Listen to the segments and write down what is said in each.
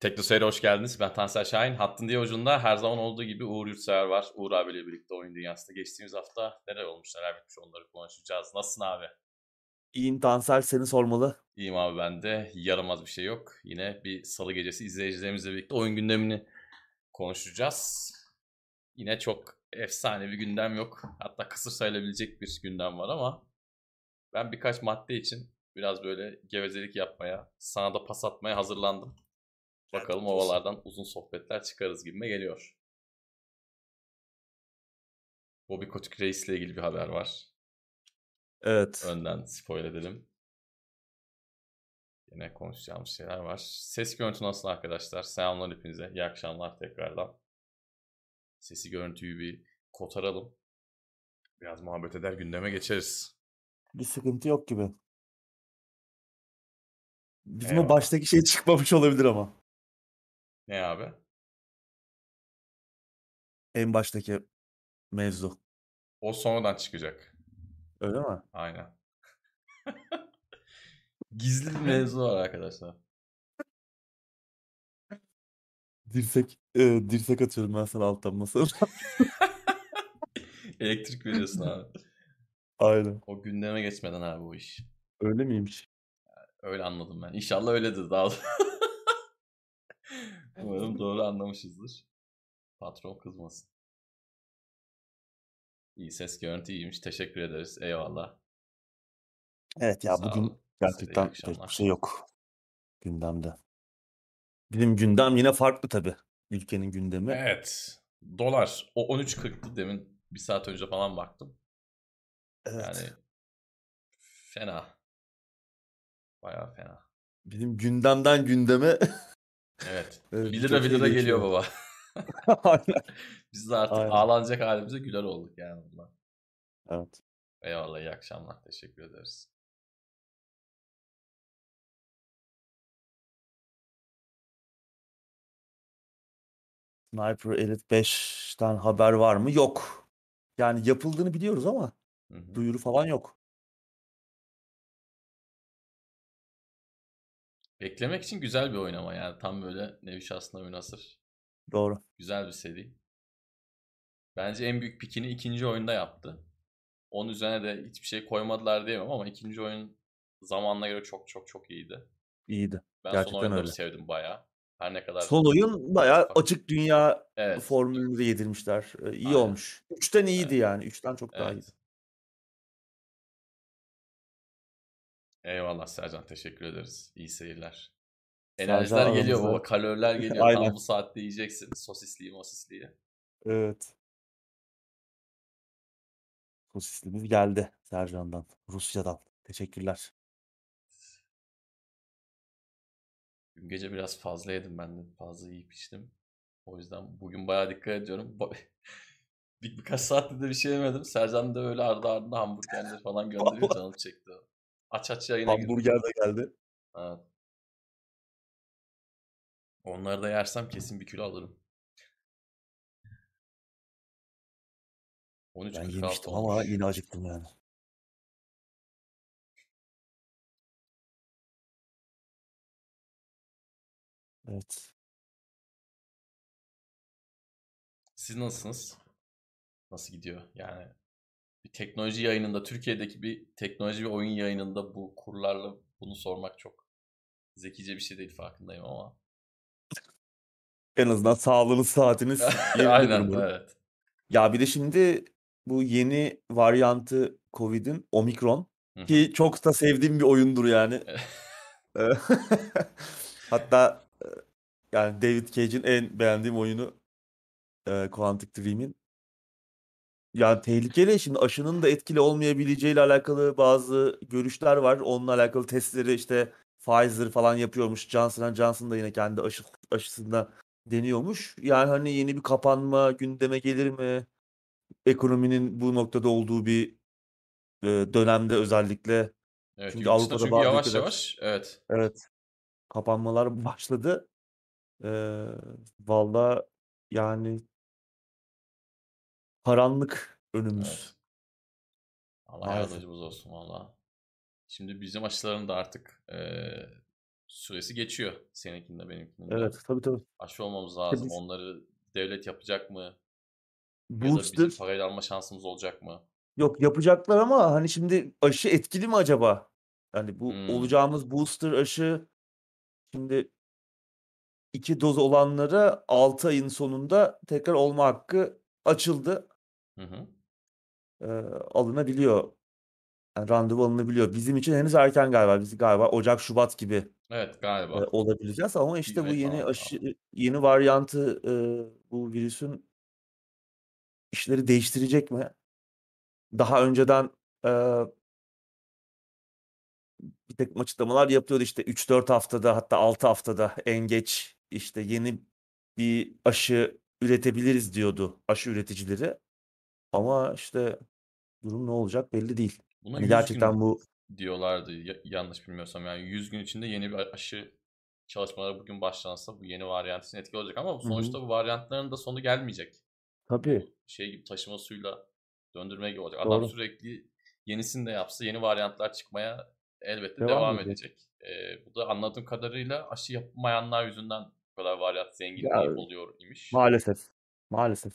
Tekno Seyir'e hoş geldiniz. Ben Tansel Şahin. Hattın diye ucunda her zaman olduğu gibi Uğur Yurtsever var. Uğur abiyle birlikte oyun dünyasında geçtiğimiz hafta neler olmuş, neler bitmiş onları konuşacağız. Nasılsın abi? İyiyim Tansel seni sormalı. İyiyim abi ben de. Yaramaz bir şey yok. Yine bir salı gecesi izleyicilerimizle birlikte oyun gündemini konuşacağız. Yine çok efsane bir gündem yok. Hatta kısır sayılabilecek bir gündem var ama ben birkaç madde için biraz böyle gevezelik yapmaya, sana da pas atmaya hazırlandım. Bakalım ovalardan uzun sohbetler çıkarız gibime geliyor. Bobby Kotick Reis'le ilgili bir haber var. Evet. Önden spoil edelim. Yine konuşacağımız şeyler var. Ses görüntü nasıl arkadaşlar? Selamlar hepinize. İyi akşamlar tekrardan. Sesi görüntüyü bir kotaralım. Biraz muhabbet eder gündeme geçeriz. Bir sıkıntı yok gibi. Bizim Eyvallah. o baştaki şey çıkmamış olabilir ama. Ne abi? En baştaki mevzu. O sonradan çıkacak. Öyle mi? Aynen. Gizli bir mevzu var arkadaşlar. Dirsek e, dirsek atıyorum ben sana alttan masaya. Elektrik veriyorsun abi. Aynen. O gündeme geçmeden abi bu iş. Öyle miymiş? Öyle anladım ben. İnşallah öyledir daha. Umarım doğru anlamışızdır. Patron kızmasın. İyi ses görüntü iyiymiş. Teşekkür ederiz. Eyvallah. Evet ya Sağ bugün olun. Gerçekten pek bir şey yok gündemde. Bizim gündem yine farklı tabii. Ülkenin gündemi. Evet. Dolar. O 13.40'tı demin. Bir saat önce falan baktım. Evet. Yani fena. Bayağı fena. Bizim gündemden gündeme Evet. Evet, 1 lira 1 çok lira geliyor baba. Biz de artık Aynen. ağlanacak halimize güler olduk yani bundan. Evet. Eyvallah iyi akşamlar. Teşekkür ederiz. Sniper Elite 5'ten haber var mı? Yok. Yani yapıldığını biliyoruz ama Hı hı. duyuru falan yok. Beklemek için güzel bir oyun ama yani tam böyle nevi şahsına münhasır. Doğru. Güzel bir seri. Bence en büyük pikini ikinci oyunda yaptı. Onun üzerine de hiçbir şey koymadılar diyemem ama ikinci oyun zamanına göre çok çok çok iyiydi. İyiydi. Ben son Gerçekten oyunları öyle. sevdim bayağı. Her ne kadar Son oyun bayağı ufak- açık dünya Evet. formülünü de yedirmişler. Ee, İyi Aynen. olmuş. Üçten iyiydi Evet. yani. Üçten çok daha iyiydi. Eyvallah Sercan teşekkür ederiz. İyi seyirler. Sercan Enerjiler geliyor baba. Kaloriler geliyor. Aynen. Tam bu saatte yiyeceksin. Sosisliyi mosisliyi. Evet. Sosislimiz geldi Sercan'dan. Rusya'dan. Teşekkürler. Dün gece biraz fazla yedim ben de. Fazla yiyip içtim. O yüzden bugün bayağı dikkat ediyorum. Bir, birkaç saatte de bir şey yemedim. Sercan da öyle ardı ardına hamburgerleri falan gönderiyor. Canım çekti. Aç aç yayına girdim. Hamburger de geldi. Evet. Onları da yersem kesin bir kilo alırım. Ben 13.46 yemiştim ama olmuş. yine acıktım yani. Evet. Siz nasılsınız? Nasıl gidiyor? Yani bir teknoloji yayınında, Türkiye'deki bir teknoloji ve oyun yayınında bu kurlarla bunu sormak çok zekice bir şey değil farkındayım ama. En azından sağlığınız, saatiniz Aynen, evet. Ya bir de şimdi bu yeni varyantı Covid'in Omikron ki çok da sevdiğim bir oyundur yani. Hatta yani David Cage'in en beğendiğim oyunu e, Quantic Dream'in. Yani tehlikeli. Şimdi aşının da etkili olmayabileceğiyle alakalı bazı görüşler var. Onunla alakalı testleri işte Pfizer falan yapıyormuş. Johnson Johnson da yine kendi aşı, aşısında deniyormuş. Yani hani yeni bir kapanma gündeme gelir mi? Ekonominin bu noktada olduğu bir e, dönemde özellikle. Evet, Çünkü Avrupa'da çünkü bazı yavaş ülkeler yavaş evet. evet kapanmalar başladı. Ee, valla yani karanlık önümüz Evet. Allah maalesef. yardımcımız olsun valla. Şimdi bizim aşıların da artık eee, süresi geçiyor. Seninkinde benimkinde. Evet tabii tabii. Aşı olmamız lazım. biz- Onları devlet yapacak mı? Ya da Booster bizim parayla alma şansımız olacak mı? yok yapacaklar ama hani şimdi aşı etkili mi acaba? Yani bu Hmm. olacağımız booster aşı şimdi iki doz olanlara 6 ayın sonunda tekrar olma hakkı açıldı. Hı hı. Ee, alınabiliyor. Yani randevu alınabiliyor. Bizim için henüz erken galiba. Biz galiba Ocak, Şubat gibi Evet e, galiba. olabileceğiz ama işte bu yeni falan aşı yeni varyantı e, bu virüsün işleri değiştirecek mi? Daha önceden e, bir takım açıklamalar yapıyordu işte 3-4 haftada hatta 6 haftada en geç işte yeni bir aşı üretebiliriz diyordu aşı üreticileri. Ama işte durum ne olacak belli değil. Buna Hani 100 gerçekten gün bu diyorlardı ya- yanlış bilmiyorsam. Yani 100 gün içinde yeni bir aşı çalışmaları bugün başlansa bu yeni varyant için etkili olacak ama Hı hı. sonuçta bu varyantların da sonu gelmeyecek. tabii Bu şey gibi taşıma suyla döndürme gibi olacak. Adam doğru sürekli yenisini de yapsa yeni varyantlar çıkmaya elbette devam devam edecek. edecek. Ee, bu da anladığım kadarıyla aşı yapmayanlar yüzünden bu kadar varyant Ya zenginliği oluyor imiş. maalesef maalesef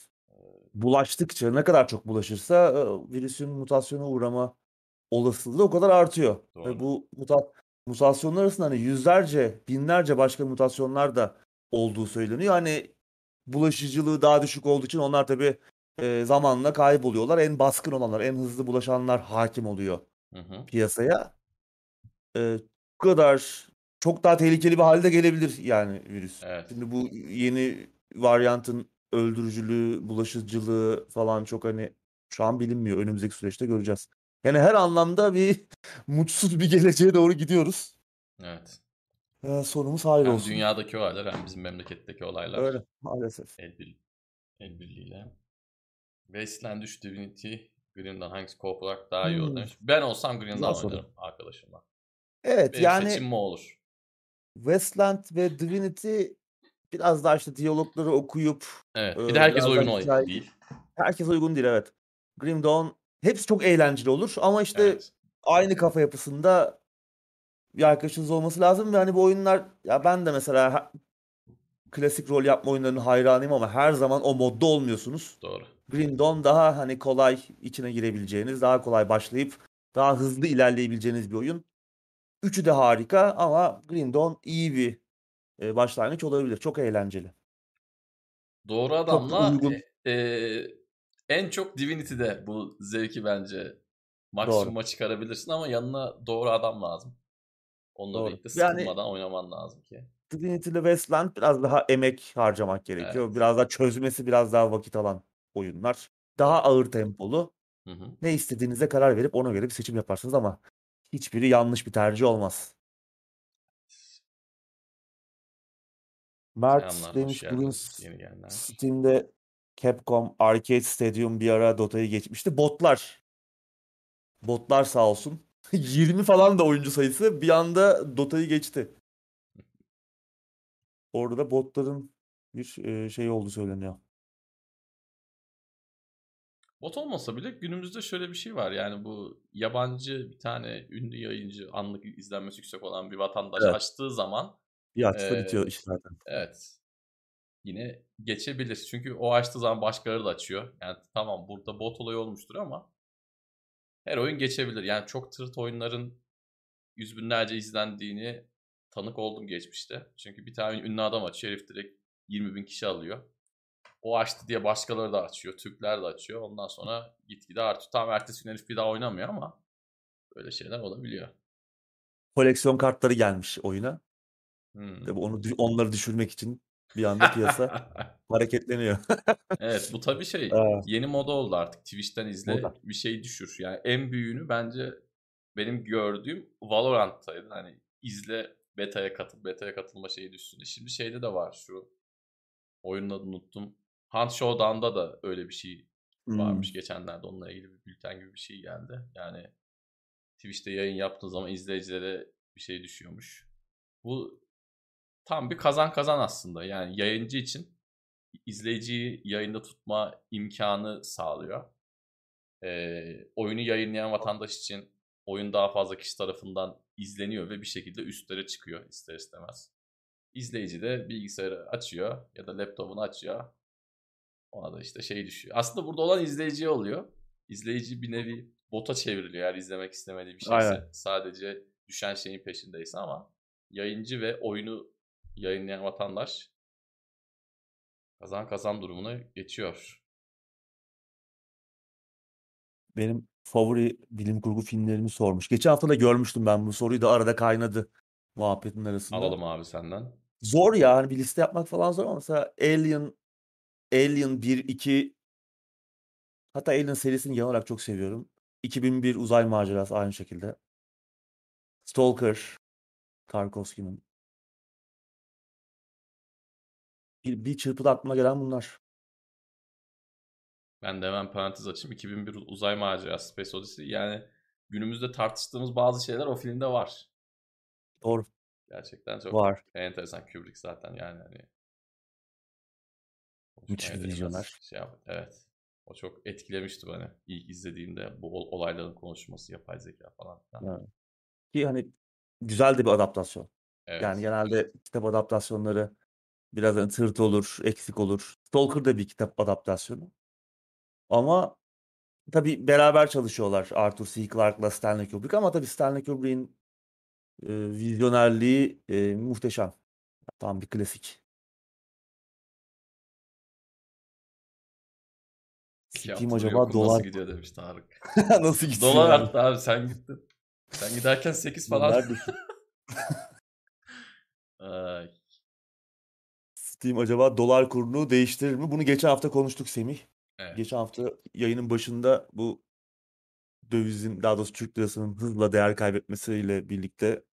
bulaştıkça ne kadar çok bulaşırsa e, virüsün mutasyona uğrama olasılığı o kadar artıyor. Ve doğru. bu muta mutasyonlar arasında hani yüzlerce, binlerce başka mutasyonlar da olduğu söyleniyor. Hani bulaşıcılığı daha düşük olduğu için onlar tabii e, zamanla kayboluyorlar. En baskın olanlar, en hızlı bulaşanlar hakim oluyor Hı hı. piyasaya. E, bu kadar çok daha tehlikeli bir halde gelebilir yani virüs. Evet. Şimdi bu yeni varyantın öldürücülüğü, bulaşıcılığı falan çok hani şu an bilinmiyor. Önümüzdeki süreçte göreceğiz. Yani her anlamda bir mutsuz bir geleceğe doğru gidiyoruz. Evet. Ee, sonumuz hayır Hem olsun. dünyadaki olaylar hem bizim memleketteki olaylar Öyle maalesef. el, bir, el birliğiyle. Wasteland 3 Divinity Green'den hangisi co olarak daha iyi olur Hmm, demiş. Ben olsam Green'den soru. oynarım arkadaşımla. Evet Benim yani seçimim o olur. Westland ve Divinity biraz daha işte diyalogları okuyup Evet. Bir de herkes uygun hikaye değil. herkes uygun değil evet. Grim Dawn hepsi çok eğlenceli olur ama işte Evet. aynı kafa yapısında bir arkadaşınız olması lazım ve hani bu oyunlar ya ben de mesela klasik rol yapma oyunlarının hayranıyım ama her zaman o modda olmuyorsunuz. Doğru. Grim Dawn daha hani kolay içine girebileceğiniz, daha kolay başlayıp daha hızlı ilerleyebileceğiniz bir oyun. Üçü de harika ama Grim Dawn iyi bir e, başlangıç olabilir. Çok eğlenceli. Doğru Çok da adamla uygun. e, e, en çok Divinity'de bu zevki bence Doğru. maksimuma çıkarabilirsin ama yanına doğru adam lazım. Onunla Doğru. birlikte Yani sıkılmadan oynaman lazım ki. Divinity ile Westland biraz daha emek harcamak gerekiyor. Evet. Biraz daha çözmesi biraz daha vakit alan oyunlar. Daha Doğru. ağır tempolu. Hı hı. Ne istediğinize karar verip ona göre bir seçim yaparsınız ama hiçbiri yanlış bir tercih olmaz. Mert Selamlar, hoş demiş bugün geldiniz S- yeni gelenler. Steam'de Capcom Arcade Stadium bir ara Dota'yı geçmişti. Botlar. Botlar sağ olsun. 20 falan da oyuncu sayısı bir anda Dota'yı geçti. Orada botların bir e, şey olduğu söyleniyor. Bot olmasa bile günümüzde şöyle bir şey var. Yani bu yabancı bir tane ünlü yayıncı anlık izlenmesi yüksek olan bir vatandaş Evet. açtığı zaman Bir bitiyor eee, iş zaten. evet yine geçebilir. Çünkü o açtığı zaman başkaları da açıyor. Yani tamam burada bot olayı olmuştur ama her oyun geçebilir. Yani çok tırt oyunların yüz binlerce izlendiğini tanık oldum geçmişte. Çünkü bir tane ünlü adam açıyor. Herif direkt 20 bin kişi alıyor. O açtı diye başkaları da açıyor. Türkler de açıyor. Ondan sonra gitgide artıyor. Tam ertesi gün herif bir daha oynamıyor ama böyle şeyler olabiliyor. Koleksiyon kartları gelmiş oyuna. Hmm. Tabii onu dü- onları düşürmek için bir anda piyasa hareketleniyor. Evet bu tabii şey yeni moda oldu artık. Twitch'ten izle moda. bir şey düşür. Yani en büyüğünü bence benim gördüğüm Valorant'taydı. Hani izle beta'ya katıl, beta'ya katılma şeyi düşsün. Şimdi şeyde de var şu oyunun adını unuttum. Hunt Showdown'da da öyle bir şey varmış. Geçenlerde onunla ilgili bir bülten gibi bir şey geldi. Yani Twitch'te yayın yaptığın zaman izleyicilere bir şey düşüyormuş. Bu tam bir kazan kazan aslında. Yani yayıncı için izleyiciyi yayında tutma imkanı sağlıyor. Ee, oyunu yayınlayan vatandaş için oyun daha fazla kişi tarafından izleniyor ve bir şekilde üstlere çıkıyor ister istemez. İzleyici de bilgisayarı açıyor ya da laptopunu açıyor. Ona da işte şey düşüyor. Aslında burada olan izleyiciye oluyor. İzleyici bir nevi bota çevriliyor eğer izlemek istemediği bir şeyse. Aynen. Sadece düşen şeyin peşindeyse ama yayıncı ve oyunu yayınlayan vatandaş kazan kazan durumuna geçiyor. Benim favori bilim kurgu filmlerimi sormuş. Geçen hafta da görmüştüm ben bu soruyu da arada kaynadı muhabbetin arasında. Alalım abi senden. Zor ya hani bir liste yapmak falan zor ama mesela Alien Alien 1 2 hatta Alien serisini genel olarak çok seviyorum. 2001 Uzay Macerası aynı şekilde. Stalker Tarkovski'nin. Bir, bir çırpıda aklıma gelen bunlar. Ben de hemen parantez açayım. 2001 Uzay Macerası Space Odyssey. Yani günümüzde tartıştığımız bazı şeyler o filmde var. Doğru. Gerçekten çok Var. enteresan. Kubrick zaten yani hani Müthiş biraz vizyoner. Şey yap- evet. O çok etkilemişti beni ilk izlediğimde bu ol- olayların konuşması, yapay zeka falan. Evet. Ki hani güzel de bir adaptasyon. Evet. Yani genelde kitap adaptasyonları biraz hani tırt olur, eksik olur. Stalker da bir kitap adaptasyonu. Ama tabii beraber çalışıyorlar Arthur C. Clarke'la Stanley Kubrick ama tabii Stanley Kubrick'in e, vizyonerliği e, muhteşem. Tam bir klasik. Haftadır acaba dolar nasıl gidiyor demiş Tarık. nasıl gitsin Dolar yani? arttı abi sen gittin. Sen giderken 8 falan. Ay, Steam acaba dolar kurunu değiştirir mi? Bunu geçen hafta konuştuk Semih. evet. Geçen hafta yayının başında bu dövizin daha doğrusu Türk lirasının hızla değer kaybetmesiyle birlikte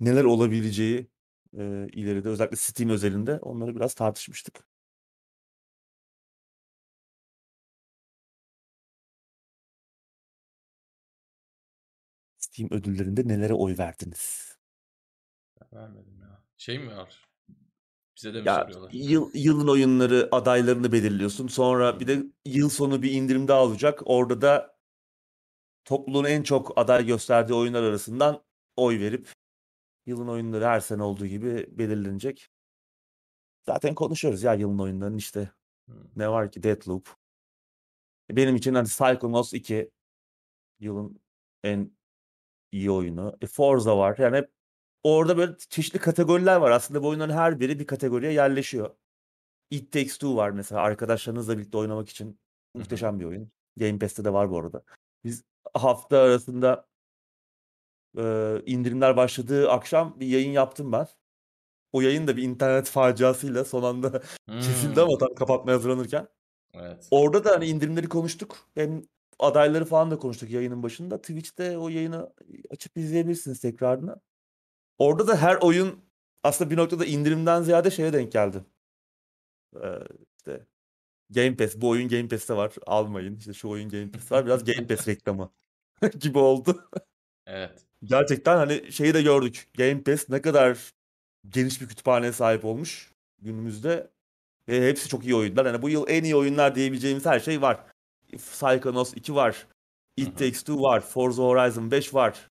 neler olabileceği e, ileride özellikle Steam özelinde onları biraz tartışmıştık. Steam ödüllerinde nelere oy verdiniz? Ben vermedim ya. Şey mi var? Bize de mi Ya soruyorlar? yıl, yılın oyunları adaylarını belirliyorsun. Sonra bir de yıl sonu bir indirim daha olacak. Orada da topluluğun en çok aday gösterdiği oyunlar arasından oy verip yılın oyunları her sene olduğu gibi belirlenecek. Zaten konuşuyoruz ya yılın oyunlarının işte Hmm. ne var ki Deathloop. Benim için hani Psychonauts 2 yılın en iyi oyunu. E, Forza var. Yani hep orada böyle çeşitli kategoriler var. Aslında bu oyunların her biri bir kategoriye yerleşiyor. It Takes Two var mesela arkadaşlarınızla birlikte oynamak için muhteşem bir oyun. Game Pass'te de var bu arada. Biz hafta arasında e, indirimler başladığı akşam bir yayın yaptım ben. O yayın da bir internet faciasıyla son anda kesildi ama Hmm. tam kapatmaya hazırlanırken. Evet. Orada da hani indirimleri konuştuk. Hem adayları falan da konuştuk yayının başında. Twitch'te o yayını açıp izleyebilirsiniz tekrarını. Orada da her oyun aslında bir noktada indirimden ziyade şeye denk geldi. Ee, işte Game Pass, bu oyun Game Pass'te var. Almayın. İşte şu oyun Game Pass'te var. Biraz Game Pass reklamı gibi oldu. Evet. Gerçekten hani şeyi de gördük. Game Pass ne kadar geniş bir kütüphaneye sahip olmuş günümüzde. Ve hepsi çok iyi oyunlar. Yani bu yıl en iyi oyunlar diyebileceğimiz her şey var. Psychonauts 2 var. It. Takes Two var. Forza Horizon 5 var.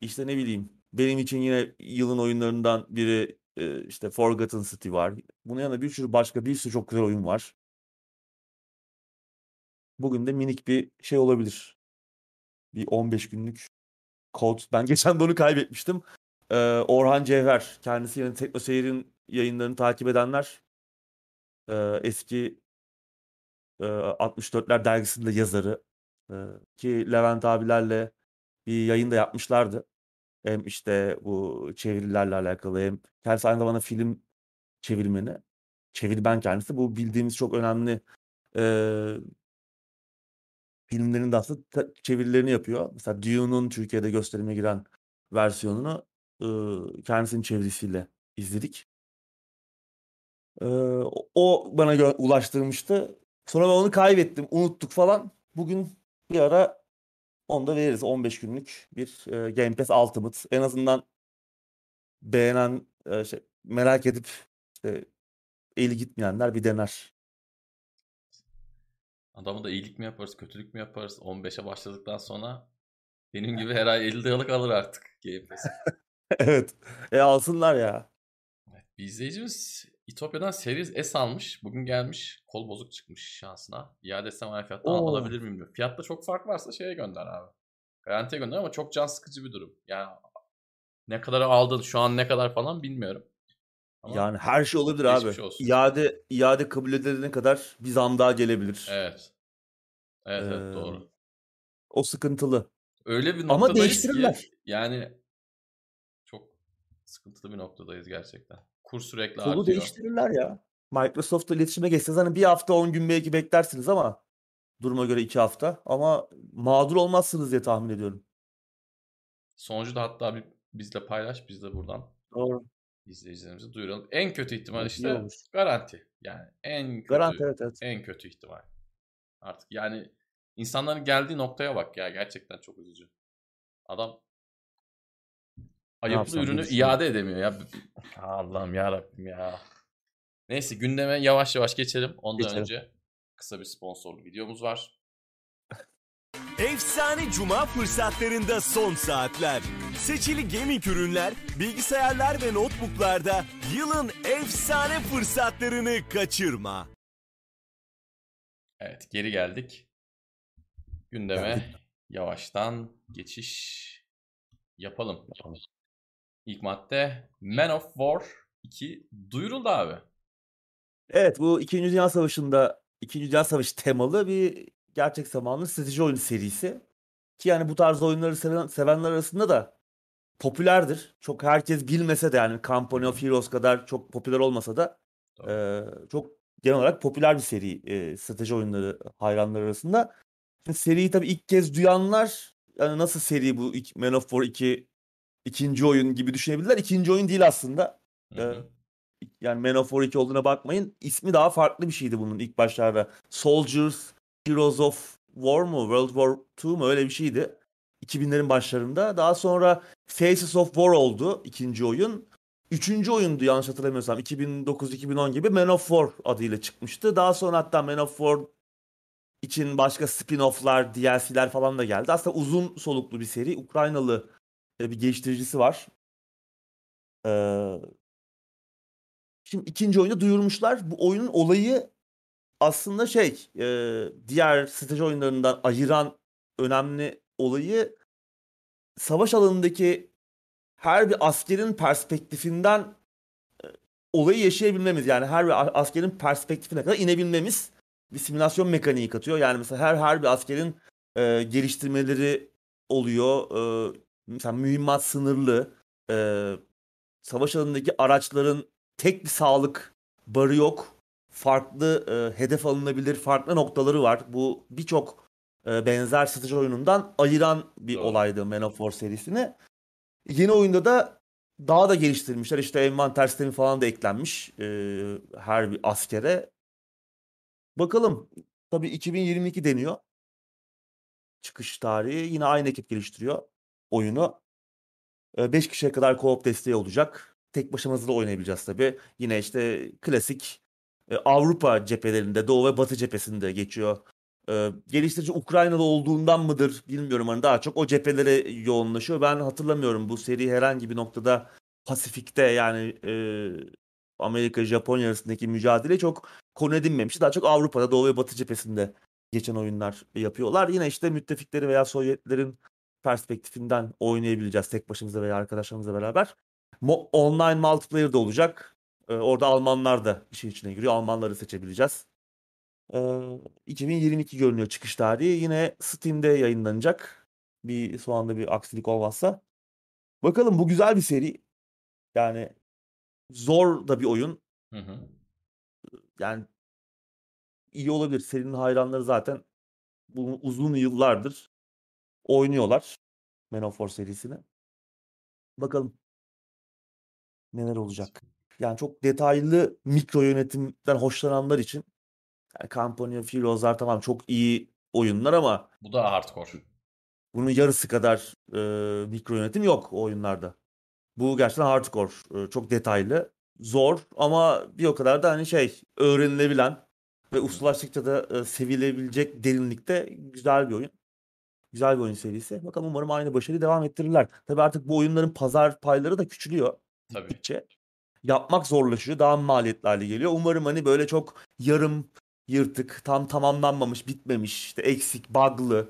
İşte ne bileyim. Benim için yine yılın oyunlarından biri e, işte Forgotten City var. Bunun yanında bir sürü başka bir sürü çok güzel oyun var. Bugün de minik bir şey olabilir. Bir 15 günlük kod. Ben geçen de onu kaybetmiştim. Ee, Orhan Cevher. Kendisi yani Teknoseyir'in yayınlarını takip edenler e, eski e, 64'ler dergisinde yazarı e, ki Levent abilerle bir yayın da yapmışlardı. Hem işte bu çevirilerle alakalı hem kendisi aynı zamanda film çevirmeni. Çevirmen kendisi. Bu bildiğimiz çok önemli e, filmlerin de aslında çevirilerini yapıyor. Mesela Dune'un Türkiye'de gösterime giren versiyonunu e, kendisinin çevirisiyle izledik. E, o- bana ulaştırmıştı. Sonra ben onu kaybettim, unuttuk falan. Bugün bir ara onu da veririz. 15 günlük bir e, Game Pass Ultimate. En azından beğenen, e, şey, merak edip işte, eli gitmeyenler bir dener. Adamı da iyilik mi yaparız, kötülük mü yaparız? 15'e başladıktan sonra Benim gibi her ay 50 liralık alır artık Game Pass. evet. E alsınlar ya. Bir izleyicimiz İtopya'dan Series S almış. Bugün gelmiş. Kol bozuk çıkmış şansına. İade etsem aynı fiyattan Oo. alabilir miyim diyor. Fiyatta çok fark varsa şeye gönder abi. Garantiye gönder ama çok can sıkıcı bir durum. Yani ne kadar aldın şu an ne kadar falan bilmiyorum. Ama Yani her şey olabilir abi. geçmiş olsun. İade iade kabul edilene kadar bir zam daha gelebilir. Evet. Evet evet Ee, doğru. O sıkıntılı. Öyle bir Ama noktadayız değiştirirler. ki yani çok sıkıntılı bir noktadayız gerçekten. Kur sürekli Kolu artıyor. değiştirirler ya. Microsoft'la iletişime geçseniz hani bir hafta 10 gün belki beklersiniz ama duruma göre 2 hafta ama mağdur olmazsınız diye tahmin ediyorum. Sonucu da hatta bir bizle paylaş biz de buradan Doğru. izleyicilerimize duyuralım. En kötü ihtimal işte olur. garanti. Yani en kötü Garanti evet evet. en kötü ihtimal. Artık yani insanların geldiği noktaya bak ya gerçekten çok üzücü. Adam ayıplı ürünü düşünüyorum. iade edemiyor ya. Allah'ım ya Rabbim ya. Neyse gündeme yavaş yavaş geçelim. Ondan Geçelim. önce kısa bir sponsorlu videomuz var. Efsane cuma fırsatlarında son saatler. Seçili gaming ürünler, bilgisayarlar ve notebooklarda yılın efsane fırsatlarını kaçırma. Evet geri geldik. Gündeme yavaştan geçiş yapalım. İlk madde Man of War 2 duyuruldu abi. Evet bu 2. Dünya Savaşı'nda 2. Dünya Savaşı temalı bir gerçek zamanlı strateji oyunu serisi. Ki yani bu tarz oyunları seven, sevenler arasında da popülerdir. Çok herkes bilmese de yani Company of Heroes kadar çok popüler olmasa da Doğru. e, çok genel olarak popüler bir seri e, strateji oyunları hayranları arasında. Şimdi seriyi tabii ilk kez duyanlar yani nasıl seri bu Man of War 2 ikinci oyun gibi düşünebilirler. İkinci oyun değil aslında. Hı hı. Yani Man of War 2 olduğuna bakmayın. İsmi daha farklı bir şeydi bunun ilk başlarda. Soldiers, Heroes of War mu? World War 2 mu? Öyle bir şeydi. 2000'lerin başlarında. Daha sonra Faces of War oldu ikinci oyun. Üçüncü oyundu yanlış hatırlamıyorsam. 2009-2010 gibi Man of War adıyla çıkmıştı. Daha sonra hatta Man of War için başka spin-off'lar, DLC'ler falan da geldi. Aslında uzun soluklu bir seri. Ukraynalı e, bir geliştiricisi var. Ee, Şimdi ikinci oyunu duyurmuşlar. Bu oyunun olayı aslında şey e, diğer strateji oyunlarından ayıran önemli olayı savaş alanındaki her bir askerin perspektifinden olayı yaşayabilmemiz. Yani her bir askerin perspektifine kadar inebilmemiz bir simülasyon mekaniği katıyor. Yani mesela her her bir askerin e, geliştirmeleri oluyor. E, mesela mühimmat sınırlı. E, savaş alanındaki araçların tek bir sağlık barı yok. Farklı e, hedef alınabilir farklı noktaları var. Bu birçok e, benzer strateji oyunundan ayıran bir Doğru. olaydı Man of War serisini. Yeni oyunda da daha da geliştirmişler. İşte envanter sistemi falan da eklenmiş e, her bir askere. Bakalım. Tabii 2022 deniyor. Çıkış tarihi. Yine aynı ekip geliştiriyor oyunu. 5 kişiye kadar co-op desteği olacak. Tek başımıza da oynayabileceğiz tabii. Yine işte klasik e, Avrupa cephelerinde, Doğu ve Batı cephesinde geçiyor. E, geliştirici Ukraynalı olduğundan mıdır bilmiyorum. Hani daha çok o cephelere yoğunlaşıyor. Ben hatırlamıyorum bu seri herhangi bir noktada Pasifik'te yani e, Amerika Japonya arasındaki mücadele çok konu edinmemiş. Daha çok Avrupa'da Doğu ve Batı cephesinde geçen oyunlar yapıyorlar. Yine işte müttefikleri veya Sovyetlerin perspektifinden oynayabileceğiz tek başımıza veya arkadaşlarımızla beraber. Mo- online multiplayer da olacak. Ee, orada Almanlar da işin içine giriyor. Almanları seçebileceğiz. Ee, 2022 görünüyor çıkış tarihi. Yine Steam'de yayınlanacak. Bir şu anda bir aksilik olmazsa. Bakalım bu güzel bir seri. Yani zor da bir oyun. Hı hı. Yani iyi olabilir. Serinin hayranları zaten bunu uzun yıllardır oynuyorlar. Man of War serisini. Bakalım neler olacak. Yani çok detaylı mikro yönetimden hoşlananlar için yani Company of Heroes'lar tamam çok iyi oyunlar ama Bu da hardcore. bunun yarısı kadar e, mikro yönetim yok o oyunlarda. Bu gerçekten hardcore. e, çok detaylı. Zor ama bir o kadar da hani şey öğrenilebilen ve ustalaştıkça da e, sevilebilecek derinlikte güzel bir oyun. Güzel bir oyun serisi. Bakalım umarım aynı başarıyı devam ettirirler. Tabii artık bu oyunların pazar payları da küçülüyor Tabii. gittikçe. Yapmak zorlaşıyor. Daha maliyetli hale geliyor. Umarım hani böyle çok yarım yırtık, tam tamamlanmamış, bitmemiş, işte eksik, bug'lı.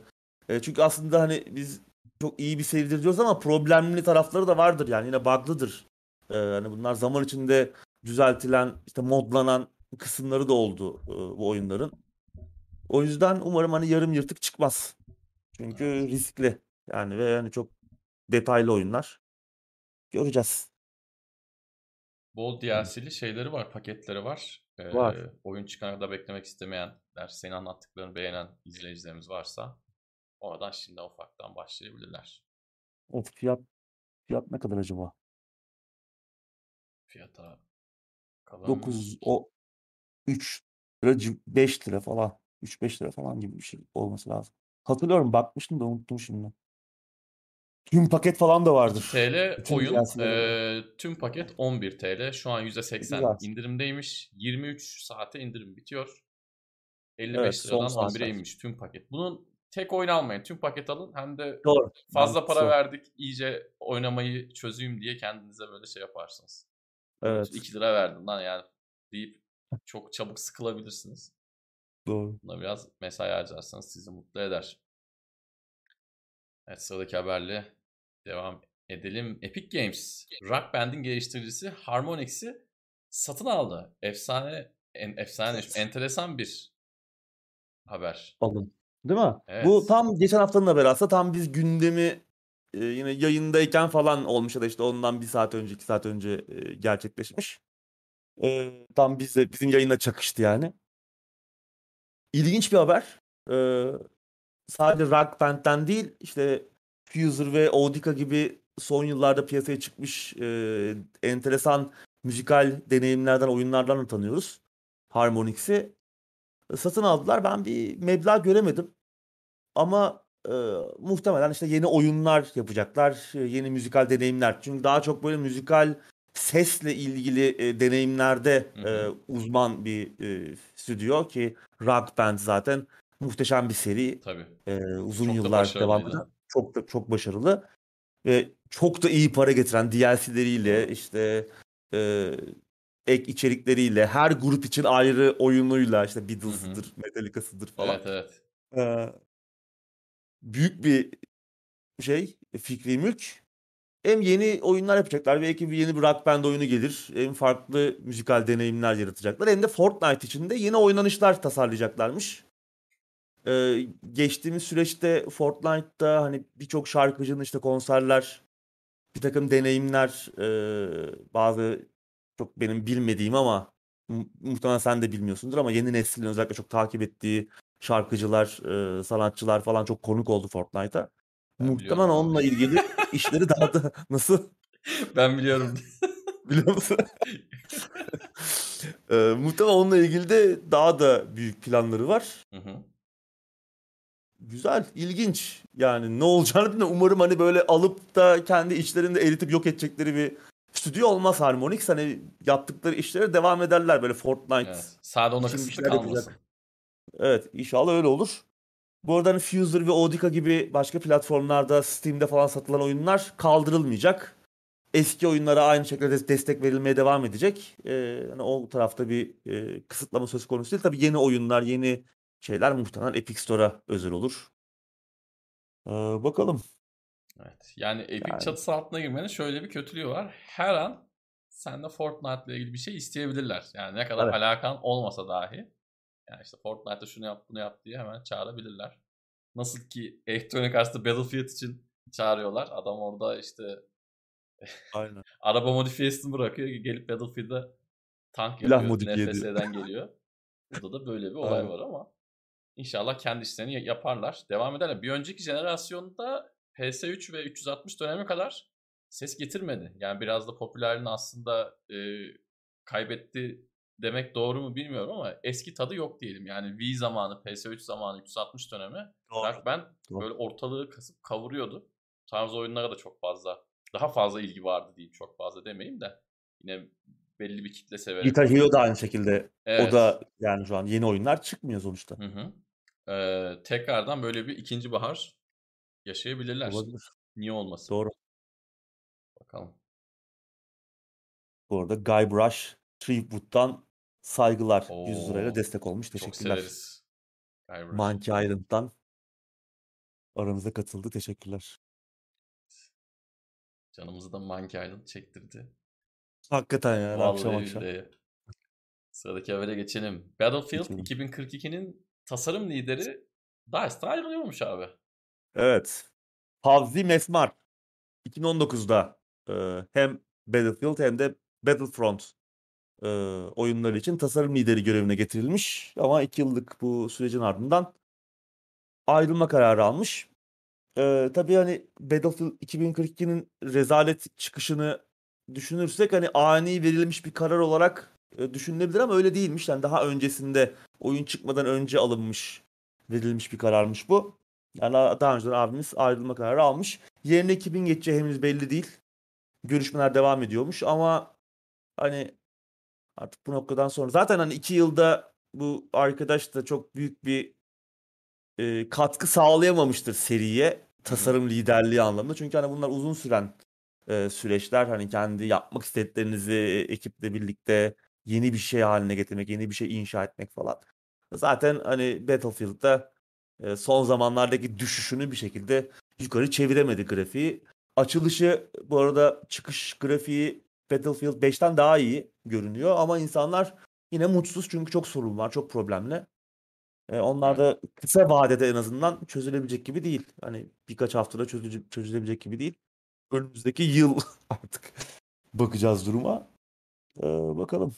E, çünkü aslında hani biz çok iyi bir seridir diyoruz ama problemli tarafları da vardır yani yine bug'lıdır. E, hani bunlar zaman içinde düzeltilen, işte modlanan kısımları da oldu e, bu oyunların. O yüzden umarım hani yarım yırtık çıkmaz. Çünkü riskli. Yani ve yani çok detaylı oyunlar. Göreceğiz. Bol DLC'li şeyleri var, paketleri var. Ee, Var. oyun çıkana kadar beklemek istemeyenler, senin anlattıklarını beğenen izleyicilerimiz varsa oradan şimdi ufaktan başlayabilirler. Of fiyat fiyat ne kadar acaba? Fiyata kalan 9 o 3 lira civ- 5 lira falan. 3-5 lira falan gibi bir şey olması lazım. Hatırlıyorum bakmıştım da unuttum şimdi. Tüm paket falan da vardır. 2 TL Bütün oyun e, tüm paket 11 TL. Şu an %80 Güzel. indirimdeymiş. 23 saate indirim bitiyor. 55 Evet son liradan 11'e saatler. inmiş tüm paket. Bunun tek oyun almayın. Tüm paket alın. Hem de Doğru. fazla Mantıklı. para verdik. iyice oynamayı çözeyim diye kendinize böyle şey yaparsınız. Evet. 2 lira verdim lan yani deyip çok çabuk sıkılabilirsiniz. Doğru. Buna biraz mesai harcarsanız sizi mutlu eder. Evet sıradaki haberle devam edelim. Epic Games, Rock Band'in geliştiricisi Harmonix'i satın aldı. Efsane, en, efsane, enteresan bir haber. Alın. Değil mi? Bu Evet. tam geçen haftanın haberi aslında. Tam biz gündemi e, yine yayındayken falan olmuş ya da işte ondan bir saat önce, iki saat önce e, gerçekleşmiş. E, tam bizle, bizim yayına çakıştı yani. İlginç bir haber. E, sadece Rock Band'den değil işte Fuser ve Audica gibi son yıllarda piyasaya çıkmış e, enteresan müzikal deneyimlerden, oyunlardan da tanıyoruz. Harmonix'i satın aldılar. Ben bir meblağ göremedim. Ama e, muhtemelen işte yeni oyunlar yapacaklar, e, yeni müzikal deneyimler. Çünkü daha çok böyle müzikal sesle ilgili e, deneyimlerde Hı e, uzman bir e, stüdyo ki Rock Band zaten muhteşem bir seri. Tabii. E, uzun Çok yıllar devam eden. Çok da çok başarılı ve çok da iyi para getiren DLC'leriyle işte e, ek içerikleriyle her grup için ayrı oyunuyla işte Beatles'ıdır, Metallica'sıdır falan. Evet evet. Ee, büyük bir şey fikri mülk. Hem yeni oyunlar yapacaklar. Belki bir yeni bir rock band oyunu gelir. Hem farklı müzikal deneyimler yaratacaklar. Hem de Fortnite için de yeni oynanışlar tasarlayacaklarmış. Ee, geçtiğimiz süreçte Fortnite'da hani birçok şarkıcının işte konserler, bir takım deneyimler, e, bazı çok benim bilmediğim ama mu- muhtemelen sen de bilmiyorsundur ama yeni neslin özellikle çok takip ettiği şarkıcılar, e, sanatçılar falan çok konuk oldu Fortnite'a. Muhtemelen onunla ilgili işleri daha da nasıl Ben biliyorum. biliyor musun? e, muhtemelen onunla ilgili de daha da büyük planları var. Hı hı. Güzel, ilginç. Yani ne olacağını bilmiyorum. Umarım hani böyle alıp da kendi içlerinde eritip yok edecekleri bir stüdyo olmaz Harmonix. Hani yaptıkları işlere devam ederler böyle Fortnite. Evet. Sadece ona kısıtlı şeyler kalmasın. yapacak. Evet, inşallah öyle olur. Bu arada hani Fuser ve Audica gibi başka platformlarda, Steam'de falan satılan oyunlar kaldırılmayacak. Eski oyunlara aynı şekilde des- destek verilmeye devam edecek. Ee, hani o tarafta bir e, kısıtlama söz konusu değil. Tabii yeni oyunlar, yeni şeyler muhtemelen Epic Store'a özel olur. Ee, bakalım. Evet. Yani Epic Yani. çatısı altına girmenin şöyle bir kötülüğü var. Her an sende Fortnite ile ilgili bir şey isteyebilirler. Yani ne kadar Evet. alakan olmasa dahi. Yani işte Fortnite'da şunu yap bunu yap diye hemen çağırabilirler. Nasıl ki Electronic Arts'ta Battlefield için çağırıyorlar. Adam orada işte Aynen. araba modifiyesini bırakıyor. Gelip Battlefield'da tank Silah yapıyor. NFS'den geliyor. Burada da böyle bir olay Aynen. var ama inşallah kendi işlerini yaparlar. Devam ederler. Bir önceki jenerasyonda PS3 ve 360 dönemi kadar ses getirmedi. Yani biraz da popülerliğini aslında e, kaybetti demek doğru mu bilmiyorum ama eski tadı yok diyelim. Yani Wii zamanı, PS3 zamanı, 360 dönemi Rock Band Doğru. böyle ortalığı kasıp kavuruyordu. Bu tarz oyunlara da çok fazla, daha fazla ilgi vardı diyeyim çok fazla demeyeyim de. Yine belli bir kitle severek. Guitar Hero da aynı şekilde. Evet. O da yani şu an yeni oyunlar çıkmıyor sonuçta. Hı hı. Ee, tekrardan böyle bir ikinci bahar yaşayabilirler. Olabilir. Niye olmasın? Doğru. Bakalım. Bu arada Guy Brush Treewood'dan saygılar. 100 lirayla Oo, destek olmuş. Çok Teşekkürler. severiz. Guybrush. Monkey Island'dan aramıza katıldı. Teşekkürler. Canımızı da Monkey Island çektirdi. Hakikaten akşam Vallahi akşam. billahi. Sıradaki habere geçelim. Battlefield Geçelim. 2042'nin tasarım lideri DICE'dan ayrılıyormuş abi. Evet. Pavzi Mesmar 2019'da e, hem Battlefield hem de Battlefront e, oyunları için tasarım lideri görevine getirilmiş. Ama iki yıllık bu sürecin ardından ayrılma kararı almış. E, tabii hani Battlefield 2042'nin rezalet çıkışını düşünürsek hani ani verilmiş bir karar olarak e, düşünülebilir ama öyle değilmiş. Yani daha öncesinde oyun çıkmadan önce alınmış, verilmiş bir kararmış bu. Yani daha önceden abimiz ayrılma kararı almış. Yerine kimin geçeceği henüz belli değil. Görüşmeler devam ediyormuş ama hani artık bu noktadan sonra zaten hani iki yılda bu arkadaş da çok büyük bir e, katkı sağlayamamıştır seriye tasarım liderliği anlamında. Çünkü hani bunlar uzun süren e, süreçler. Hani kendi yapmak istediklerinizi ekiple birlikte yeni bir şey haline getirmek, yeni bir şey inşa etmek falan. Zaten hani Battlefield'da e, son zamanlardaki düşüşünü bir şekilde yukarı çeviremedi grafiği. Açılışı bu arada çıkış grafiği Battlefield 5'ten daha iyi görünüyor ama insanlar yine mutsuz çünkü çok sorun var, çok problemli. E, onlar da kısa vadede en azından çözülebilecek gibi değil. Hani birkaç haftada çözülecek, çözülebilecek gibi değil. Önümüzdeki yıl artık bakacağız duruma. E, bakalım.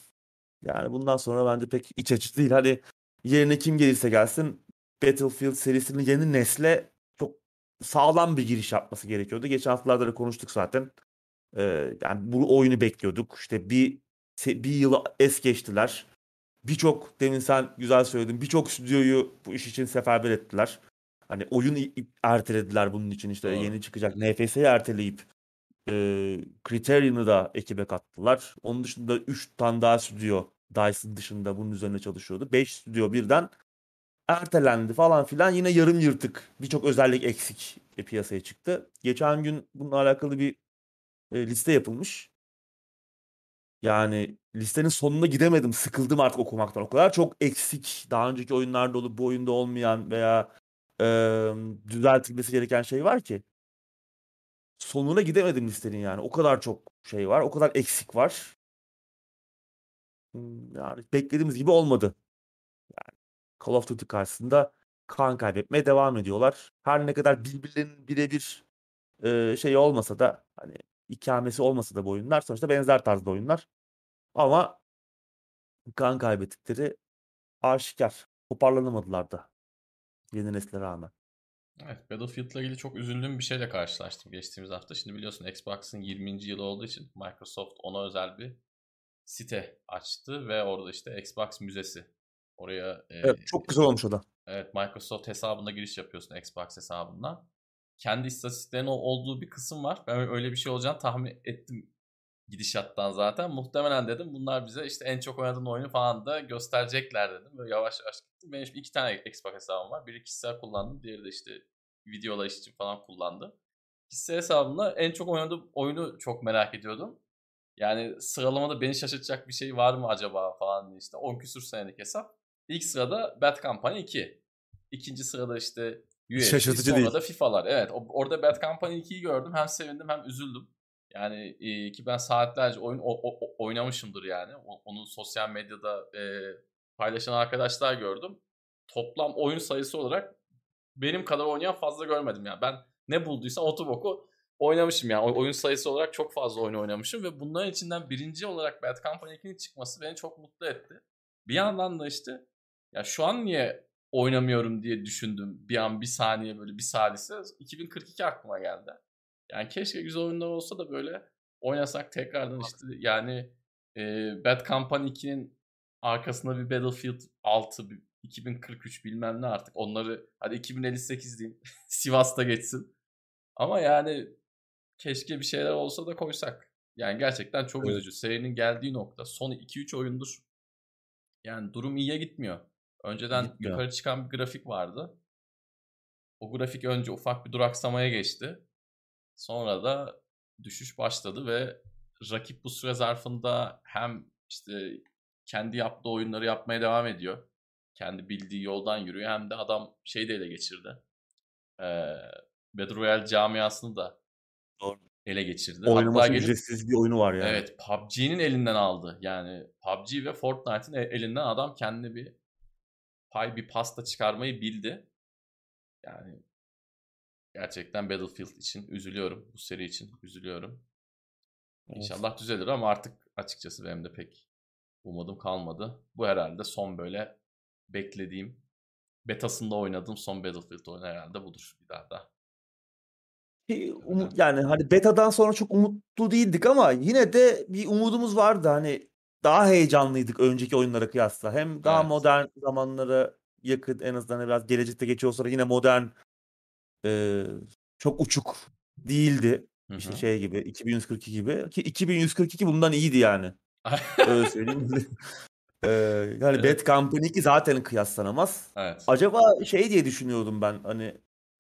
Yani bundan sonra bence pek iç açıcı değil. Hani yerine kim gelirse gelsin Battlefield serisinin yeni nesle çok sağlam bir giriş yapması gerekiyordu. Geçen haftalarda da konuştuk zaten. Ee, yani bu oyunu bekliyorduk. İşte bir bir yılı es geçtiler. Birçok demin sen güzel söyledin. Birçok stüdyoyu bu iş için seferber ettiler. Hani oyun ertelediler bunun için işte Doğru. yeni çıkacak NFS'yi erteleyip e, Criterion'ı da ekibe kattılar. Onun dışında 3 tane daha stüdyo Dyson dışında bunun üzerine çalışıyordu. 5 stüdyo birden ertelendi falan filan. Yine yarım yırtık birçok özellik eksik e, piyasaya çıktı. Geçen gün bununla alakalı bir e, liste yapılmış. Yani listenin sonuna gidemedim. Sıkıldım artık okumaktan. O kadar çok eksik daha önceki oyunlarda olup bu oyunda olmayan veya e, düzeltilmesi gereken şey var ki. Sonuna gidemedim listenin yani. O kadar çok şey var. O kadar eksik var. Hmm, Yani beklediğimiz gibi olmadı. Yani Call of Duty karşısında kan kaybetmeye devam ediyorlar. Her ne kadar birbirlerinin birebir e, şey olmasa da hani ikamesi olmasa da bu oyunlar sonuçta benzer tarzda oyunlar. Ama kan kaybettikleri aşikar. Toparlanamadılar da. Yeni nesle rağmen. Evet, Battlefield'la ilgili çok üzüldüğüm bir şeyle karşılaştım geçtiğimiz hafta. Şimdi biliyorsun Xbox'ın 20. yılı olduğu için Microsoft ona özel bir site açtı ve orada işte Xbox Müzesi. Oraya e, Evet çok güzel olmuş o da. Evet Microsoft hesabına giriş yapıyorsun Xbox hesabından. Kendi istatistiklerinin olduğu bir kısım var. Ben öyle bir şey olacağını tahmin ettim gidişattan zaten. Muhtemelen dedim bunlar bize işte en çok oynadığın oyunu falan da gösterecekler dedim. Böyle yavaş yavaş gittim. Benim şimdi iki tane Xbox hesabım var. Biri kişisel kullandım. Diğeri de işte videolar için falan kullandı. Kişisel hesabımda en çok oynadığım oyunu çok merak ediyordum. Yani sıralamada beni şaşırtacak bir şey var mı acaba falan diye işte 10 küsur senelik hesap. İlk sırada Bad Company 2. İkinci sırada işte UFC, Şaşırtıcı sonra değil. da FIFA'lar. Evet orada Bad Company 2'yi gördüm. Hem sevindim hem üzüldüm. Yani e, ki ben saatlerce oyun o- o- oynamışımdır yani. O- onu sosyal medyada e, paylaşan arkadaşlar gördüm. Toplam oyun sayısı olarak benim kadar oynayan fazla görmedim yani. Ben ne bulduysam otoboku oynamışım yani. O- oyun sayısı olarak çok fazla oyun oynamışım ve bunların içinden birinci olarak Bad Company 2'nin çıkması beni çok mutlu etti. Bir yandan da işte ya şu an niye oynamıyorum diye düşündüm. Bir an bir saniye böyle bir salise 2042 aklıma geldi. Yani keşke güzel oyunlar olsa da böyle oynasak tekrardan işte yani e, Bad Company 2'nin arkasında bir Battlefield 6, bir 2043 bilmem ne artık. Onları hadi 2058 diyeyim. Sivas'ta geçsin. Ama yani keşke bir şeyler olsa da koysak. Yani gerçekten çok Evet. üzücü. Serinin geldiği nokta son 2-3 oyundur. Yani durum iyiye gitmiyor. Önceden Gitmiyor. yukarı çıkan bir grafik vardı. o grafik önce ufak bir duraksamaya geçti. Sonra da düşüş başladı ve rakip bu süre zarfında hem işte kendi yaptığı oyunları yapmaya devam ediyor. Kendi bildiği yoldan yürüyor. Hem de adam şeyi de ele geçirdi. Ee, Battle Royale camiasını da Doğru. ele geçirdi. Oynaması gelip- ücretsiz bir oyunu var yani. Evet PUBG'nin elinden aldı. Yani PUBG ve Fortnite'ın e- elinden adam kendi bir pay bir pasta çıkarmayı bildi. Yani gerçekten Battlefield için üzülüyorum. Bu seri için üzülüyorum. Evet. İnşallah düzelir ama artık açıkçası benim de pek umudum kalmadı. Bu herhalde son böyle beklediğim betasında oynadığım son Battlefield oyunu herhalde budur bir daha da. Ki umu- yani hani beta'dan sonra çok umutlu değildik ama yine de bir umudumuz vardı. Hani daha heyecanlıydık önceki oyunlara kıyasla. Hem daha Evet. modern zamanlara yakın en azından biraz gelecekte geçiyor olsa da yine modern e, çok uçuk değildi. Hı İşte hı. şey gibi 2142 gibi. Ki 2142 bundan iyiydi yani. Öyle söyleyeyim. Ee, yani Evet. Bad Company 2 zaten kıyaslanamaz. evet. Acaba şey diye düşünüyordum ben hani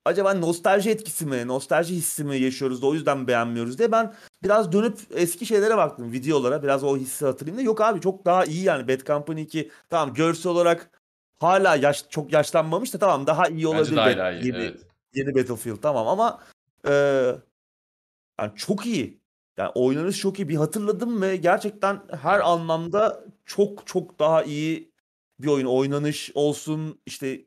acaba nostalji etkisi mi, nostalji hissi mi yaşıyoruz da o yüzden beğenmiyoruz diye ben biraz dönüp eski şeylere baktım videolara biraz o hissi hatırlayayım da yok abi çok daha iyi yani Bad Company 2 tamam görsel olarak hala yaş çok yaşlanmamış da tamam daha iyi olabilir Bence daha iyi. yeni, Evet. yeni Battlefield tamam ama e, yani çok iyi. Yani oynanış çok iyi. Bir hatırladım ve gerçekten her anlamda çok çok daha iyi bir oyun. Oynanış olsun işte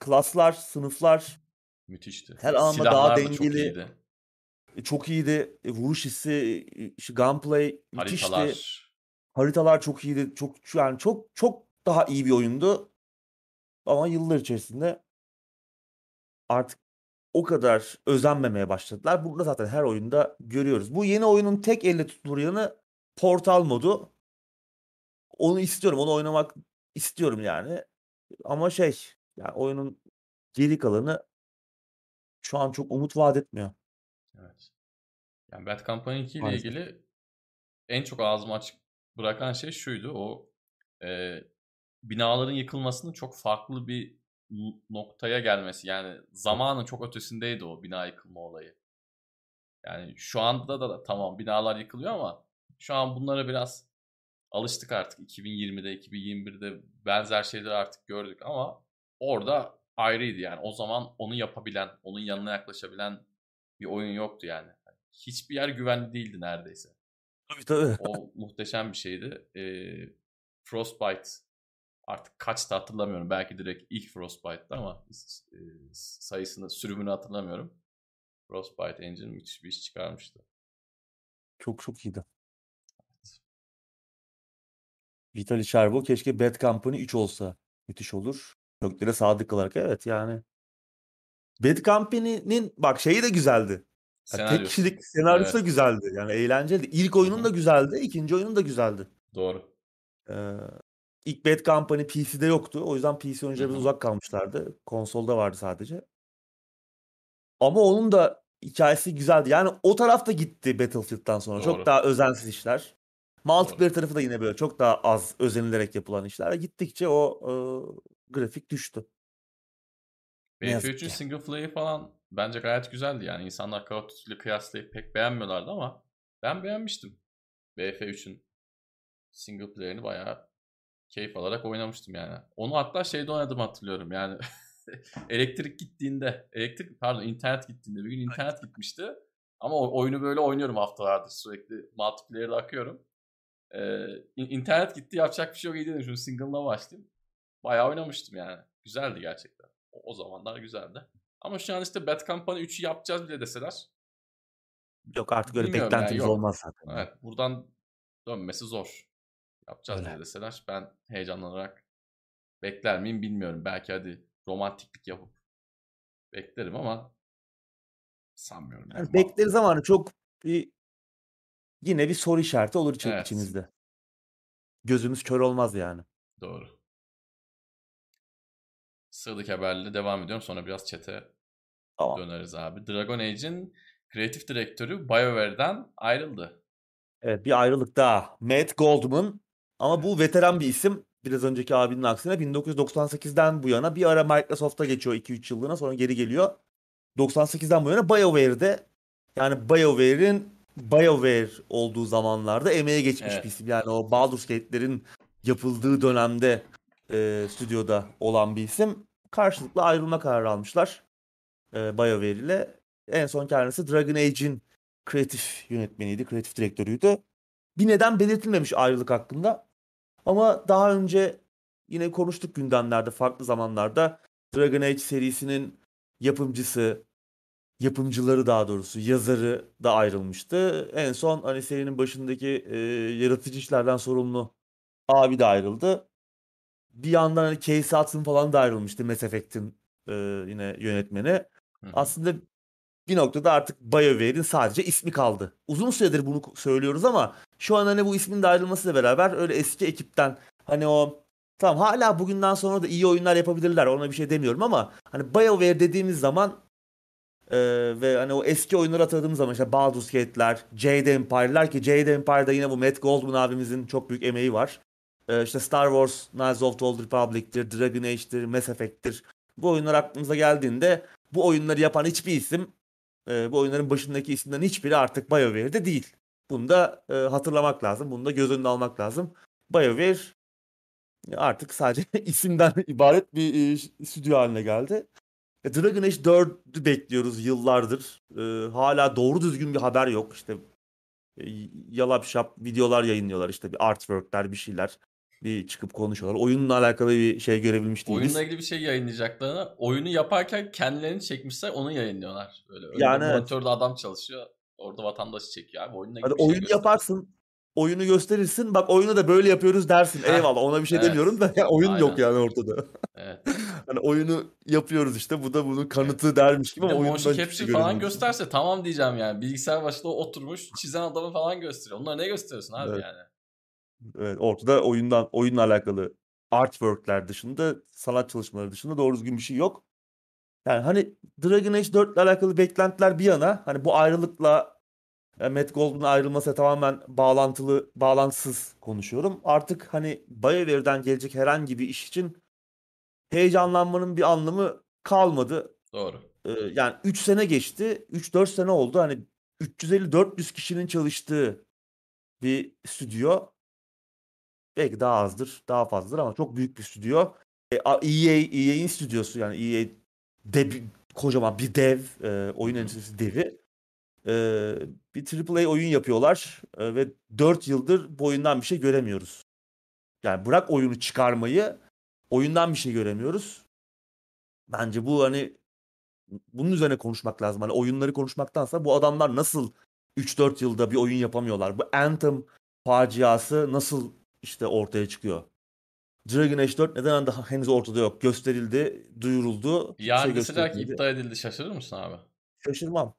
klaslar, sınıflar Müthişti. Her anlamda Silahlar daha da çok dengeli. iyiydi. e, çok iyiydi. E, Vuruş hissi, e, gunplay müthişti. Haritalar. Haritalar çok iyiydi. Çok yani çok çok daha iyi bir oyundu. Ama yıllar içerisinde artık o kadar özenmemeye başladılar. Burada zaten her oyunda görüyoruz. Bu yeni oyunun tek elle tutulur yanı portal modu. Onu istiyorum. Onu oynamak istiyorum yani. Ama şey yani oyunun geri kalanı şu an çok umut vaat etmiyor. Evet. Yani Bad Company 2 ile Maalesef. ilgili en çok ağzımı açık bırakan şey şuydu. O e, binaların yıkılmasının çok farklı bir noktaya gelmesi. Yani zamanın çok ötesindeydi o bina yıkılma olayı. Yani şu anda da, da tamam binalar yıkılıyor ama şu an bunlara biraz alıştık artık. 2020'de, 2021'de benzer şeyleri artık gördük ama orada ayrıydı yani. O zaman onu yapabilen, onun yanına yaklaşabilen bir oyun yoktu yani. Hiçbir yer güvenli değildi neredeyse. Tabii tabii. O muhteşem bir şeydi. Ee, Frostbite artık kaçtı hatırlamıyorum. Belki direkt ilk Frostbite'dı ama e, sayısını, sürümünü hatırlamıyorum. Frostbite Engine müthiş bir iş çıkarmıştı. Çok çok iyiydi. Vitaly Sherbo keşke Bad Company 3 olsa. Müthiş olur. Köklere sadık kalarak evet yani. Bad Company'nin bak şeyi de güzeldi. Yani tek kişilik senaryosu da Evet. güzeldi. Yani eğlenceliydi. İlk oyunun Hı da güzeldi. ikinci oyunun da güzeldi. Doğru. Ee, ilk Bad Company PC'de yoktu. O yüzden PC oyuncuları Hı hı. biraz uzak kalmışlardı. Konsolda vardı sadece. Ama onun da hikayesi güzeldi. Yani o tarafta gitti Battlefield'dan sonra. Doğru. Çok daha özensiz işler. Multiplayer tarafı da yine böyle çok daha az özenilerek yapılan işler. Gittikçe o e, grafik düştü. Ne yazık BF3'ün ki. single play'i falan bence gayet güzeldi yani. İnsanlar Call of Duty ile kıyaslayıp pek beğenmiyorlardı ama ben beğenmiştim. BF3'ün single play'ini bayağı keyif alarak oynamıştım yani. Onu hatta şeyde oynadım hatırlıyorum yani. elektrik gittiğinde, elektrik pardon internet gittiğinde bir gün internet gitmişti. Ama o oyunu böyle oynuyorum haftalardır sürekli multiplayer'da akıyorum. Ee, in- internet gitti yapacak bir şey yok iyi dedim şunu single'la başlayayım. Bayağı oynamıştım yani. Güzeldi gerçekten. O, o zamanlar güzeldi. Ama şu an işte Bad Company 3'ü yapacağız bile deseler. Yok artık öyle Bilmiyorum yani, beklentimiz yok. olmaz zaten. Evet buradan dönmesi zor. Yapacağız Öyle. bile deseler ben heyecanlanarak bekler miyim bilmiyorum. Belki hadi romantiklik yapıp beklerim ama sanmıyorum. Yani. Yani bekleriz ama hani çok bir yine bir soru işareti olur Evet. içimizde. Gözümüz kör olmaz yani. Doğru. Sıradaki haberle devam ediyorum. Sonra biraz çete Tamam. döneriz abi. Dragon Age'in kreatif direktörü BioWare'den ayrıldı. Evet bir ayrılık daha. Matt Goldman ama bu veteran bir isim. biraz önceki abinin aksine 1998'den bu yana bir ara Microsoft'a geçiyor 2-3 yıllığına sonra geri geliyor. 98'den bu yana BioWare'de yani BioWare'in BioWare olduğu zamanlarda emeğe geçmiş Evet. bir isim. Yani o Baldur's Gate'lerin yapıldığı dönemde e, stüdyoda olan bir isim. Karşılıklı ayrılma kararı almışlar e, BioWare ile. En son kendisi Dragon Age'in kreatif yönetmeniydi, kreatif direktörüydü. Bir neden belirtilmemiş ayrılık hakkında. Ama daha önce yine konuştuk gündemlerde, farklı zamanlarda. Dragon Age serisinin yapımcısı, yapımcıları daha doğrusu yazarı da ayrılmıştı. En son hani serinin başındaki e, yaratıcı işlerden sorumlu abi de ayrıldı. Bir yandan hani Casey Hudson falan da ayrılmıştı Mass Effect'in e, yine yönetmeni. Hı. Aslında bir noktada artık BioWare'in sadece ismi kaldı. Uzun süredir bunu söylüyoruz ama şu an hani bu ismin de ayrılmasıyla beraber öyle eski ekipten hani o tamam hala bugünden sonra da iyi oyunlar yapabilirler ona bir şey demiyorum ama hani BioWare dediğimiz zaman e, ve hani o eski oyunları hatırladığımız zaman işte Baldur's Gate'ler, Jade Empire'lar ki Jade Empire'da yine bu Matt Goldman abimizin çok büyük emeği var. E, işte Star Wars, Knights of the Old Republic'tir, Dragon Age'tir, Mass Effect'tir. Bu oyunlar aklımıza geldiğinde bu oyunları yapan hiçbir isim e, bu oyunların başındaki isimlerin hiçbiri artık BioWare'de değil. Bunu da e, hatırlamak lazım. Bunu da göz önüne almak lazım. BioWare artık sadece isimden ibaret bir e, stüdyo haline geldi. E, Dragon Age 4'ü bekliyoruz yıllardır. E, hala doğru düzgün bir haber yok. İşte e, yalap şap videolar yayınlıyorlar. İşte bir artworkler bir şeyler. Bir çıkıp konuşuyorlar. Oyunla alakalı bir şey görebilmiş değiliz. Oyunla ilgili bir şey yayınlayacaklarını oyunu yaparken kendilerini çekmişler onu yayınlıyorlar. Böyle önünde Yani evet. monitörde adam çalışıyor. Orada vatandaşı çekiyor abi. Oyunla Hadi şey oyun göster. yaparsın. Oyunu gösterirsin. Bak oyunu da böyle yapıyoruz dersin. Heh, Eyvallah ona bir şey evet. demiyorum da ya oyun yok Aynen. yani ortada. Evet. Hani oyunu yapıyoruz işte. Bu da bunun kanıtı dermiş gibi Bir de ama oyundan hiçbir şey falan gösterse tamam diyeceğim yani. Bilgisayar başında oturmuş çizen adamı falan gösteriyor. Onlara ne gösteriyorsun abi Evet. yani? Evet, ortada oyundan oyunla alakalı artworkler dışında, sanat çalışmaları dışında doğru düzgün bir şey yok. Yani hani Dragon Age 4 ile alakalı beklentiler bir yana hani bu ayrılıkla e, Matt Goldman'ın ayrılması tamamen bağlantılı, bağlantısız konuşuyorum. Artık hani BioWare'den gelecek herhangi bir iş için heyecanlanmanın bir anlamı kalmadı. Doğru. Ee, yani 3 sene geçti. 3-4 sene oldu. Hani 350-400 kişinin çalıştığı bir stüdyo. Belki daha azdır, daha fazladır ama çok büyük bir stüdyo. E, EA, EA'in stüdyosu yani EA dev, kocaman bir dev, e, oyun endüstrisi devi. E, bir AAA oyun yapıyorlar e, ve 4 yıldır bu oyundan bir şey göremiyoruz. Yani bırak oyunu çıkarmayı, oyundan bir şey göremiyoruz. Bence bu hani bunun üzerine konuşmak lazım. Hani oyunları konuşmaktansa bu adamlar nasıl 3-4 yılda bir oyun yapamıyorlar? Bu Anthem faciası nasıl işte ortaya çıkıyor? Dragon Age 4 neden daha henüz ortada yok? Gösterildi, duyuruldu. Yani şey deseler ki iptal edildi şaşırır mısın abi? Şaşırmam.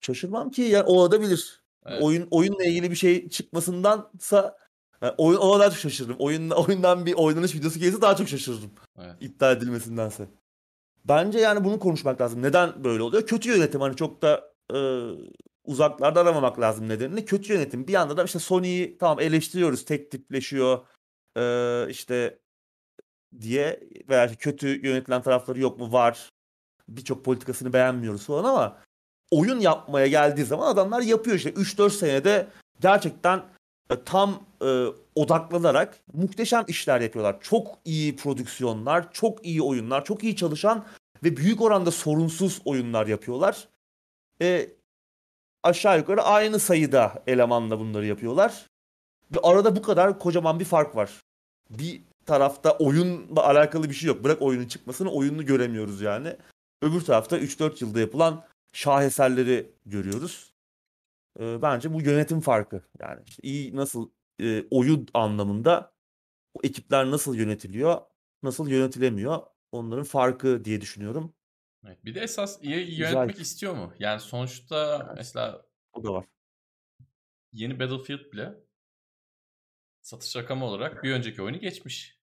Şaşırmam ki yani olabilir. Evet. Oyun oyunla ilgili bir şey çıkmasındansa yani oyun ona daha çok şaşırırım. Oyun, oyundan bir oynanış videosu gelirse daha çok şaşırırım. Evet. iptal edilmesindense. Bence yani bunu konuşmak lazım. Neden böyle oluyor? Kötü yönetim hani çok da e, uzaklarda aramamak lazım nedenini. Kötü yönetim. Bir yanda da işte Sony'yi tamam eleştiriyoruz. Tek tipleşiyor. E, işte diye veya işte kötü yönetilen tarafları yok mu? Var. Birçok politikasını beğenmiyoruz falan ama oyun yapmaya geldiği zaman adamlar yapıyor işte 3-4 senede gerçekten e, tam e, odaklanarak muhteşem işler yapıyorlar. Çok iyi prodüksiyonlar, çok iyi oyunlar, çok iyi çalışan ve büyük oranda sorunsuz oyunlar yapıyorlar. E, aşağı yukarı aynı sayıda elemanla bunları yapıyorlar. Ve arada bu kadar kocaman bir fark var. Bir tarafta oyunla alakalı bir şey yok. Bırak oyunun çıkmasını oyununu göremiyoruz yani. Öbür tarafta 3-4 yılda yapılan şaheserleri görüyoruz. E, bence bu yönetim farkı. Yani işte iyi nasıl e, oyun anlamında o ekipler nasıl yönetiliyor, nasıl yönetilemiyor onların farkı diye düşünüyorum. Evet. Bir de esas Güzel. yönetmek istiyor mu? Yani sonuçta Evet. mesela O da var. yeni Battlefield bile satış rakamı olarak bir önceki oyunu geçmiş.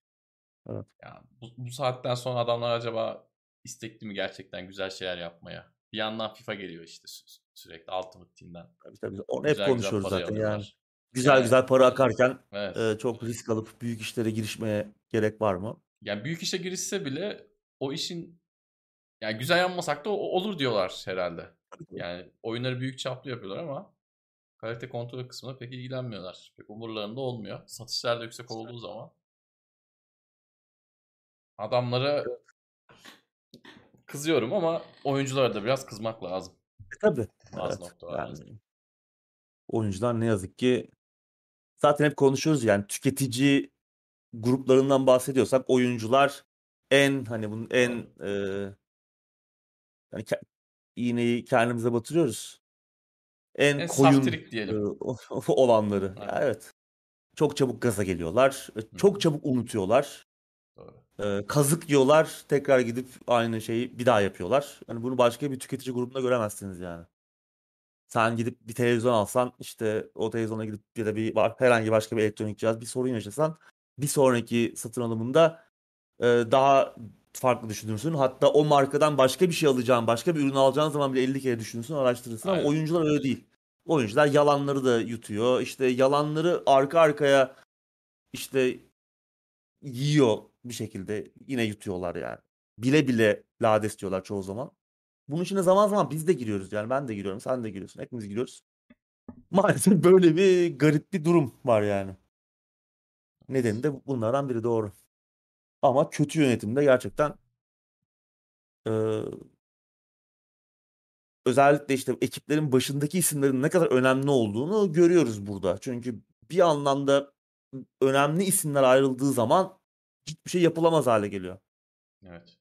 Evet. Ya bu, bu saatten sonra adamlar acaba istekli mi gerçekten güzel şeyler yapmaya? Bir yandan FIFA geliyor işte sü- sürekli Ultimate Team'den. Tabii tabii. Onu hep Güzel güzel konuşuyoruz para zaten yani. Güzel Yani- güzel para akarken Evet. e, çok risk alıp büyük işlere girişmeye gerek var mı? Yani büyük işe girişse bile o işin yani güzel yapmasak da olur diyorlar herhalde. Yani oyunları büyük çaplı yapıyorlar ama kalite kontrol kısmına pek ilgilenmiyorlar. Pek umurlarında olmuyor. Satışlar da yüksek olduğu zaman adamlara kızıyorum ama oyunculara da biraz kızmak lazım. E, tabii. Bazı Evet, yani oyuncular ne yazık ki zaten hep konuşuyoruz yani tüketici gruplarından bahsediyorsak oyuncular en hani bunun en e, yani ke- iğneyi kendimize batırıyoruz. En, En koyun saftirik e, diyelim. olanları. Ya Aynen. evet. Çok çabuk gaza geliyorlar. e, Hı. Çok çabuk unutuyorlar. Doğru. E, kazık yiyorlar. Tekrar gidip aynı şeyi bir daha yapıyorlar. Hani bunu başka bir tüketici grubunda göremezsiniz yani. Sen gidip bir televizyon alsan işte o televizyona gidip ya da bir ba- herhangi başka bir elektronik cihaz bir sorun yaşasan bir sonraki satın alımında e, daha farklı düşünürsün. Hatta o markadan başka bir şey alacağın, başka bir ürün alacağın zaman bile 50 kere düşünürsün, araştırırsın ama Aynen. oyuncular öyle değil. Oyuncular yalanları da yutuyor. İşte yalanları arka arkaya işte yiyor bir şekilde yine yutuyorlar yani. Bile bile lades diyorlar çoğu zaman. Bunun içine zaman zaman biz de giriyoruz yani ben de giriyorum, sen de giriyorsun, hepimiz giriyoruz. Maalesef böyle bir garip bir durum var yani. Nedeni de bunlardan biri doğru. Ama kötü yönetimde gerçekten eee, özellikle işte ekiplerin başındaki isimlerin ne kadar önemli olduğunu görüyoruz burada. Çünkü bir anlamda önemli isimler ayrıldığı zaman hiçbir şey yapılamaz hale geliyor. Evet.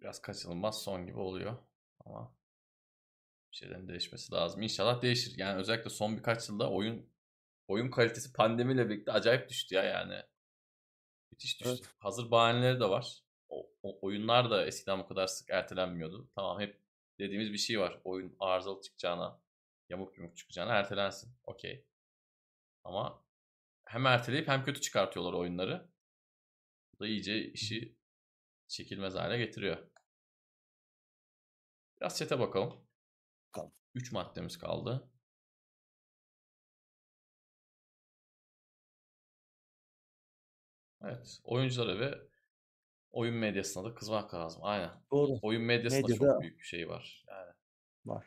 Biraz kaçınılmaz son gibi oluyor ama bir şeylerin değişmesi lazım. İnşallah değişir. Yani özellikle son birkaç yılda oyun oyun kalitesi pandemiyle birlikte acayip düştü ya yani. Müthiş düştü. Evet. Hazır bahaneleri de var. O, o- oyunlar da eskiden bu kadar sık ertelenmiyordu. Tamam hep dediğimiz bir şey var. Oyun arızalı çıkacağına, yamuk yumuk çıkacağına ertelensin. Okey. Ama hem erteleyip hem kötü çıkartıyorlar oyunları. Bu da iyice işi çekilmez hale getiriyor. Biraz chat'e bakalım. Bakalım. 3 maddemiz kaldı. Evet. Oyunculara ve oyun medyasına da kızmak lazım. Aynen. Doğru. Oyun medyasında Medyada- çok büyük bir şey var. Yani Var.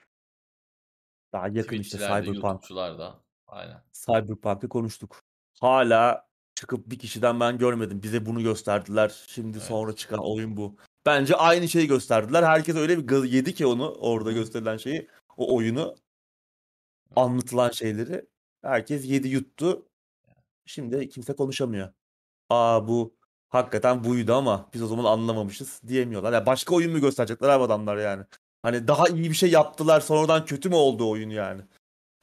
Daha yakın işte Cyberpunk. Da. Aynen. Cyberpunk'ı konuştuk. Hala çıkıp bir kişiden ben görmedim. Bize bunu gösterdiler. Şimdi Evet. sonra çıkan oyun bu. Bence aynı şeyi gösterdiler. Herkes öyle bir gaz yedi ki onu orada gösterilen şeyi. O oyunu anlatılan şeyleri. Herkes yedi yuttu. Şimdi kimse konuşamıyor. Aa bu hakikaten buydu ama biz o zaman anlamamışız diyemiyorlar. Ya başka oyun mu gösterecekler abi adamlar yani? Hani daha iyi bir şey yaptılar sonradan kötü mü oldu oyun yani?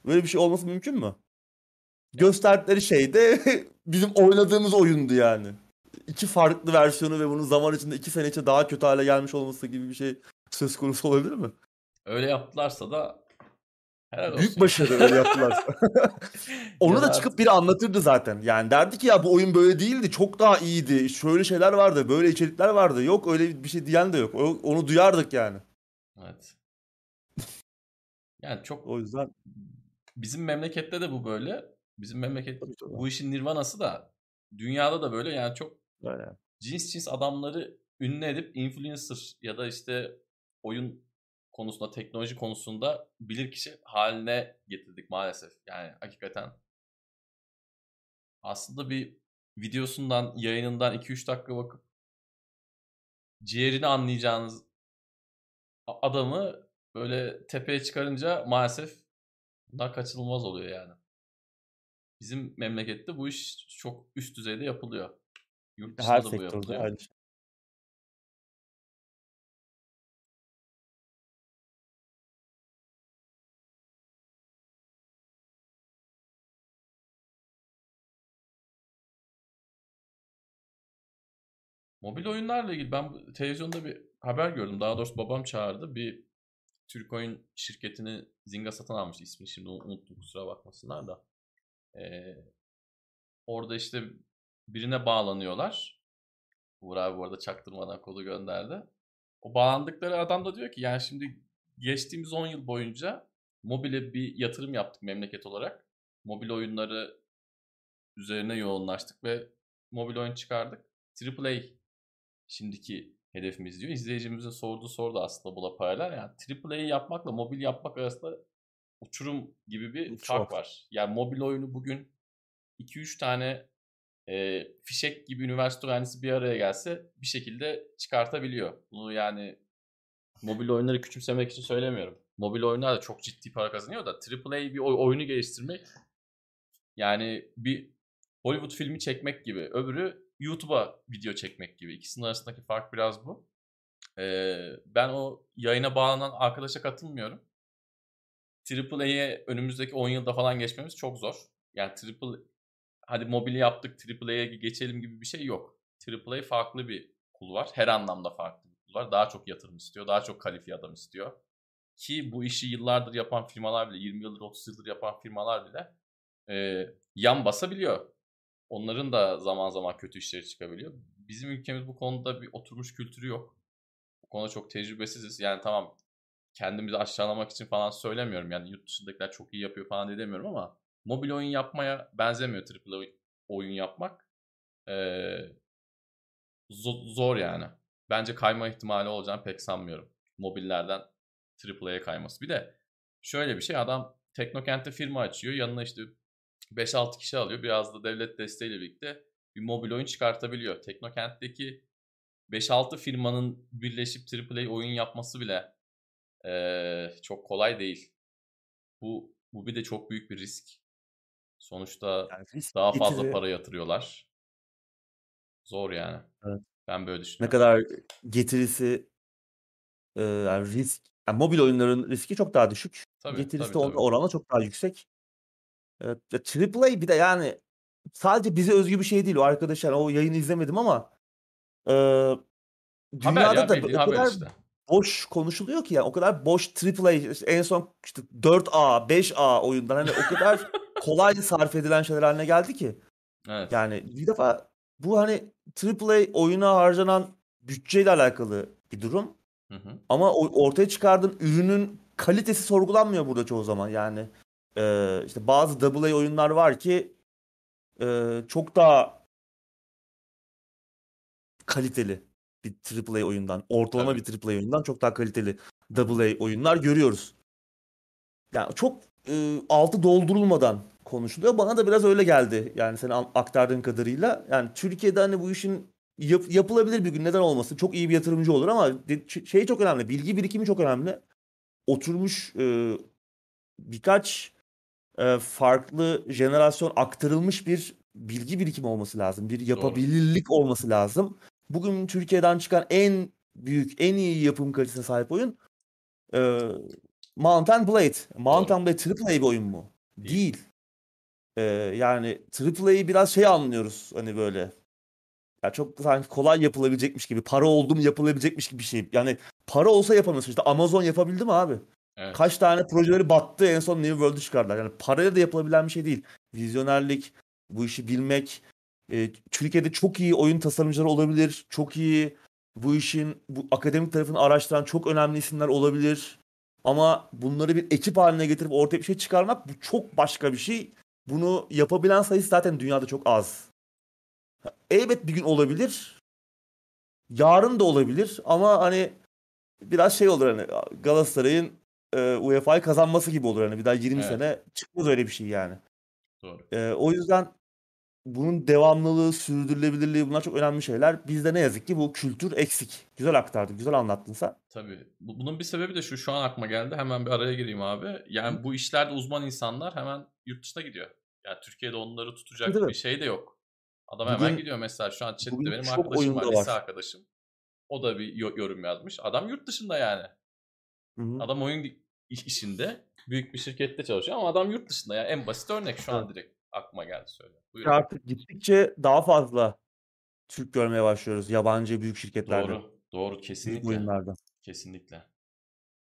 Böyle bir şey olması mümkün mü? Gösterdikleri şey de bizim oynadığımız oyundu yani. İki farklı versiyonu ve bunun zaman içinde iki sene içinde daha kötü hale gelmiş olması gibi bir şey söz konusu olabilir mi? Öyle yaptılarsa da helal. Büyük başarı öyle yaptılar. Onu da çıkıp biri anlatırdı zaten. Yani derdi ki ya bu oyun böyle değildi. Çok daha iyiydi. Şöyle şeyler vardı. Böyle içerikler vardı. Yok öyle bir şey diyen de yok. Onu duyardık yani. Evet. Yani çok O yüzden bizim memlekette de bu böyle. Bizim memleket Tabii, tabii. bu işin nirvanası da dünyada da böyle yani çok böyle. cins cins adamları ünlü edip influencer ya da işte oyun konusunda, teknoloji konusunda bilir kişi haline getirdik maalesef. Yani hakikaten aslında bir videosundan, yayınından 2-3 dakika bakıp ciğerini anlayacağınız adamı böyle tepeye çıkarınca maalesef bunlar kaçınılmaz oluyor yani. Bizim memlekette bu iş çok üst düzeyde yapılıyor. Yurt dışında Her da bu sektörde yapılıyor. aynı Mobil oyunlarla ilgili ben televizyonda bir haber gördüm. Daha doğrusu babam çağırdı. Bir Türk oyun şirketini Zynga satın almış. İsmini şimdi unuttum kusura bakmasınlar da. Ee, orada işte birine bağlanıyorlar. Uğur abi bu arada çaktırmadan kodu gönderdi. O bağlandıkları adam da diyor ki yani şimdi geçtiğimiz 10 yıl boyunca mobile bir yatırım yaptık memleket olarak. Mobil oyunları üzerine yoğunlaştık ve mobil oyun çıkardık. AAA şimdiki hedefimiz diyor. İzleyicimizin sorduğu soru da aslında buna paralel. Yani AAA'yı yapmakla mobil yapmak arasında uçurum gibi bir Çok. fark var. Yani mobil oyunu bugün 2-3 tane e, fişek gibi üniversite öğrencisi bir araya gelse bir şekilde çıkartabiliyor. Bunu yani mobil oyunları küçümsemek için söylemiyorum. Mobil oyunlar da çok ciddi para kazanıyor da AAA bir oy- oyunu geliştirmek yani bir Hollywood filmi çekmek gibi. Öbürü YouTube'a video çekmek gibi. İkisinin arasındaki fark biraz bu. Ee, ben o yayına bağlanan arkadaşa katılmıyorum. AAA'ye önümüzdeki 10 yılda falan geçmemiz çok zor. Yani triple hadi mobili yaptık AAA'ye geçelim gibi bir şey yok. AAA farklı bir kul var. Her anlamda farklı bir kul var. Daha çok yatırım istiyor. Daha çok kalifiye adam istiyor. Ki bu işi yıllardır yapan firmalar bile, 20 yıldır 30 yıldır yapan firmalar bile e, yan basabiliyor. Onların da zaman zaman kötü işleri çıkabiliyor. Bizim ülkemiz bu konuda bir oturmuş kültürü yok. Bu konuda çok tecrübesiziz. Yani tamam kendimizi aşağılamak için falan söylemiyorum. Yani yurt dışındakiler çok iyi yapıyor falan demiyorum ama mobil oyun yapmaya benzemiyor oy- oyun yapmak. Ee, zo- zor yani. Bence kayma ihtimali olacağını pek sanmıyorum. Mobillerden AAA'ya kayması. Bir de şöyle bir şey adam Teknokent'te firma açıyor. Yanına işte 5-6 kişi alıyor. Biraz da devlet desteğiyle birlikte bir mobil oyun çıkartabiliyor. Teknokent'teki 5-6 firmanın birleşip AAA oyun yapması bile eee, çok kolay değil. Bu bu bir de çok büyük bir risk. Sonuçta Yani risk daha fazla getiri- para yatırıyorlar. Zor yani. Evet. Ben böyle ne düşünüyorum. kadar getirisi e, yani risk yani mobil oyunların riski çok daha düşük. Tabii, getirisi tabii, tabii. oranla çok daha yüksek. Evet, ya AAA bir de yani sadece bize özgü bir şey değil o arkadaşlar. O yayını izlemedim ama e, dünyada ya da o kadar işte. boş konuşuluyor ki yani o kadar boş AAA işte en son işte 4A, 5A oyundan hani o kadar kolay sarf edilen şeyler haline geldi ki. Evet. Yani bir defa bu hani AAA oyuna harcanan bütçeyle alakalı bir durum. Hı hı. Ama ortaya çıkardığın ürünün kalitesi sorgulanmıyor burada çoğu zaman. Yani e, işte bazı AA oyunlar var ki e, çok daha kaliteli bir AAA oyundan, ortalama Tabii. bir AAA oyundan çok daha kaliteli AA oyunlar görüyoruz. Yani çok e, altı doldurulmadan konuşuluyor. Bana da biraz öyle geldi. Yani an- aktardığın kadarıyla. Yani Türkiye'de hani bu işin yap- yapılabilir bir gün neden olmasın? Çok iyi bir yatırımcı olur ama de- şey çok önemli. Bilgi birikimi çok önemli. Oturmuş e, birkaç e, farklı jenerasyon aktarılmış bir bilgi birikimi olması lazım. Bir yapabilirlik olması lazım. Bugün Türkiye'den çıkan en büyük, en iyi yapım kalitesine sahip oyun e, Mount and Blade. Mount Doğru. Blade AAA bir oyun mu? Değil. Değil. E, yani AAA'yı biraz şey anlıyoruz hani böyle. Ya çok sanki kolay yapılabilecekmiş gibi, para oldu mu yapılabilecekmiş gibi bir şey. Yani para olsa yapamıyorsun. İşte Amazon yapabildi mi abi? Evet. Kaç tane projeleri battı en son New World'u çıkardılar. Yani parayla da yapılabilen bir şey değil. Vizyonerlik, bu işi bilmek. e, Türkiye'de çok iyi oyun tasarımcıları olabilir. Çok iyi bu işin bu akademik tarafını araştıran çok önemli isimler olabilir. Ama bunları bir ekip haline getirip ortaya bir şey çıkarmak bu çok başka bir şey. Bunu yapabilen sayısı zaten dünyada çok az. Elbet bir gün olabilir. Yarın da olabilir ama hani biraz şey olur hani Galatasaray'ın e, UEFA'yı kazanması gibi olur hani bir daha 20 Evet. sene çıkmaz öyle bir şey yani. Doğru. E, o yüzden bunun devamlılığı, sürdürülebilirliği bunlar çok önemli şeyler. Bizde ne yazık ki bu kültür eksik. Güzel aktardın, güzel anlattın sen. Tabii. Bu- Bunun bir sebebi de şu şu an aklıma geldi. Hemen bir araya gireyim abi. Yani bu işlerde uzman insanlar hemen yurt dışına gidiyor. Yani Türkiye'de onları tutacak Tabii. bir şey de yok. Adam Bugün- hemen gidiyor mesela şu an chatte benim arkadaşım var, lise var. arkadaşım. O da bir yo- yorum yazmış. Adam yurt dışında yani. Hı hı. Adam oyun iş- işinde büyük bir şirkette çalışıyor ama adam yurt dışında ya. En basit örnek şu an direkt aklıma geldi söyle. Buyurun. Artık gittikçe daha fazla Türk görmeye başlıyoruz yabancı büyük şirketlerde, Doğru. Doğru kesinlikle. oyunlarda. Kesinlikle.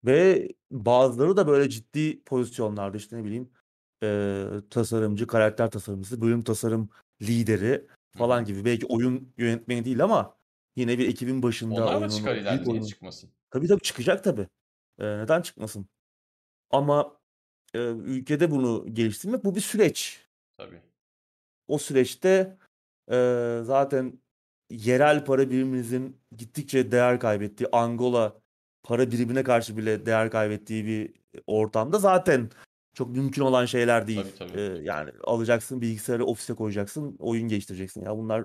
Ve bazıları da böyle ciddi pozisyonlarda işte ne bileyim e, tasarımcı, karakter tasarımcısı, bölüm tasarım lideri falan gibi. Belki oyun yönetmeni değil ama yine bir ekibin başında Onlar da çıkar ileride oyunun. çıkmasın? Tabii tabii çıkacak tabii. E, neden çıkmasın? Ama e, ülkede bunu geliştirmek bu bir süreç. Tabii. O süreçte e, zaten yerel para birimimizin gittikçe değer kaybettiği, Angola para birimine karşı bile değer kaybettiği bir ortamda zaten çok mümkün olan şeyler değil. Tabii, tabii. E, yani alacaksın bilgisayarı ofise koyacaksın, oyun geliştireceksin. Ya bunlar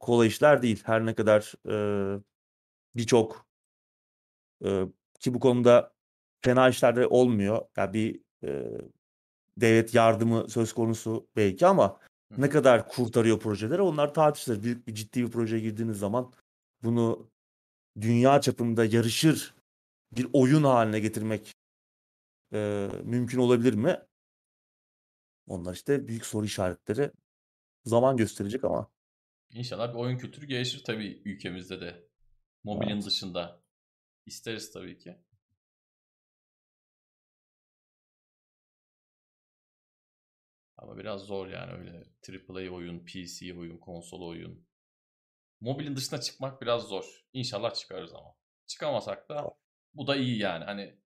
kolay işler değil. Her ne kadar e, birçok e, ki bu konuda fena işler de olmuyor. Yani bir e, devlet yardımı söz konusu belki ama Hı. ne kadar kurtarıyor projeleri onlar tartışılır. Büyük bir ciddi bir projeye girdiğiniz zaman bunu dünya çapında yarışır bir oyun haline getirmek e, mümkün olabilir mi? Onlar işte büyük soru işaretleri zaman gösterecek ama İnşallah bir oyun kültürü gelişir tabii ülkemizde de. Mobilin Evet. dışında. İsteriz tabii ki. Ama biraz zor yani öyle AAA oyun, PC oyun, konsol oyun. Mobilin dışına çıkmak biraz zor. İnşallah çıkarız ama. Çıkamasak da bu da iyi yani. Hani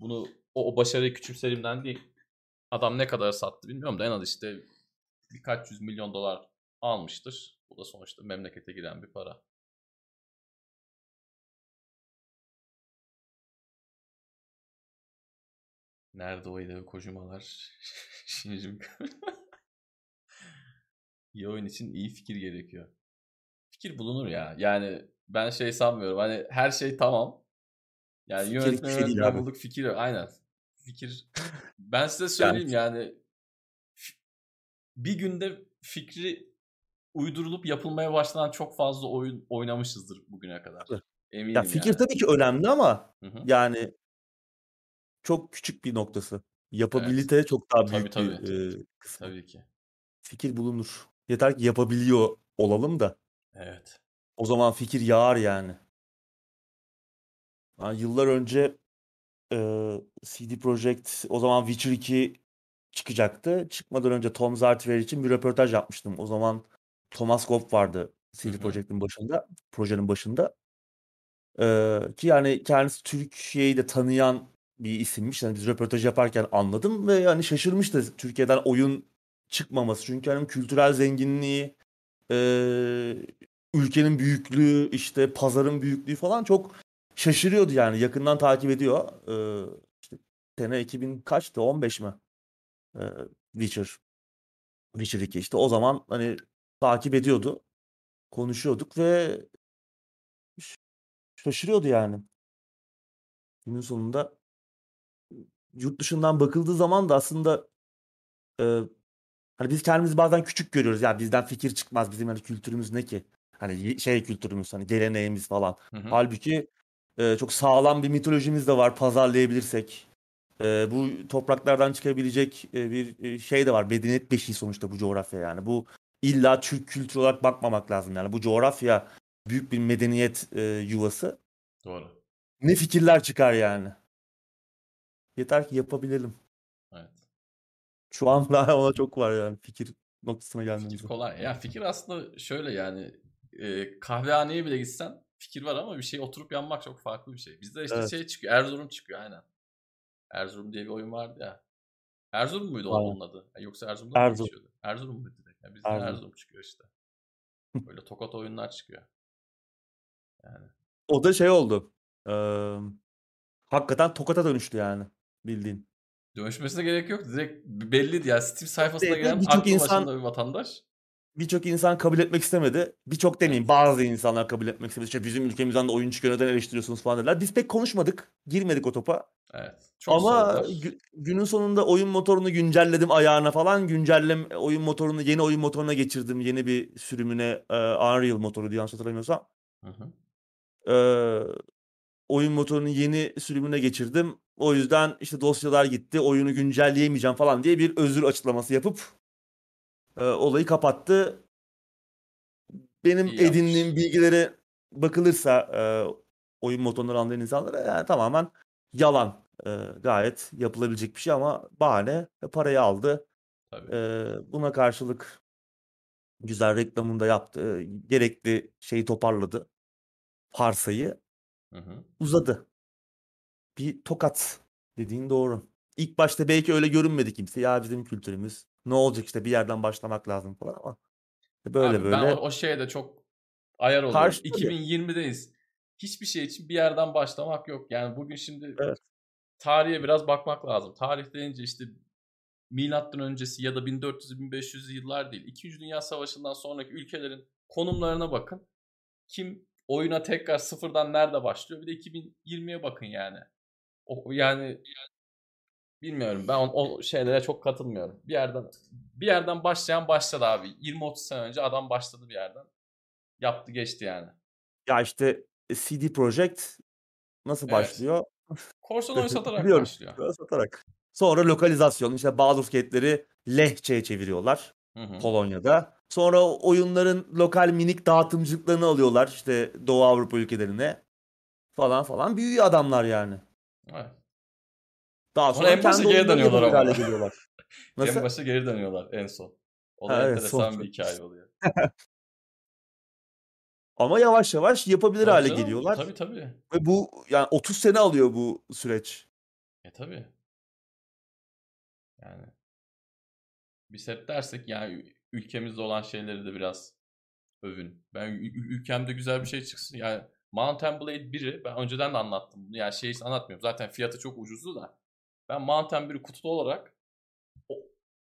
bunu o, o başarıyı küçümserimden değil. Adam ne kadar sattı bilmiyorum da en az işte birkaç yüz milyon dolar almıştır. Bu da sonuçta memlekete giren bir para. Nerede o Hideo Kojima'lar? Shinji Mikami. iyi oyun için iyi fikir gerekiyor. Fikir bulunur ya. Yani ben şey sanmıyorum. Hani her şey tamam. Yani Fikir yönetmen şey yönetmen abi. bulduk fikir. Aynen. Fikir. Ben size söyleyeyim yani f- bir günde fikri uydurulup yapılmaya başlanan çok fazla oyun oynamışızdır bugüne kadar. Eminim ya fikir yani. tabii ki önemli ama Hı hı. yani çok küçük bir noktası. Yapabilite çok daha Tabii, büyük tabii. bir e, kısmı. Tabii ki. Fikir bulunur. Yeter ki yapabiliyor olalım da Evet. o zaman fikir yağar yani. Yani yıllar önce e, CD Projekt o zaman Witcher 2 çıkacaktı. Çıkmadan önce Tom Zartwer için bir röportaj yapmıştım. O zaman Thomas Goff vardı CD. Projekt'in başında, projenin başında. E, ki yani kendisi Türkiye'yi de tanıyan bir isimmiş. Yani biz röportaj yaparken anladım ve yani şaşırmıştı Türkiye'den oyun çıkmaması. Çünkü hani kültürel zenginliği, e, ülkenin büyüklüğü, işte pazarın büyüklüğü falan çok şaşırıyordu yani. Yakından takip ediyor. E, işte sene 2000 kaçtı? 15 mi? E, Witcher. Witcher 2 işte o zaman hani takip ediyordu. Konuşuyorduk ve şaşırıyordu yani. Günün sonunda yurt dışından bakıldığı zaman da aslında e, hani biz kendimizi bazen küçük görüyoruz. Ya bizden fikir çıkmaz. Bizim hani kültürümüz ne ki? Hani şey kültürümüz hani geleneğimiz falan. Hı hı. Halbuki e, çok sağlam bir mitolojimiz de var pazarlayabilirsek. E, bu topraklardan çıkabilecek e, bir şey de var. Medeniyet beşiği sonuçta bu coğrafya yani. Bu illa Türk kültürü olarak bakmamak lazım yani. Bu coğrafya büyük bir medeniyet e, yuvası. Doğru. Ne fikirler çıkar yani. Yeter ki yapabilelim. Evet. Şu an daha ona çok var yani fikir noktasına Fikir gelmemize. kolay. Ya fikir aslında şöyle yani e, kahvehaneye bile gitsen fikir var ama bir şey oturup yanmak çok farklı bir şey. Bizde işte Evet. şey çıkıyor. Erzurum çıkıyor aynen. Erzurum diye bir oyun vardı ya. Erzurum muydu Aynen. onun adı? Yoksa Erzurum'da mı Erzurum. geçiyordu? Erzurum muydu direkt? Ya bizde Erzurum. Erzurum çıkıyor işte. Böyle tokat oyunlar çıkıyor. Yani O da şey oldu. Eee hakikaten tokata dönüştü yani bildiğin. dönüşmesine gerek yok. Direkt belliydi ya. Steam sayfasına gelen Birçok aklı insan- bir vatandaş. Birçok insan kabul etmek istemedi. Birçok demeyeyim bazı insanlar kabul etmek istemedi. İşte bizim ülkemizden de oyun çıkıyor neden eleştiriyorsunuz falan dediler. Biz pek konuşmadık. Girmedik o topa. Evet. Çok Ama gü- günün sonunda oyun motorunu güncelledim ayağına falan. Güncellem oyun motorunu yeni oyun motoruna geçirdim. Yeni bir sürümüne e, Unreal motoru diye hatırlamıyorsam. Hı hı. E, oyun motorunun yeni sürümüne geçirdim. O yüzden işte dosyalar gitti. Oyunu güncelleyemeyeceğim falan diye bir özür açıklaması yapıp e, olayı kapattı. Benim İyi yapmış. edindiğim bilgilere bakılırsa e, oyun motorları anlayan insanlara yani tamamen yalan. E, gayet yapılabilecek bir şey ama bahane e, parayı aldı. Tabii. E, buna karşılık güzel reklamını da yaptı. E, gerekli şeyi toparladı. Parsayı Hı hı. uzadı. Bir tokat dediğin doğru. ilk başta belki öyle görünmedi kimse. Ya bizim kültürümüz ne olacak işte bir yerden başlamak lazım falan ama böyle Abi böyle. Ben o, o şeye de çok ayar oluyorum. Karşı tabii. 2020'deyiz. Hiçbir şey için bir yerden başlamak yok. Yani bugün şimdi Evet. tarihe biraz bakmak lazım. Tarih deyince işte milattan öncesi ya da 1400-1500 yıllar değil. İkinci Dünya Savaşı'ndan sonraki ülkelerin konumlarına bakın. Kim oyuna tekrar sıfırdan nerede başlıyor? Bir de 2020'ye bakın yani. O, yani bilmiyorum. Ben o, o şeylere çok katılmıyorum. Bir yerden bir yerden başlayan başladı abi. 20-30 sene önce adam başladı bir yerden. Yaptı geçti yani. Ya işte e, CD Projekt nasıl Evet. başlıyor? Korsan oyun satarak Biliyorum. başlıyor. Satarak. Sonra lokalizasyon işte Baldur's Gate'leri Lehçe'ye çeviriyorlar Hı hı. Polonya'da. Sonra oyunların lokal minik dağıtımcılıklarını alıyorlar işte Doğu Avrupa ülkelerine falan falan büyüyor adamlar yani. Evet. Daha Sonra en kendi geri dönüyorlar ama. geliyorlar. Nasıl? En başa geri dönüyorlar en son. O da Ha, evet, enteresan son- bir hikaye oluyor. Ama yavaş yavaş yapabilir Tabii hale canım, geliyorlar. Tabii tabii. Ve bu yani 30 sene alıyor bu süreç. E tabii. Yani biz hep dersek yani ülkemizde olan şeyleri de biraz övün. Ben ülkemde güzel bir şey çıksın. Yani Mountain Blade 1'i ben önceden de anlattım. Yani şeyi anlatmıyorum. Zaten fiyatı çok ucuzdu da. Ben Mountain 1'i kutulu olarak o-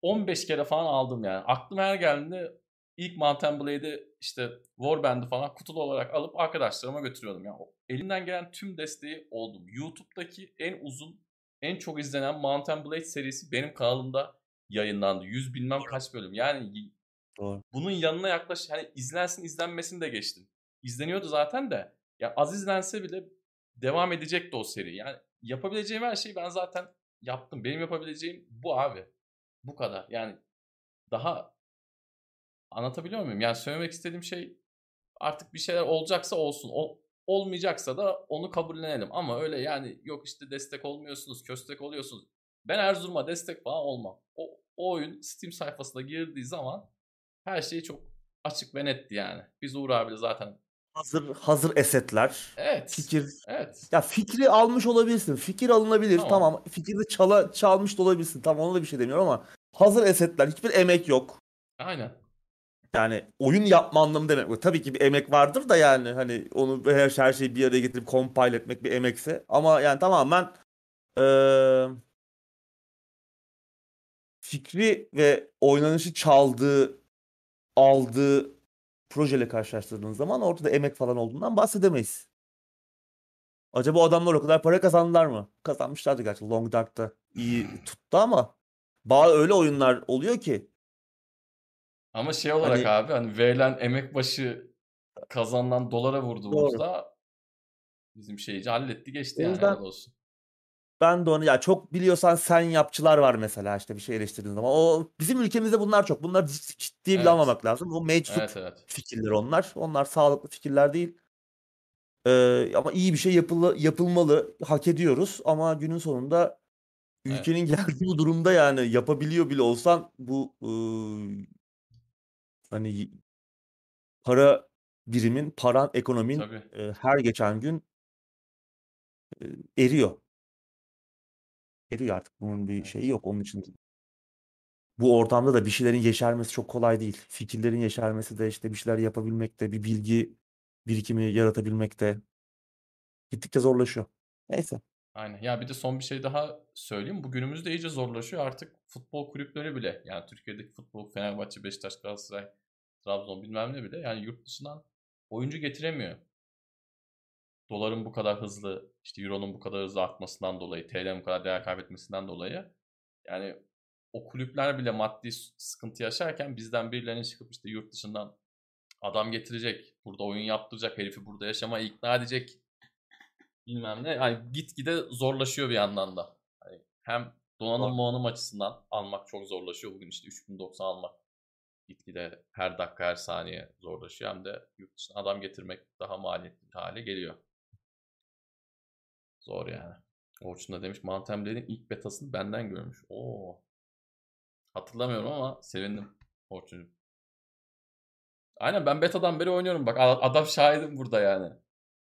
15 kere falan aldım yani. Aklıma her geldiğinde ilk Mountain Blade'i işte Warband'i falan kutulu olarak alıp arkadaşlarıma götürüyordum. Yani elimden gelen tüm desteği oldum. YouTube'daki en uzun, en çok izlenen Mountain Blade serisi benim kanalımda yayınlandı. 100 bilmem kaç bölüm. Yani Doğru. bunun yanına yaklaş hani izlensin izlenmesini de geçtim. İzleniyordu zaten de. Ya az izlense bile devam edecekti o seri. Yani yapabileceğim her şeyi ben zaten yaptım. Benim yapabileceğim bu abi. Bu kadar. Yani daha anlatabiliyor muyum? Yani söylemek istediğim şey artık bir şeyler olacaksa olsun. O, olmayacaksa da onu kabullenelim. Ama öyle yani yok işte destek olmuyorsunuz, köstek oluyorsunuz. Ben Erzurum'a destek falan olmam. O, oyun Steam sayfasına girdiği zaman her şey çok açık ve netti yani. Biz Uğur abiyle zaten. Hazır hazır esetler. Evet. Fikir Evet. ya fikri almış olabilirsin. Fikir alınabilir. Tamam. Tamam. Fikri çala, çalmış da olabilirsin. Tamam ona da bir şey demiyorum ama hazır esetler hiçbir emek yok. Aynen. Yani oyun yapma anlamı demek. bu. Tabii ki bir emek vardır da yani hani onu her, her şeyi bir araya getirip compile etmek bir emekse. Ama yani tamamen eee, fikri ve oynanışı çaldığı, aldığı projeyle karşılaştırdığınız zaman ortada emek falan olduğundan bahsedemeyiz. Acaba o adamlar o kadar para kazandılar mı? Kazanmışlardı gerçi. Long Dark'ta iyi tuttu ama bazı öyle oyunlar oluyor ki Ama şey olarak Hani- abi hani verilen emek başı kazanılan dolara vurduğumuzda bizim şeyci halletti geçti O yani yüzden- helal olsun. Ben de onu ya çok biliyorsan sen yapçılar var mesela işte bir şey eleştirdiğin zaman. O bizim ülkemizde bunlar çok. Bunlar cid- ciddiye bile Evet. almamak lazım. O meczup Evet evet. fikirler onlar. Onlar sağlıklı fikirler değil. Ee, ama iyi bir şey yapılı, yapılmalı. Hak ediyoruz ama günün sonunda Evet. ülkenin geldiği bu durumda yani yapabiliyor bile olsan bu ıı, hani para birimin, paran, ekonomin Tabii. e, her geçen gün e, eriyor. Eriyor artık. Bunun bir şeyi yok. Onun için bu ortamda da bir şeylerin yeşermesi çok kolay değil. Fikirlerin yeşermesi de işte bir şeyler yapabilmekte, bir bilgi birikimi yaratabilmekte gittikçe zorlaşıyor. Neyse. Aynen. Ya bir de son bir şey daha söyleyeyim. Bu günümüzde iyice zorlaşıyor. Artık futbol kulüpleri bile yani Türkiye'deki futbol Fenerbahçe, Beşiktaş, Galatasaray, Trabzon bilmem ne bile yani yurt dışından oyuncu getiremiyor. Doların bu kadar hızlı, işte Euro'nun bu kadar hızlı artmasından dolayı, TL'nin bu kadar değer kaybetmesinden dolayı yani o kulüpler bile maddi sıkıntı yaşarken bizden birilerinin çıkıp işte yurt dışından adam getirecek, burada oyun yaptıracak, herifi burada yaşamaya ikna edecek bilmem ne. Yani gitgide zorlaşıyor bir yandan da. Hani hem donanım monanım açısından almak çok zorlaşıyor. Bugün işte 3090 almak gitgide her dakika her saniye zorlaşıyor. Hem de yurt dışına adam getirmek daha maliyetli bir hale geliyor. Zor yani. Orçun da demiş Mountain Blade'in ilk betasını benden görmüş. Oo. Hatırlamıyorum ama sevindim Orçun'cum. Aynen ben betadan beri oynuyorum. Bak adam şahidim burada yani.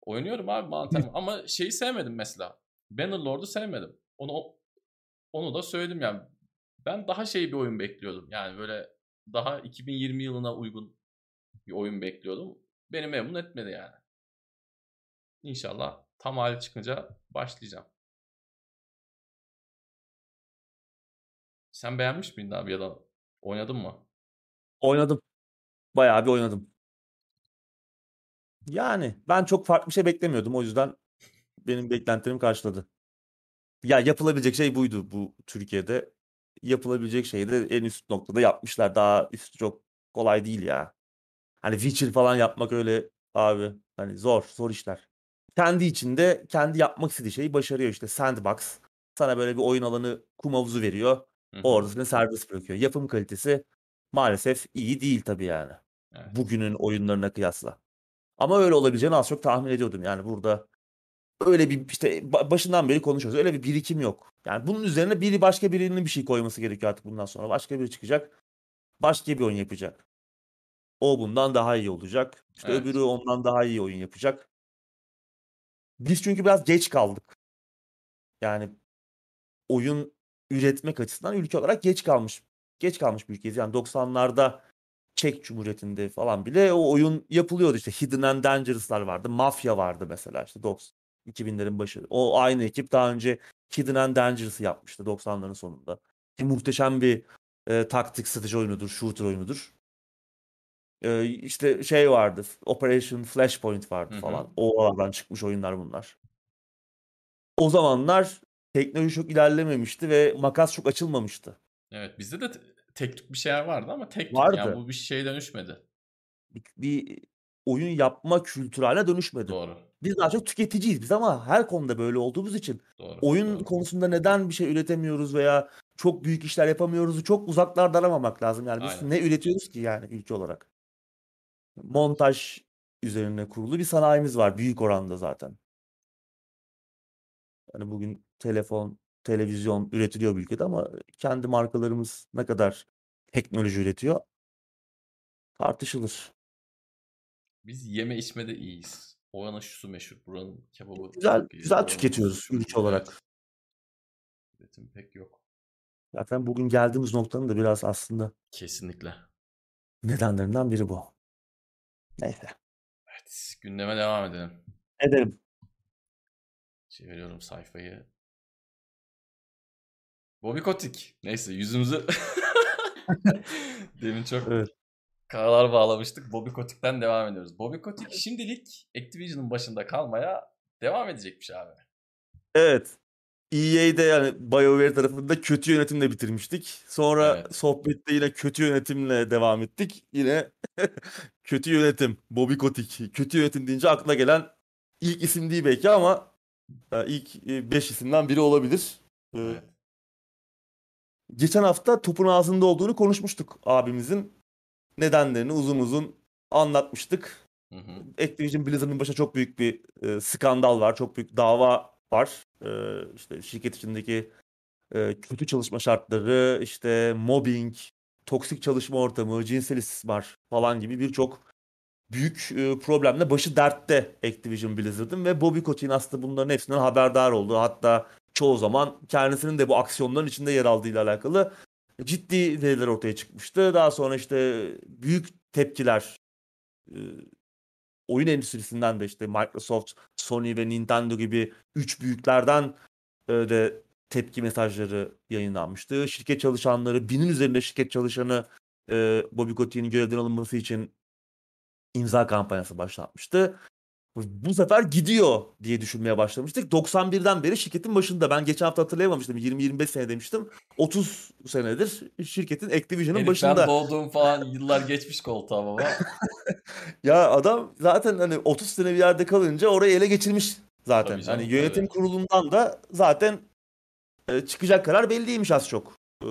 Oynuyorum abi Mountain ama şeyi sevmedim mesela. Bannerlord'u sevmedim. Onu onu da söyledim yani. Ben daha şey bir oyun bekliyordum. Yani böyle daha 2020 yılına uygun bir oyun bekliyordum. Beni memnun etmedi yani. İnşallah tam hali çıkınca başlayacağım. Sen beğenmiş miydin abi ya da oynadın mı? Oynadım. Bayağı bir oynadım. Yani ben çok farklı bir şey beklemiyordum. O yüzden benim beklentilerimi karşıladı. Ya yapılabilecek şey buydu bu Türkiye'de. Yapılabilecek şeyi de en üst noktada yapmışlar. Daha üstü çok kolay değil ya. Hani Witcher falan yapmak öyle abi. Hani zor, zor işler. Kendi içinde kendi yapmak istediği şeyi başarıyor işte. Sandbox. Sana böyle bir oyun alanı, kum havuzu veriyor. Hı hı. Orada serbest bırakıyor. Yapım kalitesi maalesef iyi değil tabii yani. Evet. Bugünün oyunlarına kıyasla. Ama öyle olabileceğini az çok tahmin ediyordum. Yani burada öyle bir işte ba- başından beri konuşuyoruz. Öyle bir birikim yok. Yani bunun üzerine biri başka birinin bir şey koyması gerekiyor artık bundan sonra. Başka biri çıkacak. Başka bir oyun yapacak. O bundan daha iyi olacak. İşte Evet. öbürü ondan daha iyi oyun yapacak. Biz çünkü biraz geç kaldık. Yani oyun üretmek açısından ülke olarak geç kalmış. Geç kalmış bir ülkeyiz. Yani 90'larda Çek Cumhuriyeti'nde falan bile o oyun yapılıyordu. İşte Hidden and Dangerous'lar vardı. Mafya vardı mesela işte 90 2000'lerin başı. O aynı ekip daha önce Hidden and Dangerous'ı yapmıştı 90'ların sonunda. Ki muhteşem bir e, taktik strateji oyunudur, shooter oyunudur. E, işte şey vardı, Operation Flashpoint vardı Hı hı. falan. O aradan çıkmış oyunlar bunlar. O zamanlar teknoloji çok ilerlememişti ve makas çok açılmamıştı. Evet bizde de te- tek tük bir şeyler vardı ama tek tük Vardı. yani bu bir şeye dönüşmedi. Bir, bir oyun yapma kültürü haline dönüşmedi. Doğru. Biz daha çok tüketiciyiz biz ama her konuda böyle olduğumuz için Doğru. oyun doğru. konusunda neden bir şey üretemiyoruz veya çok büyük işler yapamıyoruz çok uzaklarda aramamak lazım. Yani biz Aynen. ne üretiyoruz ki yani ülke olarak? Montaj üzerine kurulu bir sanayimiz var büyük oranda zaten. Yani bugün telefon, televizyon üretiliyor bu ülkede ama kendi markalarımız ne kadar teknoloji üretiyor tartışılır. Biz yeme içmede iyiyiz. Oranın şusu meşhur. Buranın kebabı Güzel güzel oranın tüketiyoruz sushi- ülke olarak. Evet. Üretim pek yok. Zaten bugün geldiğimiz noktanın da biraz aslında Kesinlikle. nedenlerinden biri bu. Neyse. Evet. Gündeme devam edelim. Edelim. Çeviriyorum sayfayı. Bobby Kotick. Neyse yüzümüzü demin çok Evet. karalar bağlamıştık. Bobby Kotick'ten devam ediyoruz. Bobby Kotick şimdilik Activision'ın başında kalmaya devam edecekmiş abi. Evet. EA'de yani BioWare tarafında kötü yönetimle bitirmiştik. Sonra Evet. sohbette yine kötü yönetimle devam ettik. Yine kötü yönetim. Bobby Kotick. Kötü yönetim deyince aklına gelen ilk isim değil belki ama e, ilk 5 isimden biri olabilir. E, Evet. Geçen hafta topun ağzında olduğunu konuşmuştuk abimizin. Nedenlerini uzun uzun anlatmıştık. Hı hı. Activision Blizzard'ın başına çok büyük bir e, skandal var. Çok büyük dava var. E, işte şirket içindeki e, kötü çalışma şartları, işte mobbing, toksik çalışma ortamı, cinsel istismar falan gibi birçok büyük e, problemle başı dertte Activision Blizzard'ın ve Bobby Kotick'in aslında bunların hepsinden haberdar olduğu hatta çoğu zaman kendisinin de bu aksiyonların içinde yer aldığıyla alakalı ciddi veriler ortaya çıkmıştı. Daha sonra işte büyük tepkiler e, oyun endüstrisinden de işte Microsoft, Sony ve Nintendo gibi üç büyüklerden e, de tepki mesajları yayınlanmıştı. Şirket çalışanları, binin üzerinde şirket çalışanı e, Bobby Kotick'in görevden alınması için imza kampanyası başlatmıştı. Bu sefer gidiyor diye düşünmeye başlamıştık. 91'den beri şirketin başında. Ben geçen hafta hatırlayamamıştım. 20-25 sene demiştim. 30 senedir şirketin Activision'ın Herif başında. ben doğduğum falan yıllar geçmiş koltuğa baba. Ya adam zaten hani 30 sene bir yerde kalınca orayı ele geçirmiş zaten. Tabii canım, hani yönetim tabii. kurulundan da zaten e, çıkacak karar belliymiş az çok. E,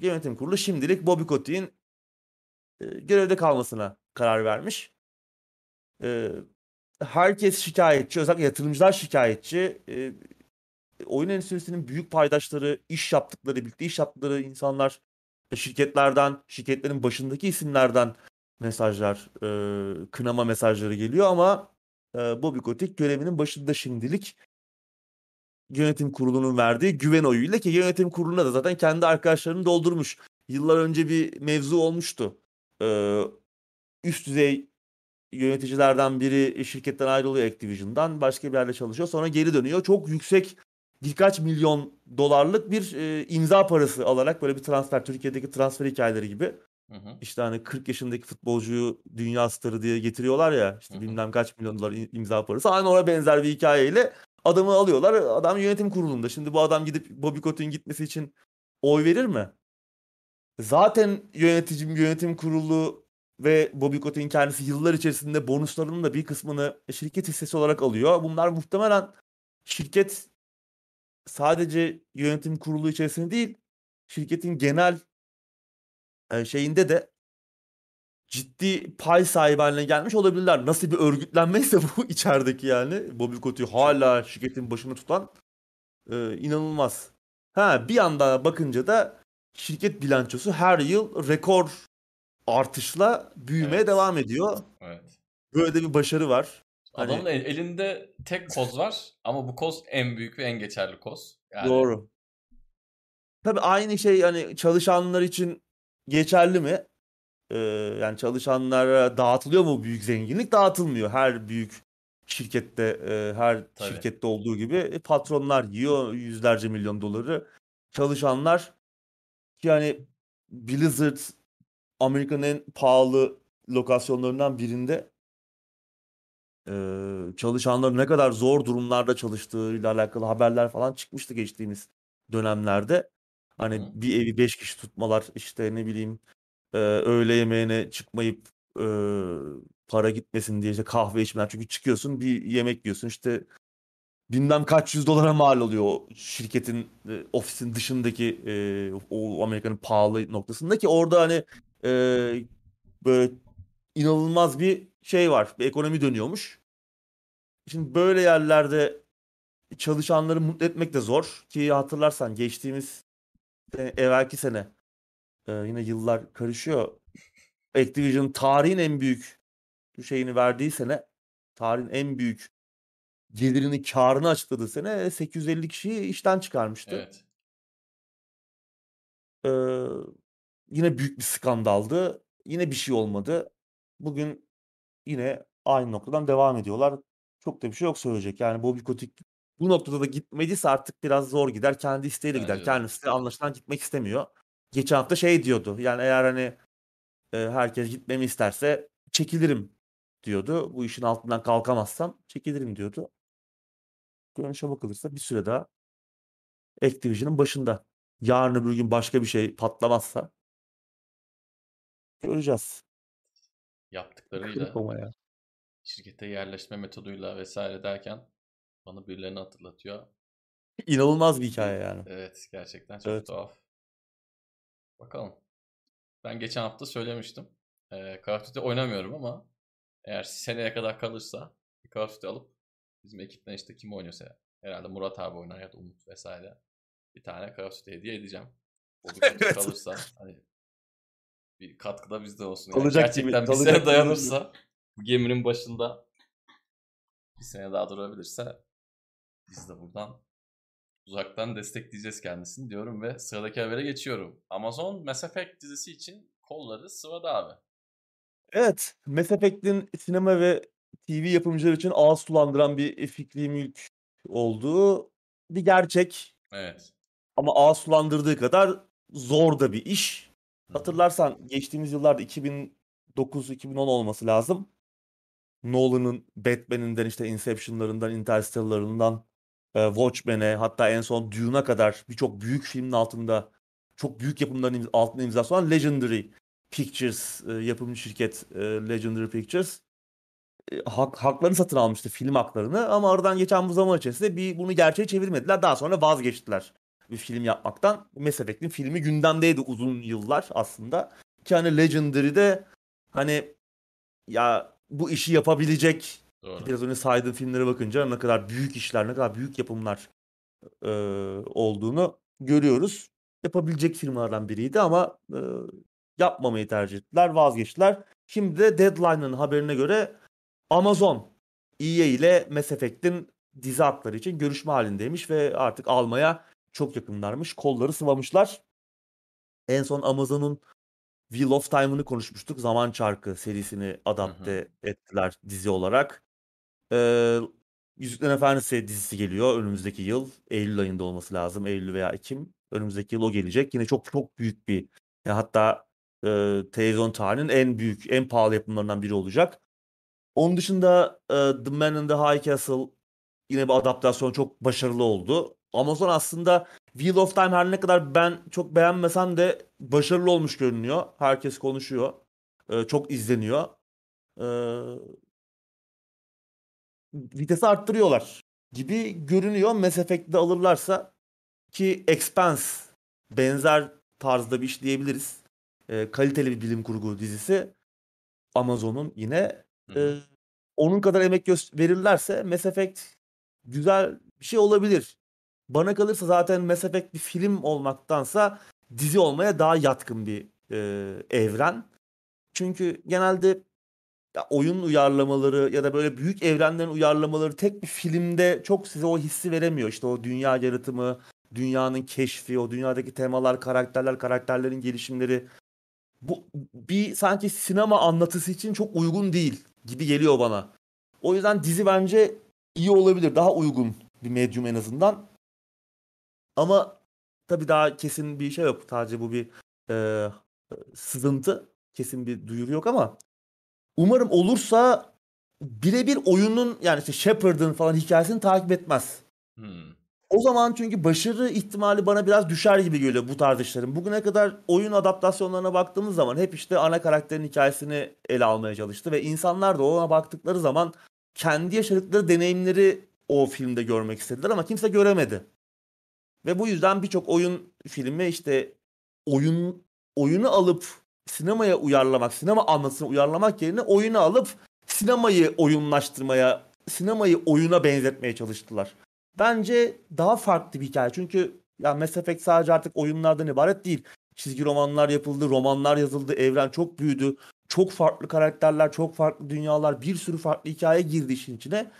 yönetim kurulu şimdilik Bobby Kotick'in e, görevde kalmasına karar vermiş. E, herkes şikayetçi, özellikle yatırımcılar şikayetçi. E, oyun endüstrisinin büyük paydaşları, iş yaptıkları, birlikte iş yaptıkları insanlar e, şirketlerden, şirketlerin başındaki isimlerden mesajlar, e, kınama mesajları geliyor ama e, Bobby Kotick görevinin başında şimdilik. Yönetim kurulunun verdiği güven oyuyla ki yönetim kuruluna da zaten kendi arkadaşlarını doldurmuş. Yıllar önce bir mevzu olmuştu. Ee, üst düzey yöneticilerden biri şirketten ayrılıyor Activision'dan. Başka bir yerde çalışıyor. Sonra geri dönüyor. Çok yüksek birkaç milyon dolarlık bir e, imza parası alarak böyle bir transfer. Türkiye'deki transfer hikayeleri gibi. Hı hı. İşte hani 40 yaşındaki futbolcuyu dünya starı diye getiriyorlar ya. işte Hı hı. bilmem kaç milyon dolar im- imza parası. Aynı ona benzer bir hikayeyle adamı alıyorlar. Adam yönetim kurulunda. Şimdi bu adam gidip Bobby Kotick'in gitmesi için oy verir mi? Zaten yöneticim yönetim kurulu ve Bobby Kotick'in kendisi yıllar içerisinde bonuslarının da bir kısmını şirket hissesi olarak alıyor. Bunlar muhtemelen şirket sadece yönetim kurulu içerisinde değil, şirketin genel e, şeyinde de ciddi pay sahibi haline gelmiş olabilirler. Nasıl bir örgütlenmeyse bu içerideki yani. Bobby Kotick hala şirketin başını tutan e, inanılmaz. Ha bir yandan bakınca da şirket bilançosu her yıl rekor artışla büyümeye Evet. devam ediyor. Evet. Böyle de bir başarı var. Hani- Adamın el- elinde tek koz var ama bu koz en büyük ve en geçerli koz. Yani Doğru. Tabii aynı şey hani çalışanlar için geçerli mi? Ee, yani çalışanlara dağıtılıyor mu büyük zenginlik? Dağıtılmıyor. Her büyük şirkette, e, her Tabii. şirkette olduğu gibi e, patronlar yiyor yüzlerce milyon doları. Çalışanlar yani Blizzard Amerika'nın en pahalı lokasyonlarından birinde eee, çalışanların ne kadar zor durumlarda çalıştığıyla alakalı haberler falan çıkmıştı geçtiğimiz dönemlerde. Hani Hı. bir evi 5 kişi tutmalar işte ne bileyim eee, öğle yemeğine çıkmayıp eee, para gitmesin diye işte kahve içmeler. Çünkü çıkıyorsun bir yemek yiyorsun işte bilmem kaç yüz dolara mal oluyor o şirketin e, ofisin dışındaki e, o Amerika'nın pahalı noktasında ki orada hani e, böyle inanılmaz bir şey var. Bir ekonomi dönüyormuş. Şimdi böyle yerlerde çalışanları mutlu etmek de zor ki hatırlarsan geçtiğimiz evvelki sene e, yine yıllar karışıyor. Activision tarihin en büyük şeyini verdiği sene tarihin en büyük gelirini, karını açıkladığı sene 850 kişiyi işten çıkarmıştı. Evet. Ee, yine büyük bir skandaldı. Yine bir şey olmadı. Bugün yine aynı noktadan devam ediyorlar. Çok da bir şey yok söyleyecek. Yani Bobby Kotick bu noktada da gitmediyse artık biraz zor gider. Kendi isteğiyle gider. Bence. Kendisi de anlaşılan gitmek istemiyor. Geçen hafta şey diyordu. Yani eğer hani e, herkes gitmemi isterse çekilirim diyordu. Bu işin altından kalkamazsam çekilirim diyordu. Görünüşe bakılırsa bir süre daha Activision'ın başında. Yarın öbür gün başka bir şey patlamazsa göreceğiz. Yaptıklarıyla, ya. şirkete yerleşme metoduyla vesaire derken bana birilerini hatırlatıyor. İnanılmaz bir hikaye yani. Evet gerçekten çok Evet. tuhaf. Bakalım. Ben geçen hafta söylemiştim. Ee, Call of Duty oynamıyorum ama eğer seneye kadar kalırsa bir Call of Duty alıp bizim ekipten işte kim oynuyorsa herhalde Murat abi oynar ya da Umut vesaire bir tane Call of Duty hediye edeceğim. O bir Evet. kalırsa hani bir katkıda bizde olsun. Yani gibi- gerçekten bir kalacak sene gibi dayanırsa bu geminin başında bir sene daha durabilirse biz de buradan uzaktan destekleyeceğiz kendisini diyorum ve sıradaki habere geçiyorum. Amazon Mass Effect dizisi için kolları sıvada abi. Evet. Mass Effect'in sinema ve TV yapımcıları için ağız sulandıran bir fikri mülk olduğu bir gerçek. Evet. Ama ağız sulandırdığı kadar zor da bir iş. Hatırlarsan geçtiğimiz yıllarda 2009-2010 olması lazım. Nolan'ın Batman'inden işte Inception'larından, Interstellar'ından e, Watchmen'e hatta en son Dune'a kadar birçok büyük filmin altında çok büyük yapımların imz- altında imzası olan Legendary Pictures e, yapımcı şirket e, Legendary Pictures e, hak, haklarını satın almıştı film haklarını ama aradan geçen bu zaman içerisinde bir bunu gerçeğe çevirmediler. Daha sonra vazgeçtiler bir film yapmaktan. Mass Effect'in filmi gündemdeydi uzun yıllar aslında. Ki hani Legendary'de hani ya bu işi yapabilecek Doğru. biraz önce saydığım filmlere bakınca ne kadar büyük işler, ne kadar büyük yapımlar e, olduğunu görüyoruz. Yapabilecek firmalardan biriydi ama e, yapmamayı tercih ettiler, vazgeçtiler. Şimdi de Deadline'ın haberine göre Amazon EA ile Mass Effect'in dizi hakları için görüşme halindeymiş ve artık almaya çok yakınlarmış. Kolları sıvamışlar. En son Amazon'un Wheel of Time'ını konuşmuştuk. Zaman Çarkı serisini adapte ettiler dizi olarak. Ee, Yüzüklerin Efendisi dizisi geliyor önümüzdeki yıl. Eylül ayında olması lazım. Eylül veya Ekim. Önümüzdeki yıl o gelecek. Yine çok çok büyük bir yani hatta e, televizyon tarihinin en büyük, en pahalı yapımlarından biri olacak. Onun dışında e, The Man in the High Castle yine bir adaptasyon çok başarılı oldu. Amazon aslında Wheel of Time her ne kadar ben çok beğenmesem de başarılı olmuş görünüyor. Herkes konuşuyor. E, çok izleniyor. E, vitesi arttırıyorlar gibi görünüyor. Mass Effect'de alırlarsa ki Expanse benzer tarzda bir iş diyebiliriz. E, kaliteli bir bilim kurgu dizisi. Amazon'un yine e, onun kadar emek verirlerse Mass Effect güzel bir şey olabilir. Bana kalırsa zaten Mass Effect bir film olmaktansa dizi olmaya daha yatkın bir e, evren. Çünkü genelde ya oyun uyarlamaları ya da böyle büyük evrenlerin uyarlamaları tek bir filmde çok size o hissi veremiyor. İşte o dünya yaratımı, dünyanın keşfi, o dünyadaki temalar, karakterler, karakterlerin gelişimleri. Bu bir sanki sinema anlatısı için çok uygun değil gibi geliyor bana. O yüzden dizi bence iyi olabilir. Daha uygun bir medyum en azından. Ama tabii daha kesin bir şey yok. Sadece bu bir e, sızıntı. Kesin bir duyuru yok ama umarım olursa birebir oyunun yani işte Shepard'ın falan hikayesini takip etmez. Hmm. O zaman çünkü başarı ihtimali bana biraz düşer gibi geliyor bu tarz işlerin. Bugüne kadar oyun adaptasyonlarına baktığımız zaman hep işte ana karakterin hikayesini ele almaya çalıştı ve insanlar da ona baktıkları zaman kendi yaşadıkları deneyimleri o filmde görmek istediler ama kimse göremedi. Ve bu yüzden birçok oyun filmi işte oyun oyunu alıp sinemaya uyarlamak, sinema anlatısını uyarlamak yerine oyunu alıp sinemayı oyunlaştırmaya, sinemayı oyuna benzetmeye çalıştılar. Bence daha farklı bir hikaye. Çünkü ya Mass Effect sadece artık oyunlardan ibaret değil. Çizgi romanlar yapıldı, romanlar yazıldı, evren çok büyüdü. Çok farklı karakterler, çok farklı dünyalar, bir sürü farklı hikaye girdi işin içine.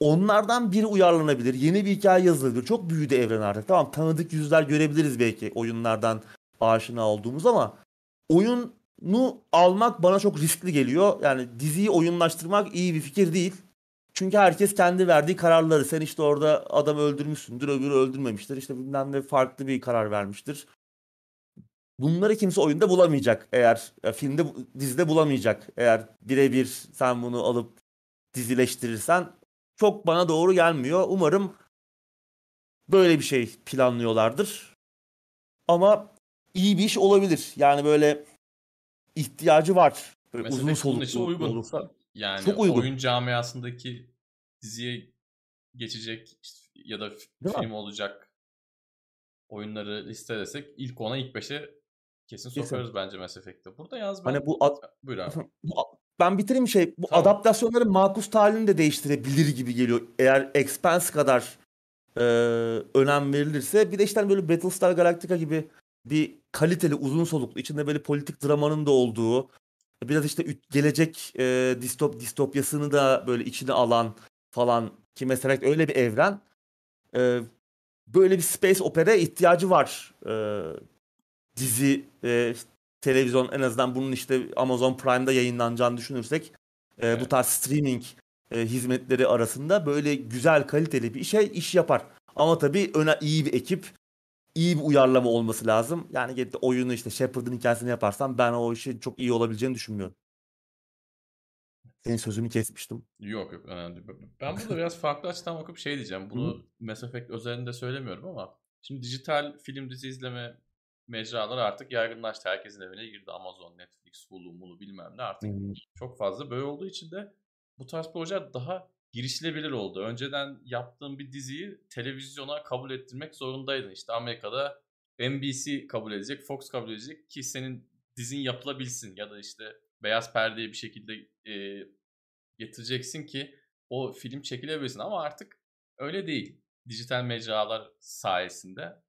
Onlardan biri uyarlanabilir. Yeni bir hikaye yazılabilir. Çok büyüdü evren artık. Tamam tanıdık yüzler görebiliriz belki oyunlardan aşina olduğumuz ama oyunu almak bana çok riskli geliyor. Yani diziyi oyunlaştırmak iyi bir fikir değil. Çünkü herkes kendi verdiği kararları. Sen işte orada adam öldürmüşsündür, öbürü öldürmemiştir. İşte bilmem ne farklı bir karar vermiştir. Bunları kimse oyunda bulamayacak eğer filmde dizide bulamayacak. Eğer birebir sen bunu alıp dizileştirirsen çok bana doğru gelmiyor. Umarım böyle bir şey planlıyorlardır. Ama iyi bir iş olabilir. Yani böyle ihtiyacı var. Böyle uzun soluklu uygun. olursa. Yani çok uygun. oyun camiasındaki diziye geçecek ya da Değil film mi? olacak oyunları listelesek ilk ona ilk beşe kesin sokarız kesin. bence Mass Effect'te. Burada yaz ben... Hani bu ad... Buyur abi. ben bitireyim şey. Bu tamam. adaptasyonların makus talini de değiştirebilir gibi geliyor. Eğer Expanse kadar e, önem verilirse. Bir de işte hani böyle Battlestar Galactica gibi bir kaliteli uzun soluklu içinde böyle politik dramanın da olduğu biraz işte gelecek e, distop distopyasını da böyle içine alan falan ki mesela öyle bir evren e, böyle bir space opera ihtiyacı var e, dizi e, televizyon en azından bunun işte Amazon Prime'da yayınlanacağını düşünürsek e, evet. bu tarz streaming e, hizmetleri arasında böyle güzel kaliteli bir şey iş yapar. Ama tabii öne iyi bir ekip iyi bir uyarlama olması lazım. Yani gelip de oyunu işte Shepard'ın hikayesini yaparsam ben o işin çok iyi olabileceğini düşünmüyorum. Senin sözünü kesmiştim. Yok yok önemli değil. Ben burada biraz farklı açıdan bakıp şey diyeceğim. Bunu Mass Effect özelinde söylemiyorum ama şimdi dijital film dizi izleme mecraları artık yaygınlaştı. Herkesin evine girdi. Amazon, Netflix, Hulu, Mulu bilmem ne artık hmm. çok fazla. Böyle olduğu için de bu tarz projeler daha girişilebilir oldu. Önceden yaptığın bir diziyi televizyona kabul ettirmek zorundaydın. İşte Amerika'da NBC kabul edecek, Fox kabul edecek ki senin dizin yapılabilsin ya da işte beyaz perdeye bir şekilde e, getireceksin ki o film çekilebilsin ama artık öyle değil. Dijital mecralar sayesinde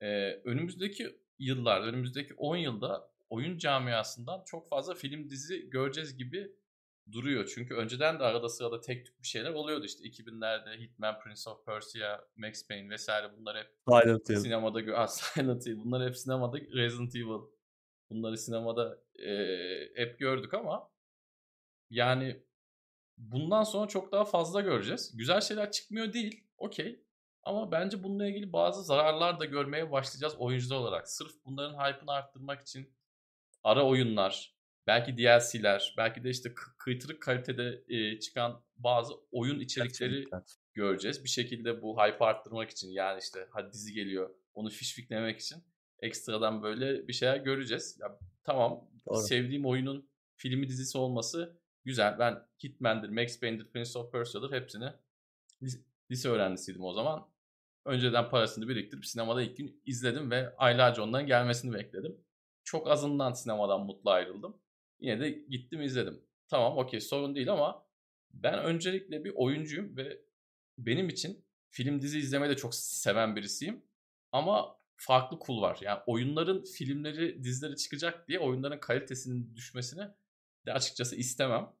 e, önümüzdeki yıllar, önümüzdeki 10 yılda oyun camiasından çok fazla film dizi göreceğiz gibi duruyor. Çünkü önceden de arada sırada tek tük bir şeyler oluyordu işte 2000'lerde Hitman, Prince of Persia, Max Payne vesaire bunlar hep Silent Hill. sinemada gö- Aa, Silent Hill bunlar hep sinemada Resident Evil bunları sinemada e, hep gördük ama yani bundan sonra çok daha fazla göreceğiz. Güzel şeyler çıkmıyor değil. Okey. Ama bence bununla ilgili bazı zararlar da görmeye başlayacağız oyuncular olarak. Sırf bunların hype'ını arttırmak için ara oyunlar, belki DLC'ler, belki de işte kıytırık kalitede e, çıkan bazı oyun içerikleri Gerçekten. göreceğiz. Bir şekilde bu hype arttırmak için yani işte hadi dizi geliyor onu fişfiklemek için ekstradan böyle bir şeyler göreceğiz. Ya, tamam Doğru. sevdiğim oyunun filmi dizisi olması güzel. Ben Hitman'dir, Max Payne'dir, Prince of Persia'dır hepsini lis- lise öğrencisiydim o zaman. Önceden parasını biriktirip sinemada ilk gün izledim ve aylarca onların gelmesini bekledim. Çok azından sinemadan mutlu ayrıldım. Yine de gittim izledim. Tamam okey sorun değil ama ben öncelikle bir oyuncuyum ve benim için film dizi izlemeyi de çok seven birisiyim. Ama farklı kul var. Yani oyunların filmleri, dizileri çıkacak diye oyunların kalitesinin düşmesini de açıkçası istemem.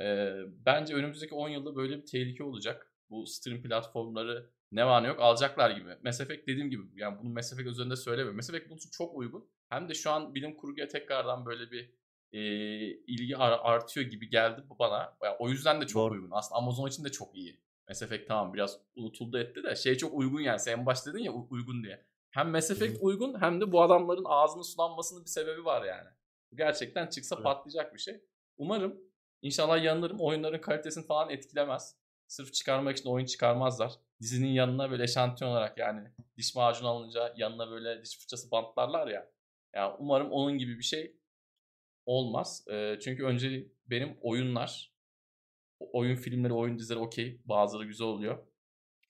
Ee, bence önümüzdeki 10 yılda böyle bir tehlike olacak. Bu stream platformları ne var ne yok alacaklar gibi. Mass Effect dediğim gibi yani bunu Mass Effect üzerinde söylemiyorum. Mass Effect bunun için çok uygun. Hem de şu an bilim kurguya tekrardan böyle bir e, ilgi ar- artıyor gibi geldi bu bana. Yani o yüzden de çok Doğru. uygun. Aslında Amazon için de çok iyi. Mass Effect tamam biraz unutuldu etti de şey çok uygun yani. Sen en başta dedin ya uygun diye. Hem Mass Effect uygun hem de bu adamların ağzının sulanmasının bir sebebi var yani. Bu gerçekten çıksa Evet. patlayacak bir şey. Umarım inşallah yanılırım oyunların kalitesini falan etkilemez. Sırf çıkarmak için oyun çıkarmazlar. Dizinin yanına böyle eşantiyon olarak yani diş macunu alınca yanına böyle diş fırçası bantlarlar ya. Yani umarım onun gibi bir şey olmaz. Ee, çünkü önce benim oyunlar, oyun filmleri, oyun dizileri okey. Bazıları güzel oluyor.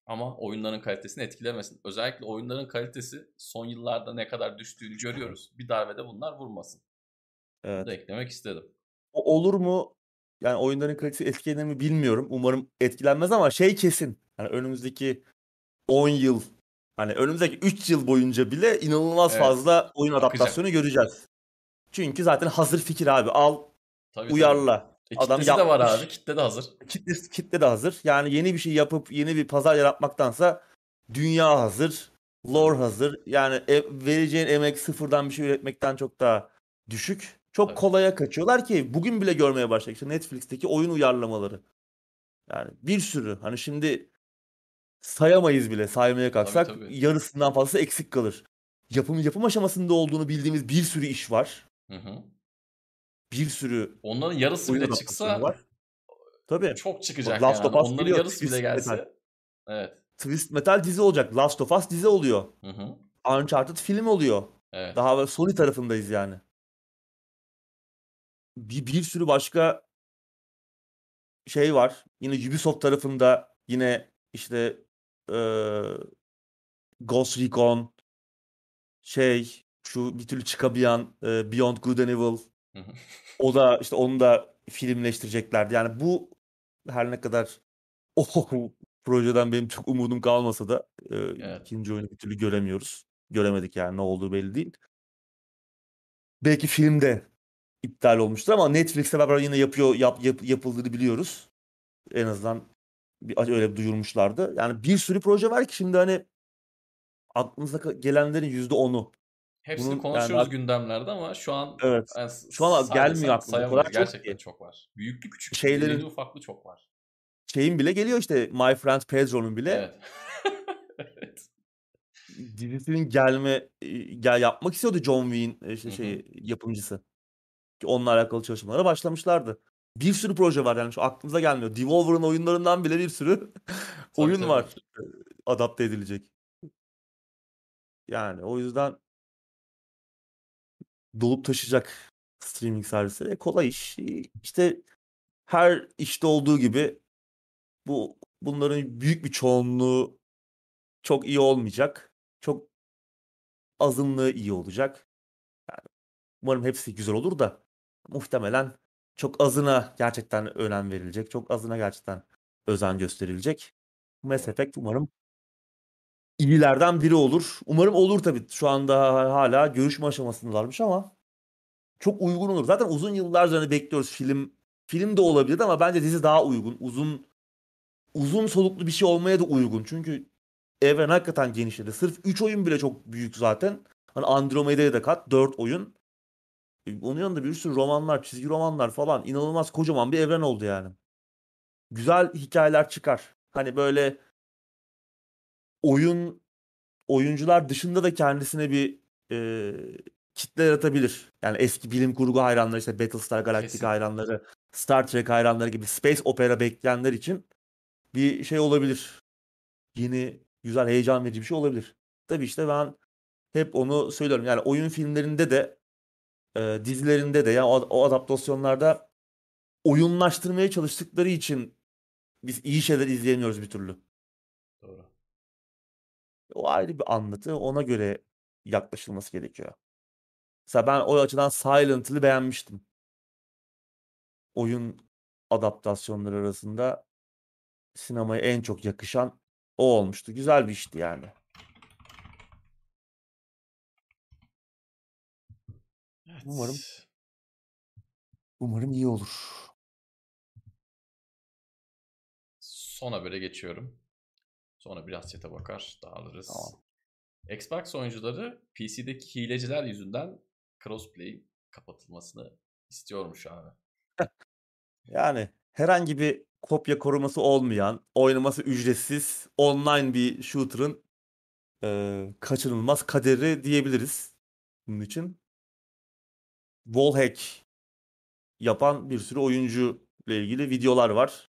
Ama oyunların kalitesini etkilemesin. Özellikle oyunların kalitesi son yıllarda ne kadar düştüğünü görüyoruz. Bir darbede bunlar vurmasın. Bunu Evet. da eklemek istedim. O olur mu? Yani oyunların kalitesi etkilenir mi bilmiyorum. Umarım etkilenmez ama şey kesin. Yani önümüzdeki 10 yıl hani önümüzdeki 3 yıl boyunca bile inanılmaz Evet. fazla oyun adaptasyonu göreceğiz. Çünkü zaten hazır fikir abi. Al, Tabii, tabii. uyarla. E, Adam kitlesi de var yapmış. abi. Kitle de hazır. Kitle, kitle de hazır. Yani yeni bir şey yapıp yeni bir pazar yaratmaktansa dünya hazır, lore hazır. Yani e- vereceğin emek sıfırdan bir şey üretmekten çok daha düşük. Çok Tabii. kolaya kaçıyorlar ki bugün bile görmeye başladık. İşte Netflix'teki oyun uyarlamaları. Yani bir sürü. Hani şimdi sayamayız bile saymaya kalksak tabii. yarısından fazlası eksik kalır. Yapım yapım aşamasında olduğunu bildiğimiz bir sürü iş var. Hı hı. Bir sürü Onların yarısı bile çıksa var. Tabii. çok çıkacak Last yani. of Us Onların geliyor, yarısı bile Twisted gelse. Metal. Evet. Twist Metal dizi olacak. Last of Us dizi oluyor. Hı hı. Uncharted film oluyor. Evet. Daha böyle Sony tarafındayız yani. Bir, bir sürü başka şey var. Yine Ubisoft tarafında yine işte eee Ghost Recon şey şu bir türlü çıkamayan eee, Beyond Good and Evil o da işte onu da filmleştireceklerdi. Yani bu her ne kadar o projeden benim çok umudum kalmasa da eee, Evet. ikinci oyunu bir türlü göremiyoruz. Göremedik yani ne olduğu belli değil. Belki filmde iptal olmuştur ama Netflix'te beraber yine yapıyor yap, yap- yapıldığını biliyoruz. En azından bir öyle bir duyurmuşlardı. Yani bir sürü proje var ki şimdi hani aklınıza gelenlerin yüzde onu. Hepsini Bunun yani konuşuyoruz ak- gündemlerde ama şu an Evet. yani Şu an say gelmiyor aklıma. O kadar çok Gerçekten ki. çok var. Büyüklü küçüklü, Şeylerin- irili ufaklı çok var. Şeyin bile geliyor işte My Friend Pedro'nun bile Evet. evet. dizisinin gelme gel yapmak istiyordu John Wayne işte Hı hı. şey yapımcısı. Ki onunla alakalı çalışmalara başlamışlardı. Bir sürü proje var yani şu aklımıza gelmiyor. Devolver'ın oyunlarından bile bir sürü oyun tabii. var e, adapte edilecek. Yani o yüzden dolup taşıyacak streaming servisleri. E, kolay iş. İşte her işte olduğu gibi bu bunların büyük bir çoğunluğu çok iyi olmayacak. Çok azınlığı iyi olacak. Yani umarım hepsi güzel olur da muhtemelen çok azına gerçekten önem verilecek. Çok azına gerçekten özen gösterilecek. Mass Effect umarım iyilerden biri olur. Umarım olur tabii. Şu anda hala görüşme aşamasındalarmış ama çok uygun olur. Zaten uzun yıllardır hani bekliyoruz film film de olabilir ama bence dizi daha uygun. Uzun uzun soluklu bir şey olmaya da uygun. Çünkü evren hakikaten genişledi. Sırf 3 oyun bile çok büyük zaten. Hani Andromeda'ya da kat 4 oyun. E, Onun yanında bir sürü romanlar, çizgi romanlar falan inanılmaz kocaman bir evren oldu yani. Güzel hikayeler çıkar. Hani böyle oyun oyuncular dışında da kendisine bir e, kitle yaratabilir. Yani eski bilim kurgu hayranları işte Battlestar Galactica Kesin. hayranları, Star Trek hayranları gibi space opera bekleyenler için bir şey olabilir. Yeni güzel heyecan verici bir şey olabilir. Tabii işte ben hep onu söylüyorum. Yani oyun filmlerinde de e, dizilerinde de yani o, o adaptasyonlarda oyunlaştırmaya çalıştıkları için biz iyi şeyler izleyemiyoruz bir türlü. O ayrı bir anlatı. Ona göre yaklaşılması gerekiyor. Mesela ben o açıdan Silent Hill'i beğenmiştim. Oyun adaptasyonları arasında sinemaya en çok yakışan o olmuştu. Güzel bir işti yani. Evet. Umarım. Umarım iyi olur. Son habere geçiyorum. Sonra biraz chat'e bakar, dağılırız. Tamam. Xbox oyuncuları PC'deki hileciler yüzünden crossplay kapatılmasını istiyormuş abi. Yani herhangi bir kopya koruması olmayan, oynaması ücretsiz, online bir shooter'ın eee, kaçınılmaz kaderi diyebiliriz bunun için. Wallhack yapan bir sürü oyuncu ile ilgili videolar var.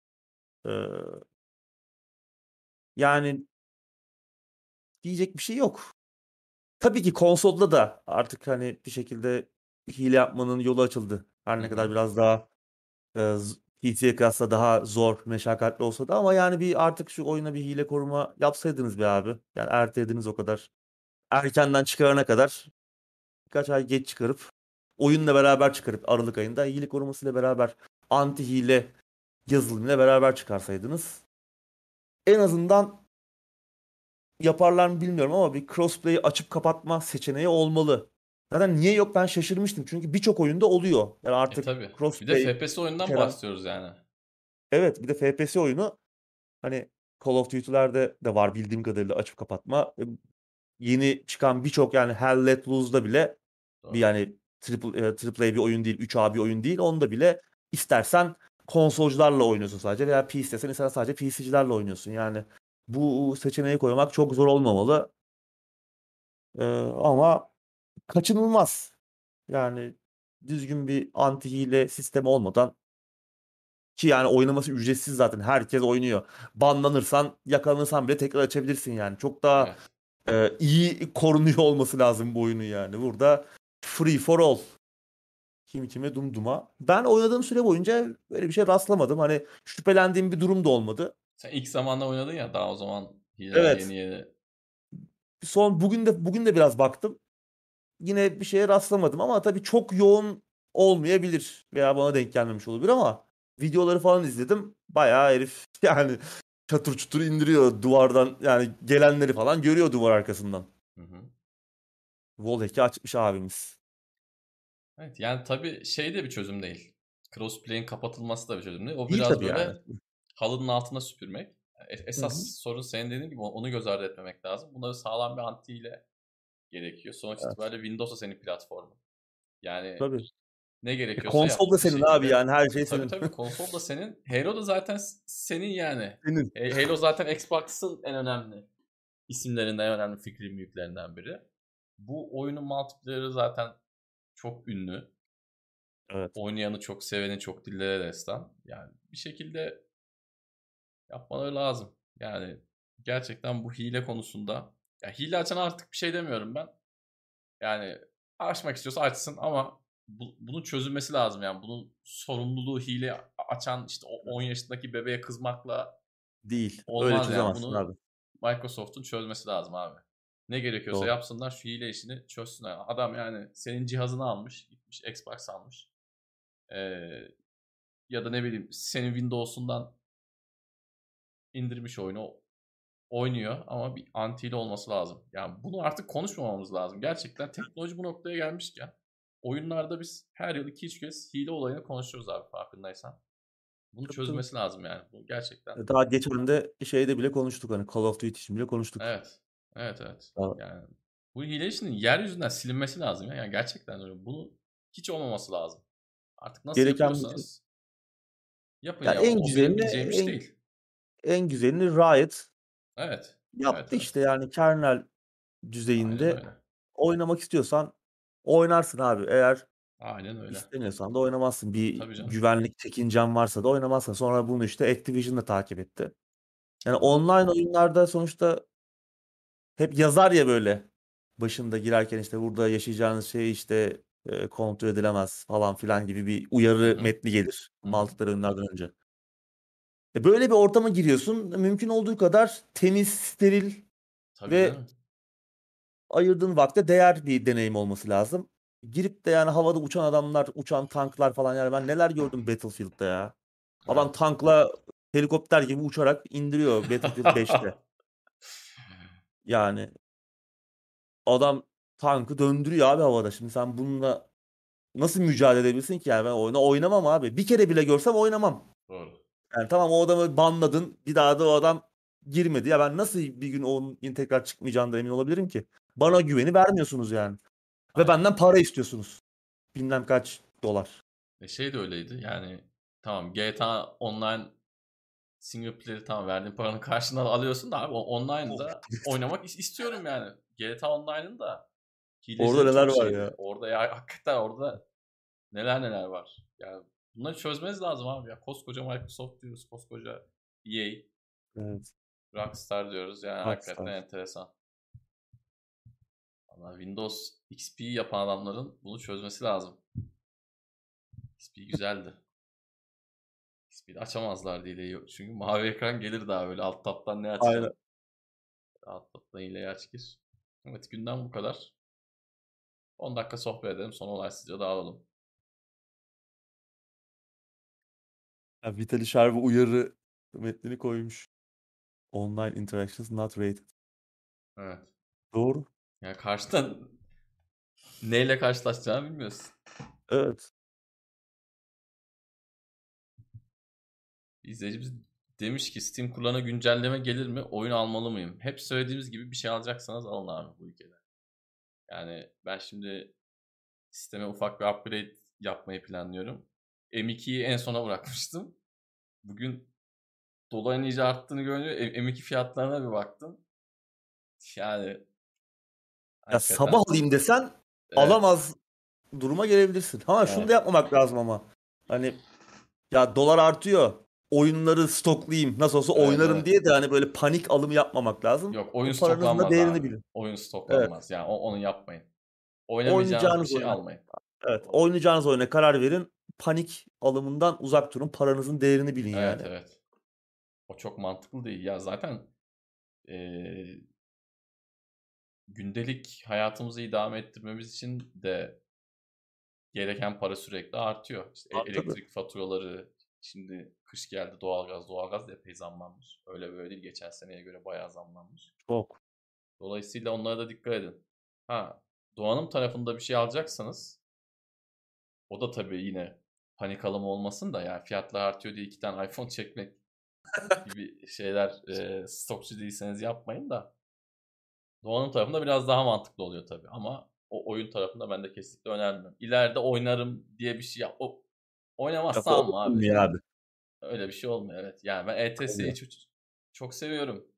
Eee, yani diyecek bir şey yok. Tabii ki konsolda da artık hani bir şekilde hile yapmanın yolu açıldı. Her ne kadar biraz daha e, PC'ye kıyasla daha zor, meşakkatli olsa da ama yani bir artık şu oyuna bir hile koruma yapsaydınız be abi. Yani ertelediniz o kadar. Erkenden çıkarana kadar birkaç ay geç çıkarıp oyunla beraber çıkarıp Aralık ayında hile korumasıyla beraber anti hile yazılımıyla beraber çıkarsaydınız en azından yaparlar mı bilmiyorum ama bir crossplay'i açıp kapatma seçeneği olmalı. Zaten niye yok ben şaşırmıştım. Çünkü birçok oyunda oluyor. Yani E artık tabii. Bir crossplay de FPS oyundan içeren- bahsediyoruz yani. Evet bir de FPS oyunu hani Call of Duty'lerde de var bildiğim kadarıyla açıp kapatma. E, Yeni çıkan birçok yani Hell Let Loose'da bile Doğru. bir yani triple, e, triple A bir oyun değil, 3A bir oyun değil. Onda bile istersen konsolcularla oynuyorsun sadece veya PC istesen istersen sadece PC'cilerle oynuyorsun. Yani bu seçeneği koymak çok zor olmamalı. Ee, ama kaçınılmaz. Yani düzgün bir anti hile sistemi olmadan ki yani oynaması ücretsiz zaten. Herkes oynuyor. Banlanırsan, yakalanırsan bile tekrar açabilirsin yani. Çok daha Evet. e, iyi korunuyor olması lazım bu oyunun yani. Burada free for all. Kim kime dumduma. Ben oynadığım süre boyunca böyle bir şey rastlamadım. Hani şüphelendiğim bir durum da olmadı. Sen ilk zamanda oynadın ya daha o zaman Evet. yeni yeni. Son bugün de bugün de biraz baktım. Yine bir şeye rastlamadım ama tabii çok yoğun olmayabilir veya bana denk gelmemiş olabilir ama videoları falan izledim. Bayağı herif yani çatır çutur indiriyor duvardan yani gelenleri falan görüyor duvar arkasından. Hı hı. Wallhack'i açmış abimiz. Evet yani tabii şey de bir çözüm değil. Crossplay'in kapatılması da bir çözüm değil. O biraz tabii böyle yani. halının altına süpürmek. E- Esas Hı hı. sorun senin dediğin gibi onu göz ardı etmemek lazım. Buna sağlam bir anti ile gerekiyor. Sonuç Evet. itibariyle Windows da senin platformun. Yani Tabii. ne E, gerekiyorsa yap konsol da senin abi şekilde. yani her şey Tabii senin. tabii konsol da senin. Halo da zaten senin yani. Senin. E, Halo zaten Xbox'ın en önemli isimlerinden, en önemli fikri büyüklerinden biri. Bu oyunun multiplayer'ı zaten çok ünlü. Evet. Oynayanı çok seveni çok dillere destan. Yani bir şekilde yapmaları lazım. Yani gerçekten bu hile konusunda ya hile açan artık bir şey demiyorum ben. Yani açmak istiyorsa açsın ama bu, bunun çözülmesi lazım yani. Bunun sorumluluğu hile açan işte o 10 yaşındaki bebeğe kızmakla Değil. Olmaz Öyle yani. Bunu abi. Microsoft'un çözmesi lazım abi. Ne gerekiyorsa Doğru. yapsınlar şu hile işini çözsünler. Adam yani senin cihazını almış, gitmiş Xbox almış. Ee, ya da ne bileyim senin Windows'undan indirmiş oyunu oynuyor ama bir anti olması lazım. Yani bunu artık konuşmamamız lazım. Gerçekten teknoloji bu noktaya gelmişken oyunlarda biz her yıl 2-3 kez hile olayını konuşuyoruz abi farkındaysan. Bunu çözmesi lazım yani. Bu gerçekten. Daha geçen de şeyde bile konuştuk hani Call of Duty için bile konuştuk. Evet. Evet evet. Yani bu hile işinin yeryüzünden silinmesi lazım ya. Yani gerçekten öyle. Bunu hiç olmaması lazım. Artık nasıl Gereken yapıyorsanız yapın Ya ya. en güzelini- iş en- değil. En güzelini Riot Evet. yaptı Evet, evet. işte yani kernel Aynen düzeyinde öyle. oynamak istiyorsan oynarsın abi. Eğer Aynen öyle. istemiyorsan da oynamazsın. Bir güvenlik çekincen varsa da oynamazsın. Sonra bunu işte Activision da takip etti. Yani online oyunlarda sonuçta hep yazar ya böyle başında girerken işte burada yaşayacağınız şey işte e, kontrol edilemez falan filan gibi bir uyarı Hı hı. metni gelir aldıkları oyunlardan önce. E böyle bir ortama giriyorsun. Mümkün olduğu kadar temiz, steril Tabii Ve ayırdığın vakte değer bir deneyim olması lazım. Girip de yani havada uçan adamlar, uçan tanklar falan yani ben neler gördüm Battlefield'da ya. Adam tankla helikopter gibi uçarak indiriyor Battlefield 5'te. Yani adam tankı döndürüyor abi havada. Şimdi sen bununla nasıl mücadele edebilirsin ki yani ben oyuna oynamam abi. Bir kere bile görsem oynamam. Doğru. Yani tamam o adamı banladın. Bir daha da o adam girmedi. Ya ben nasıl bir gün onun tekrar çıkmayacağından emin olabilirim ki? Bana güveni vermiyorsunuz yani. Ve benden para istiyorsunuz. Bilmem kaç dolar. E şey de öyleydi. Yani tamam GTA Online single player'ı tamam verdiğin paranın karşılığında alıyorsun da abi online'da oynamak is- istiyorum yani. GTA Online'ın da Orada neler var ya. Orada ya hakikaten orada neler neler var. Yani bunları çözmeniz lazım abi ya. Koskoca Microsoft diyoruz, koskoca EA, Evet. Rockstar diyoruz. Yani Rockstar. hakikaten enteresan. Valla Windows XP yapan adamların bunu çözmesi lazım. XP güzeldi. XP'de açamazlar diye. Çünkü mavi ekran gelir daha böyle alt taptan ne açacağım? Aynen. Alt taptan hileyi aç gir. Evet günden bu kadar. 10 dakika sohbet edelim sonra olaysızca dağılalım. Ya Vitaly Sharp uyarı metnini koymuş. Online interactions not rated. Evet. Doğru. Yani karşıdan neyle karşılaşacağını bilmiyorsun. Evet. İzleyicimiz demiş ki Steam kullanı güncelleme gelir mi? Oyun almalı mıyım? Hep söylediğimiz gibi bir şey alacaksanız alın abi bu ülkede. Yani ben şimdi sisteme ufak bir upgrade yapmayı planlıyorum. M2'yi en sona bırakmıştım. Bugün doların iyice arttığını görünce M2 fiyatlarına bir baktım. Yani Ya sabah alayım desen evet, alamaz duruma gelebilirsin. Ama şunu Evet. da yapmamak lazım ama. Hani ya dolar artıyor. Oyunları stoklayayım. Nasıl olsa Evet, oynarım diye de hani böyle panik alımı yapmamak lazım. Yok oyun O paranızın da stoklanmaz değerini abi. bilin. Oyun stoklanmaz. Yani o- onu yapmayın. Oynamayacağınız bir Oynayacağınız şey oyuna- almayın. Evet, oynayacağınız oyuna karar verin. Panik alımından uzak durun. Paranızın değerini bilin Evet yani. evet. O çok mantıklı değil. Ya zaten eee, gündelik hayatımızı idame ettirmemiz için de gereken para sürekli artıyor. İşte e- Aa, tabii. elektrik faturaları, şimdi kış geldi doğalgaz, doğalgaz da epey zamlanmış. Öyle böyle değil. Geçen seneye göre bayağı zamlanmış. Çok. Dolayısıyla onlara da dikkat edin. Ha, donanım tarafında bir şey alacaksanız o da tabii yine panik alımı olmasın da yani fiyatlar artıyor diye iki tane iPhone çekmek gibi şeyler e, stokçu değilseniz yapmayın da donanım tarafında biraz daha mantıklı oluyor tabii ama o oyun tarafında ben de kesinlikle önermiyorum. İleride oynarım diye bir şey yap. O, oynamazsa alma abi. abi. Öyle bir şey olmuyor evet. Yani ben ETS'yi çok, çok seviyorum.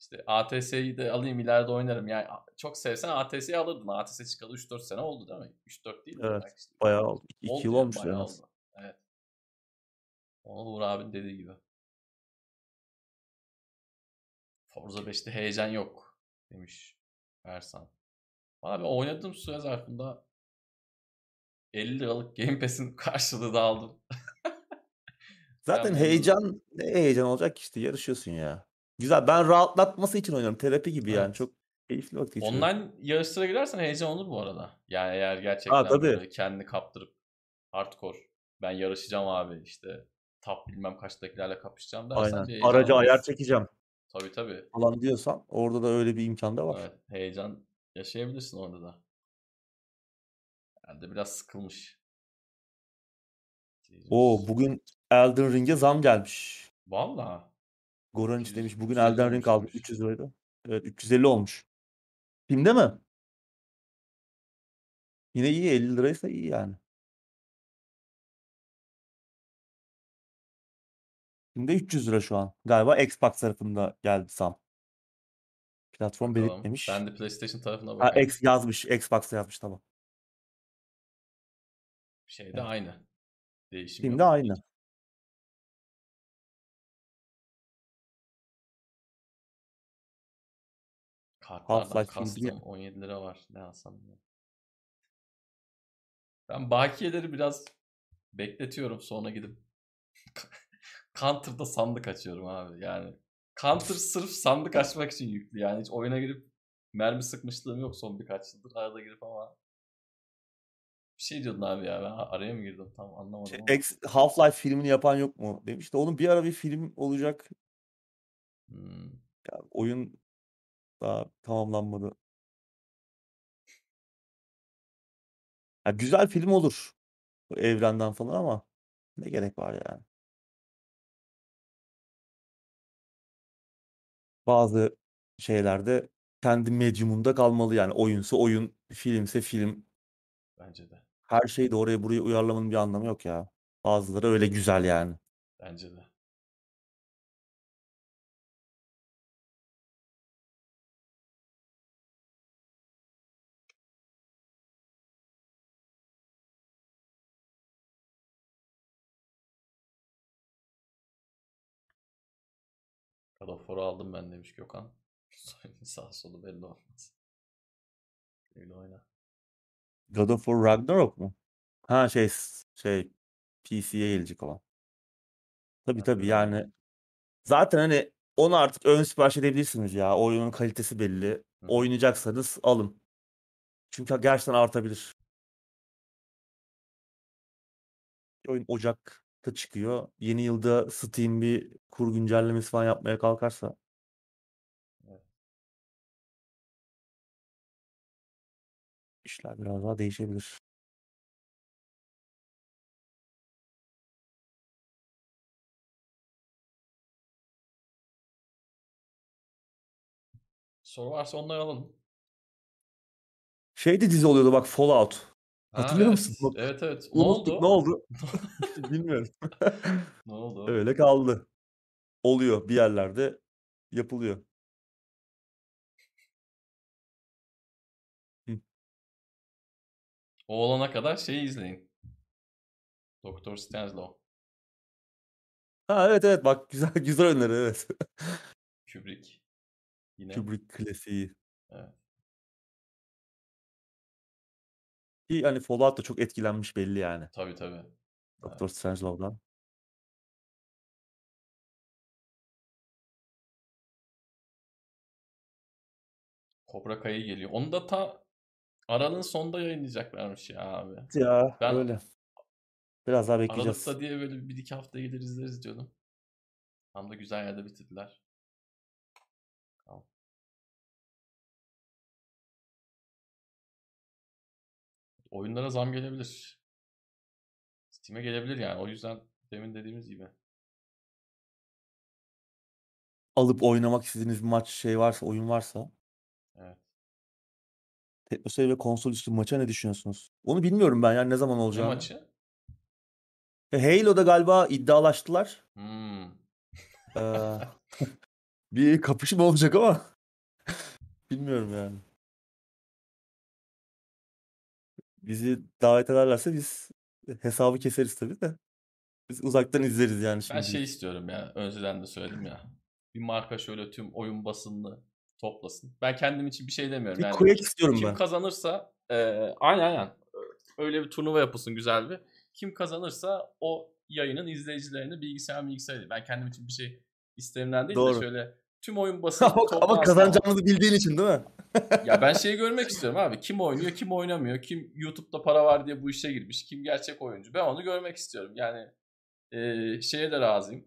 İşte ATS'yi de alayım ileride oynarım. Yani çok sevsen ATS'yi alırdın. ATS çıkalı 3-4 sene oldu değil mi? 3-4 değil mi? Evet, Belki. Bayağı oldu. İki Oldu yıl ya, olmuş az. oldu. Evet. Onu Uğur abinin dediği gibi. Forza 5'te heyecan yok demiş Ersan. Abi oynadığım süre zarfında 50 liralık Game Pass'in karşılığı da aldım. Zaten memnunum. heyecan ne heyecan olacak ki işte yarışıyorsun ya. Güzel. Ben rahatlatması için oynuyorum. Terapi gibi yani. Evet. Çok keyifli vakit geçiriyorum. Online yarışlara girersen heyecan olur bu arada. Yani eğer gerçekten tabii. böyle kendini kaptırıp hardcore ben yarışacağım abi işte top bilmem kaçtakilerle kapışacağım dersen Aynen. bir heyecan Araca olur. ayar çekeceğim Tabii tabii. falan diyorsan orada da öyle bir imkan da var. Evet, heyecan yaşayabilirsin orada da. De biraz sıkılmış. Oo bugün Elden Ring'e zam gelmiş. Valla. Goran 200 demiş bugün 350 Elden Ring olmuş. 300 liraydı. Evet 350 olmuş. Steam'de mi? Yine iyi 50 liraysa iyi yani. Steam'de 300 lira şu an. Galiba Xbox tarafında geldi zam. Platform Bakalım. belirtmemiş. Ben de PlayStation tarafına Ha, bakayım. X yazmış. Xbox'ta yazmış tamam. Şey de Evet. aynı. Değişim Steam'de yok. aynı. Kartlardan bilgi- 17 lira var. Ne alsam ya. Ben bakiyeleri biraz bekletiyorum sonra gidip Counter'da sandık açıyorum abi. Yani Counter sırf sandık açmak için yüklü. Yani hiç oyuna girip mermi sıkmışlığım yok son birkaç yıldır. Arada girip ama bir şey diyordun abi ya ben araya mı girdim tam anlamadım Şey, ama. X- Half-Life filmini yapan yok mu? Demiş de onun bir ara bir film olacak. Hmm. Ya, oyun daha tamamlanmadı. Ya, güzel film olur. Bu evrenden falan ama ne gerek var yani. Bazı şeylerde kendi medyumunda kalmalı yani. Oyunsa oyun, filmse film. Bence de. Her şeyi de oraya buraya uyarlamanın bir anlamı yok ya. Bazıları öyle güzel yani. Bence de. War'u aldım ben demiş Gökhan. Sağ solu belli olmaz. Öyle oyna. God of War Ragnarok mu? Ha şey şey PC'ye gelecek olan. Tabii tabii yani zaten hani onu artık ön sipariş edebilirsiniz ya. Oyunun kalitesi belli. Hı. Oynayacaksanız alın. Çünkü gerçekten artabilir. Oyun Ocak'ta çıkıyor. Yeni yılda Steam bir kur güncellemesi falan yapmaya kalkarsa işler biraz daha değişebilir. Soru varsa onları alalım. Şey de dizi oluyordu bak Fallout. Ha Hatırlıyor musun? evet. Bak, Evet evet. Ne oldu? ne oldu? Bilmiyorum. Ne oldu? Öyle kaldı. Oluyor bir yerlerde yapılıyor. O olana kadar şeyi izleyin. Doktor Strangelove. Ha evet evet bak güzel güzel öneri evet. Kubrick. Yine. Kubrick klasiği. Evet. Ki hani Fallout da çok etkilenmiş belli yani. Tabii tabii. Doktor Strangelove'dan. Cobra Kai geliyor. Onu da ta aralığın sonunda yayınlayacaklarmış ya abi. Ya Ben öyle. Biraz daha bekleyeceğiz. Aralıkta diye böyle bir iki hafta gelir izleriz diyordum. Tam da güzel yerde bitirdiler. Tamam. Oyunlara zam gelebilir. Steam'e gelebilir yani. O yüzden demin dediğimiz gibi. Alıp oynamak istediğiniz bir maç şey varsa, oyun varsa Evet. Teknoseyir ve konsol üstü maça ne düşünüyorsunuz? Onu bilmiyorum ben yani ne zaman Ne olacağını. maçı? E, Halo'da galiba iddialaştılar. Hmm. Ee, bir kapışma olacak ama bilmiyorum yani. Bizi davet ederlerse biz hesabı keseriz tabii de. Biz uzaktan izleriz yani Ben şimdi. şey istiyorum ya. Önceden de söyledim ya. Bir marka şöyle tüm oyun basınını toplasın. Ben kendim için bir şey demiyorum. Bir Yani istiyorum kim ben. kazanırsa e, aynen aynen. Öyle bir turnuva yapılsın güzel bir. Kim kazanırsa o yayının izleyicilerini bilgisayar bilgisayar. Ben kendim için bir şey istemden değil Doğru. de şöyle tüm oyun basını ama, kazanacağımızı bildiğin için değil mi? Ya ben şeyi görmek istiyorum abi. Kim oynuyor, kim oynamıyor, kim YouTube'da para var diye bu işe girmiş, kim gerçek oyuncu. Ben onu görmek istiyorum. Yani e, şeye de razıyım.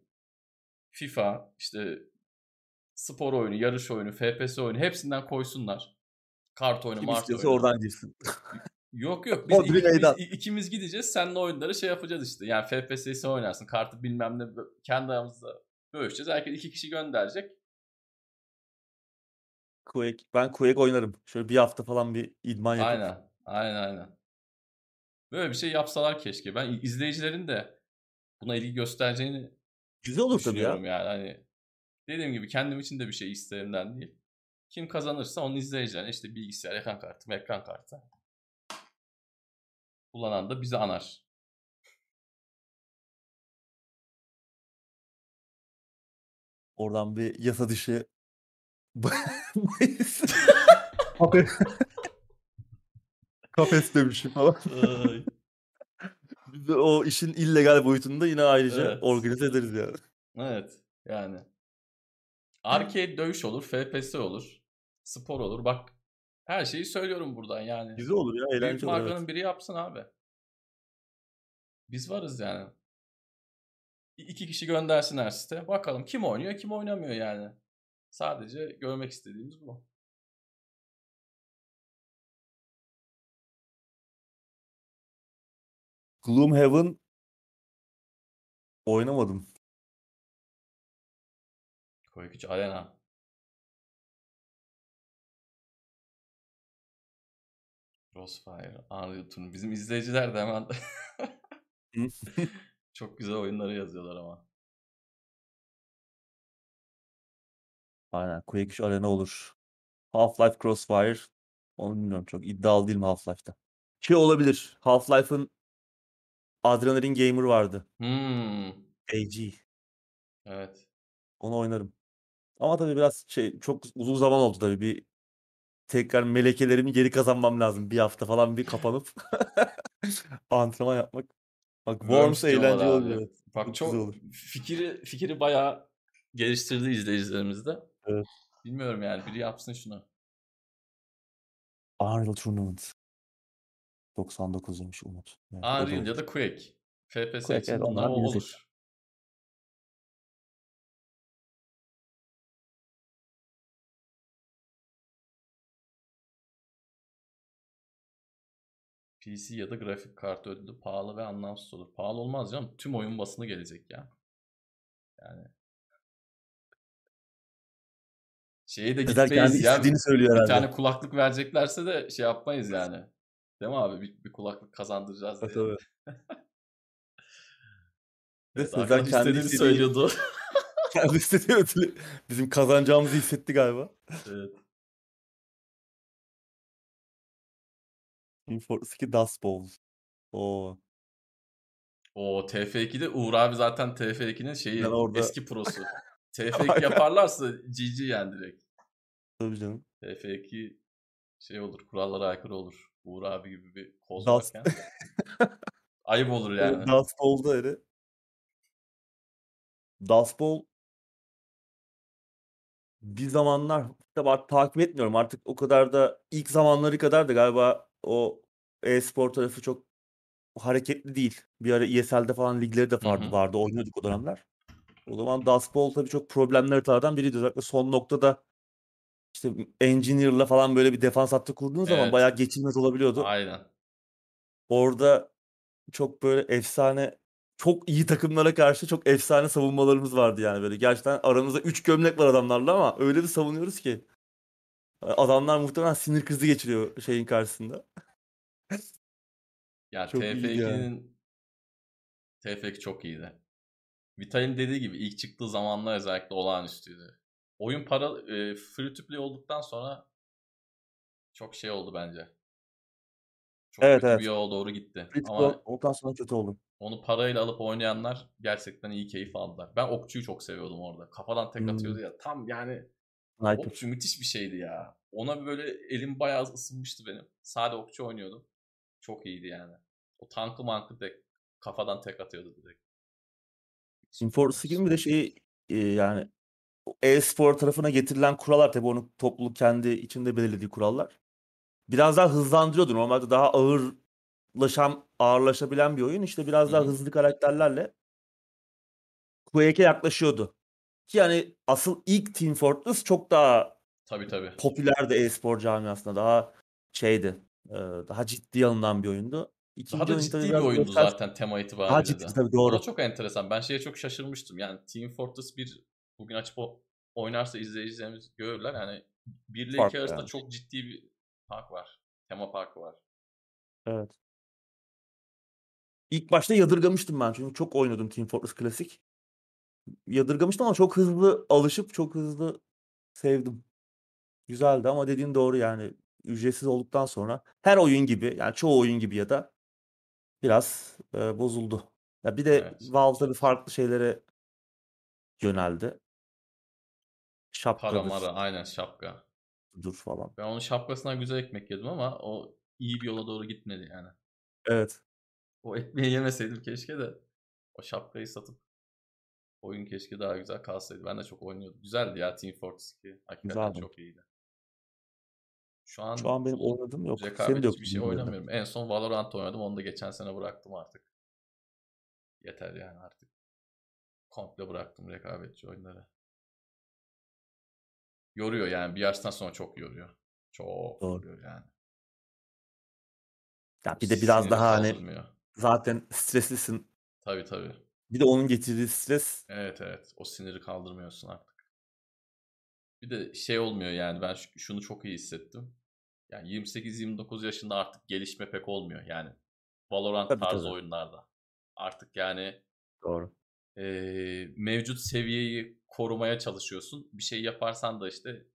FIFA, işte spor oyunu, yarış oyunu, FPS oyunu hepsinden koysunlar. Kart oyunu, Kim mart oyunu. oradan girsin. Yok yok biz Hodri ikimiz, meydan. ikimiz gideceğiz. Seninle oyunları şey yapacağız işte. Yani FPS'si oynarsın. Kartı bilmem ne kendi aramızda bölüşeceğiz. Herkes iki kişi gönderecek. Quake. Ben Quake oynarım. Şöyle bir hafta falan bir idman yapıp. Aynen. Aynen aynen. Böyle bir şey yapsalar keşke. Ben izleyicilerin de buna ilgi göstereceğini Güzel olur tabii ya. yani. Hani dediğim gibi kendim için de bir şey isterimden değil. Kim kazanırsa onu izleyeceksin. İşte bilgisayar, ekran kartı, ekran kartı. Kullanan da bizi anar. Oradan bir yasa dışı bahis. Kafe- Kafes dövüşü falan. Ay. Biz de o işin illegal boyutunu da yine ayrıca Evet. organize ederiz yani. Evet yani. Arcade dövüş olur, FPS olur, spor olur. Bak her şeyi söylüyorum buradan yani. Güzel olur ya, Büyük eğlenceli olur. markanın Evet. biri yapsın abi. Biz varız yani. İki kişi göndersin her site. Bakalım kim oynuyor kim oynamıyor yani. Sadece görmek istediğimiz bu. Gloomhaven oynamadım. 3 Arena. Crossfire, Unreal Tournament. Bizim izleyiciler de hemen çok güzel oyunları yazıyorlar ama. Aynen. Quake 3 Arena olur. Half-Life Crossfire. Onu bilmiyorum çok. iddialı değilim Half-Life'da. Şey olabilir. Half-Life'ın Adrenaline Gamer vardı. Hmm, AG. evet. Onu oynarım. Ama tabii biraz şey çok uzun zaman oldu tabii. Bir tekrar melekelerimi geri kazanmam lazım. Bir hafta falan bir kapanıp antrenman yapmak. Bak Worms eğlenceli oluyor. Bak Çok çok olur. fikri fikri bayağı geliştirdi izleyicilerimiz de. Evet. Bilmiyorum yani biri yapsın şunu. Unreal Tournament. 99 demiş Umut. Da Unreal ya da Quake. FPS Quake, için evet, onlar o birini olur. PC ya da grafik kartı ödülü pahalı ve anlamsız olur. Pahalı olmaz canım. Tüm oyun basını gelecek ya. Yani şeye de gitmeyiz ya. istediğini söylüyor Bir herhalde. tane kulaklık vereceklerse de şey yapmayız yani. Değil mi abi? Bir, bir kulaklık kazandıracağız diye. tabii. Ve Evet, Sezer kendi istediğini istediği, söylüyordu. kendi istediği ödülü bizim kazanacağımızı hissetti galiba. evet. Team Fortress 2 Dust Bowl. Oo. O TF2'de Uğur abi zaten TF2'nin şeyi Ben orada eski prosu. TF2 Aynen. yaparlarsa GG yani direkt. tabii canım. TF2 şey olur kurallara aykırı olur. Uğur abi gibi bir koz Dust. varken. Ayıp olur yani. Dust Bowl'da öyle. Dust Bowl bir zamanlar tabii artık takip etmiyorum. Artık o kadar da ilk zamanları kadar da galiba o e-spor tarafı çok hareketli değil. Bir ara ESL'de falan ligleri de vardı, hı. vardı oynuyorduk o dönemler. O zaman Dust Bowl tabii çok problemli haritalardan biriydi. Özellikle son noktada işte Engineer'la falan böyle bir defans hattı kurduğun zaman Evet. bayağı geçilmez olabiliyordu. Aynen. Orada çok böyle efsane çok iyi takımlara karşı çok efsane savunmalarımız vardı yani böyle. Gerçekten aramızda 3 gömlek var adamlarla ama öyle bir savunuyoruz ki. Adamlar muhtemelen sinir krizi geçiriyor şeyin karşısında. Ya Çok iyiydi yani. TF2'nin TF2 çok iyiydi. Vital'in dediği gibi ilk çıktığı zamanlar özellikle olağanüstüydü. Oyun para e, free to play olduktan sonra çok şey oldu bence. Çok Evet kötü evet. bir yola doğru gitti. Free Ama olduktan sonra kötü oldu. onu parayla alıp oynayanlar gerçekten iyi keyif aldılar. Ben okçuyu çok seviyordum orada. Kafadan tek Hmm. atıyordu ya. Tam yani Sniper. okçu müthiş bir şeydi ya. Ona böyle elim bayağı ısınmıştı benim. Sade okçu oynuyordum. Çok iyiydi yani. O tankı mankı tek kafadan tek atıyordu direkt. Fortress 2'nin bir de şeyi e, yani e-spor tarafına getirilen kurallar tabii onun topluluk kendi içinde belirlediği kurallar. Biraz daha hızlandırıyordu. Normalde daha ağırlaşan, ağırlaşabilen bir oyun. İşte biraz daha hı. hızlı karakterlerle Quake'e yaklaşıyordu. Ki yani asıl ilk Team Fortress çok daha Tabii tabii. popülerdi e-spor camiasında. Daha şeydi. Ee, daha ciddi alınan bir oyundu. İkinci Daha da ciddi bir oyundu görsel- zaten tema Daha itibariyle ciddi de. tabii O doğru. da çok enteresan. Ben şeye çok şaşırmıştım. Yani Team Fortress 1 bugün açıp o- oynarsa izleyicilerimiz görürler. Yani 1 ile 2 Fark arasında yani. çok ciddi bir fark var. Tema farkı var. Evet. İlk başta yadırgamıştım ben çünkü çok oynadım Team Fortress Klasik. Yadırgamıştım ama çok hızlı alışıp çok hızlı sevdim. Güzeldi ama dediğin doğru yani ücretsiz olduktan sonra her oyun gibi yani çoğu oyun gibi ya da biraz e, bozuldu. Ya bir de Evet. Valve tabii farklı şeylere yöneldi. Para Şapkadır, mara aynen şapka. dur falan. Ben onun şapkasından güzel ekmek yedim ama o iyi bir yola doğru gitmedi yani. Evet. O ekmeği yemeseydim keşke de o şapkayı satıp oyun keşke daha güzel kalsaydı. Ben de çok oynuyordum. Güzeldi ya Team Fortress 2. Hakikaten Güzeldi. çok iyiydi. Şu an, Şu an benim oynadığım yok. Senin de yok bir şey oynamıyorum. En son Valorant oynadım. Onu da geçen sene bıraktım artık. Yeter yani artık. Komple bıraktım rekabetçi oyunları. Yoruyor yani. Bir yaştan sonra çok yoruyor. Çok Doğru. yoruyor yani. Ya bir de biraz Siniri daha hani zaten streslisin. Tabii tabii. Bir de onun getirdiği stres Evet evet. O siniri kaldırmıyorsun artık. Bir de şey olmuyor yani ben şu- şunu çok iyi hissettim. Yani 28-29 yaşında artık gelişme pek olmuyor. Yani Valorant Tabii, tarzı tabii. oyunlarda. Artık yani doğru. eee, mevcut seviyeyi korumaya çalışıyorsun. Bir şey yaparsan da işte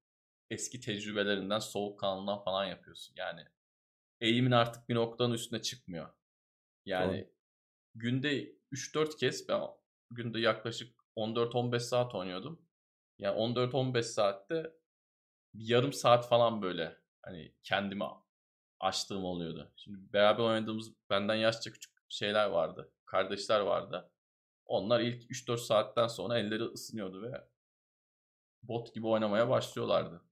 eski tecrübelerinden, soğukkanlından falan yapıyorsun. Yani eğimin artık bir noktanın üstüne çıkmıyor. Yani günde 3-4 kez ben günde yaklaşık 14-15 saat oynuyordum. Yani 14-15 saatte bir yarım saat falan böyle hani kendimi açtığım oluyordu. Şimdi beraber oynadığımız benden yaşça küçük şeyler vardı. Kardeşler vardı. Onlar ilk 3-4 saatten sonra elleri ısınıyordu ve bot gibi oynamaya başlıyorlardı.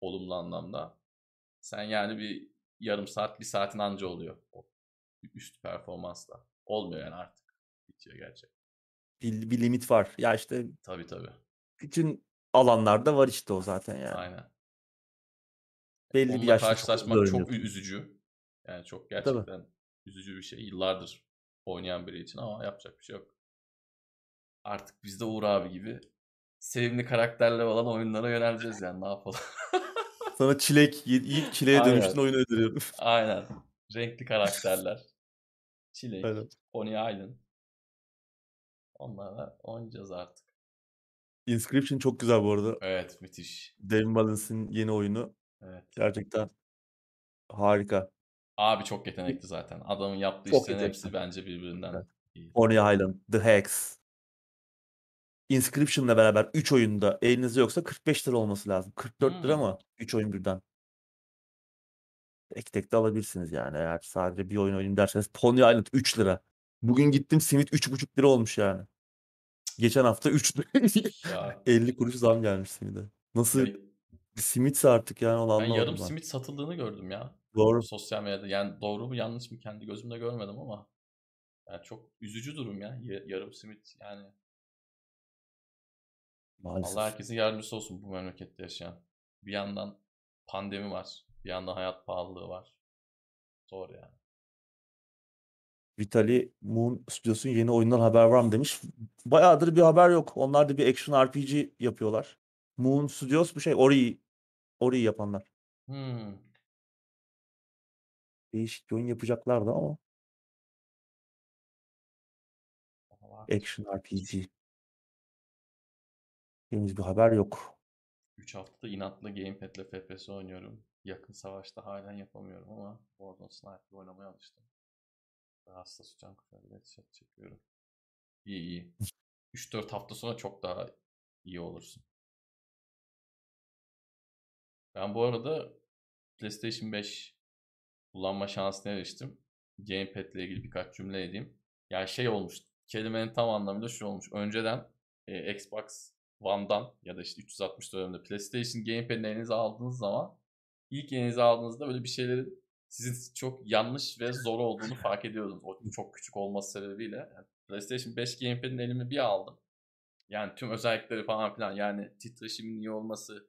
Olumlu anlamda. Sen yani bir yarım saat, bir saatin anca oluyor. O üst performansla. Olmuyor yani artık. Bitiyor gerçekten. Bir, bir limit var. Ya işte Tabii tabii. bütün alanlarda var işte o zaten yani. Aynen. Belli bir Onunla yaşta çok hızlı karşılaşmak çok öğreniyorsun. üzücü. Yani çok gerçekten üzücü bir şey. Yıllardır oynayan biri için ama yapacak bir şey yok. Artık biz de Uğur abi gibi sevimli karakterler olan oyunlara yöneleceğiz yani ne yapalım. Sana çilek, yiyip çileğe Aynen. dönüştüğün oyunu öneriyorum. Aynen. Renkli karakterler. Çilek, Aynen. Pony Island. Onlarla oynayacağız artık. Inscription çok güzel bu arada. Evet müthiş. Dave Balance'in yeni oyunu. Evet. Gerçekten harika. Abi çok yetenekli zaten. Adamın yaptığı Çok işlerin hepsi bence birbirinden Evet. iyi. Pony Island, The Hex. Inscription'la beraber 3 oyunda elinizde yoksa 45 lira olması lazım. 44 lira Hmm. ama 3 oyun birden. Tek tek de alabilirsiniz yani eğer sadece bir oyun oynayayım derseniz. Pony Island 3 lira. Bugün gittim simit 3,5 lira olmuş yani. Geçen hafta 3 lira. Ya, 50 kuruş zam gelmiş simide. Nasıl bir simitse artık yani onu ben anlamadım yarım ben. simit satıldığını gördüm ya. Doğru. Sosyal medyada. Yani doğru mu yanlış mı kendi gözümle görmedim ama yani çok üzücü durum ya. Ya- Yarım simit yani. Maalesef. Allah herkesin yardımcısı olsun bu memlekette yaşayan. Bir yandan pandemi var. Bir yandan hayat pahalılığı var. Zor yani. Vitali Moon Studios'un yeni oyundan haber var mı demiş. Bayağıdır bir haber yok. Onlar da bir action RPG yapıyorlar. Moon Studios bu şey Ori Ori yapanlar. Hmm. Değişik bir oyun yapacaklardı ama action RPG. Henüz bir haber yok. 3 haftada inatla gamepad'le FPS oynuyorum. Yakın savaşta halen yapamıyorum ama Warzone Sniper oynamaya alıştım. Ve Hassas uçan kufayla headshot çekiyorum. İyi iyi. 3-4 hafta sonra çok daha iyi olursun. Ben bu arada PlayStation 5 kullanma şansına eriştim. Gamepad ile ilgili birkaç cümle edeyim. Yani şey olmuş, kelimenin tam anlamıyla şu olmuş. Önceden e, Xbox One'dan ya da işte 360 döneminde PlayStation Gamepad'ini elinize aldığınız zaman ilk elinize aldığınızda böyle bir şeylerin sizin çok yanlış ve zor olduğunu fark ediyordunuz. O çok küçük olması sebebiyle. Yani PlayStation 5 Gamepad'ini elime bir aldım. Yani tüm özellikleri falan filan yani titreşimin iyi olması,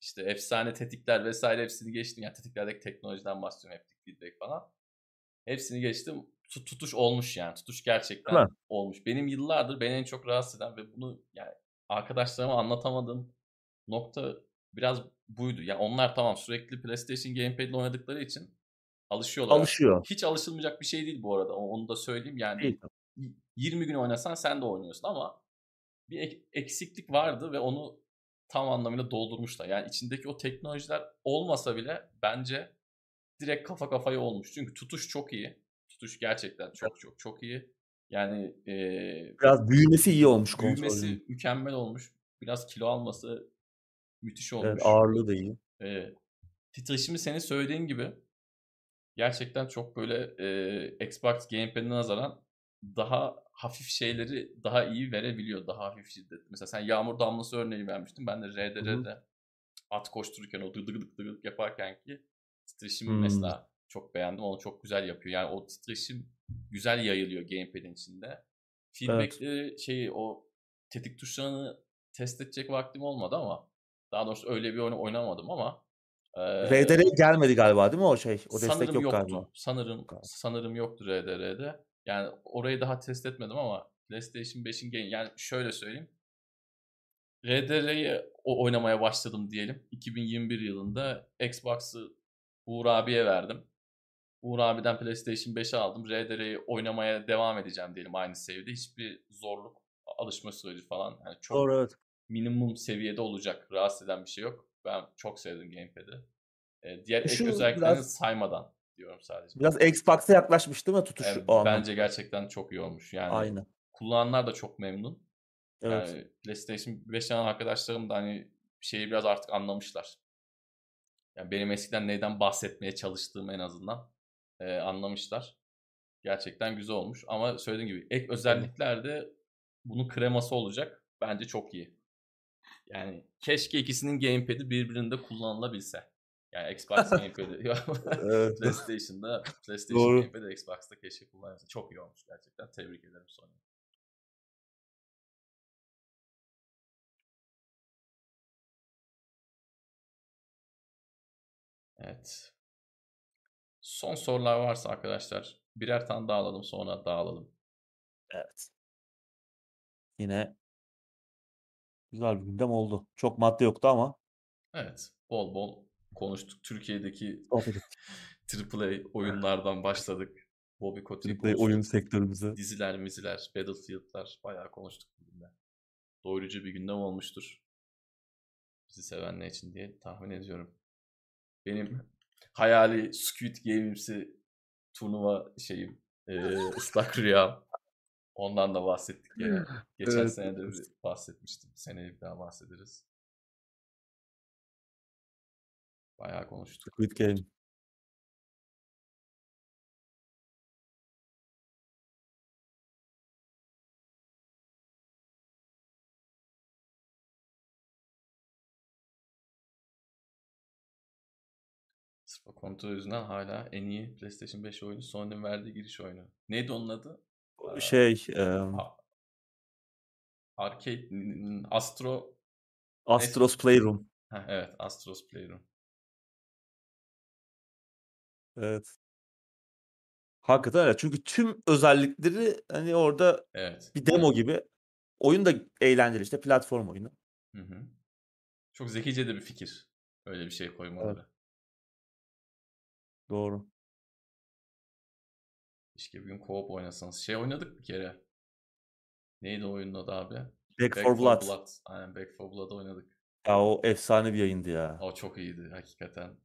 işte efsane tetikler vesaire hepsini geçtim. Yani tetiklerdeki teknolojiden bahsediyorum. Haptic feedback falan. Hepsini geçtim. Tutuş olmuş yani. Tutuş gerçekten olmuş. Benim yıllardır beni en çok rahatsız eden ve bunu yani arkadaşlarıma anlatamadığım nokta biraz buydu. Yani onlar tamam sürekli PlayStation Gamepad ile oynadıkları için alışıyorlar. Alışıyor. Hiç alışılmayacak bir şey değil bu arada. Onu da söyleyeyim. Yani değil. 20 gün oynasan sen de oynuyorsun ama bir eksiklik vardı ve onu tam anlamıyla doldurmuşlar. Yani içindeki o teknolojiler olmasa bile bence direkt kafa kafaya olmuş. Çünkü tutuş çok iyi. Tutuş gerçekten çok çok çok iyi. Yani e, biraz büyümesi iyi olmuş Büyümesi kontrolün. mükemmel olmuş. Biraz kilo alması müthiş olmuş. Evet, ağırlığı da iyi. E, titreşimi senin söylediğin gibi gerçekten çok böyle e, Xbox Gamepad'ine nazaran daha hafif şeyleri daha iyi verebiliyor. Daha hafif şiddet. Mesela sen yağmur damlası örneği vermiştin. Ben de RDR'de at koştururken o dıgık dıgık dıgık yaparken ki titreşimi hmm. mesela çok beğendim. Onu çok güzel yapıyor. Yani o titreşim güzel yayılıyor gamepad'in içinde. Feedback'leri evet. şeyi o tetik tuşlarını test edecek vaktim olmadı ama daha doğrusu öyle bir oyunu oynamadım ama e, RDR'ye gelmedi galiba değil mi o şey? O destek yok yoktu. galiba. Sanırım sanırım yoktu RDR'de. Yani orayı daha test etmedim ama PlayStation 5'in game yani şöyle söyleyeyim. RDR'yi oynamaya başladım diyelim. 2021 yılında Xbox'ı Uğur abiye verdim. Uğur abiden PlayStation 5'i aldım. RDR'yi oynamaya devam edeceğim diyelim aynı seviyede. Hiçbir zorluk, alışma süreci falan yani çok Doğru, evet. minimum seviyede olacak. Rahatsız eden bir şey yok. Ben çok sevdim gamepad'i. Ee, diğer Şu ek özelliklerini biraz... saymadan diyorum sadece. Biraz Xbox'a yaklaşmış değil mi tutuş evet, o Bence gerçekten çok iyi olmuş. Yani Aynen. kullananlar da çok memnun. Evet. Yani PlayStation 5 alan arkadaşlarım da hani şeyi biraz artık anlamışlar. Yani benim eskiden neyden bahsetmeye çalıştığımı en azından e, anlamışlar. Gerçekten güzel olmuş. Ama söylediğim gibi ek özelliklerde bunun kreması olacak. Bence çok iyi. Yani keşke ikisinin gamepad'i birbirinde kullanılabilse. Yani Xbox Gamepad'i evet. PlayStation'da PlayStation Doğru. Gamepad'i Xbox'ta keşke kullanılsa. Çok iyi olmuş gerçekten. Tebrik ederim Sony. Evet. Son sorular varsa arkadaşlar birer tane daha alalım sonra dağılalım. Evet. Yine güzel bir gündem oldu. Çok madde yoktu ama. Evet. Bol bol konuştuk. Türkiye'deki AAA oyunlardan başladık. Bobby Kotick oyun sektörümüze. Diziler, miziler, Battlefield'lar bayağı konuştuk bugün Doyurucu bir gündem olmuştur. Bizi sevenler için diye tahmin ediyorum. Benim hayali Squid Game'imsi turnuva şeyim e, ıslak rüyam. Ondan da bahsettik ya. Geçen evet. sene de bahsetmiştim. Seneye bir daha bahsederiz. Bayağı konuştuk. Squid Game. Sırf o kontrol yüzünden hala en iyi PlayStation 5 oyunu Sony'nin verdiği giriş oyunu. Neydi onun adı? Şey, um... Arcade Astro Astros Playroom. Heh, evet, Astros Playroom. Evet. Hakikaten öyle. Çünkü tüm özellikleri hani orada Evet. bir demo gibi. Oyun da eğlenceli işte platform oyunu. Hı hı. Çok zekice de bir fikir. Öyle bir şey koymaları. Doğru. Keşke bir gün co-op oynasanız. Şey oynadık bir kere. Neydi oyunun adı abi? Back, Back for Blood. Blood. Aynen Back for Blood oynadık. Ya o efsane bir yayındı ya. O çok iyiydi hakikaten.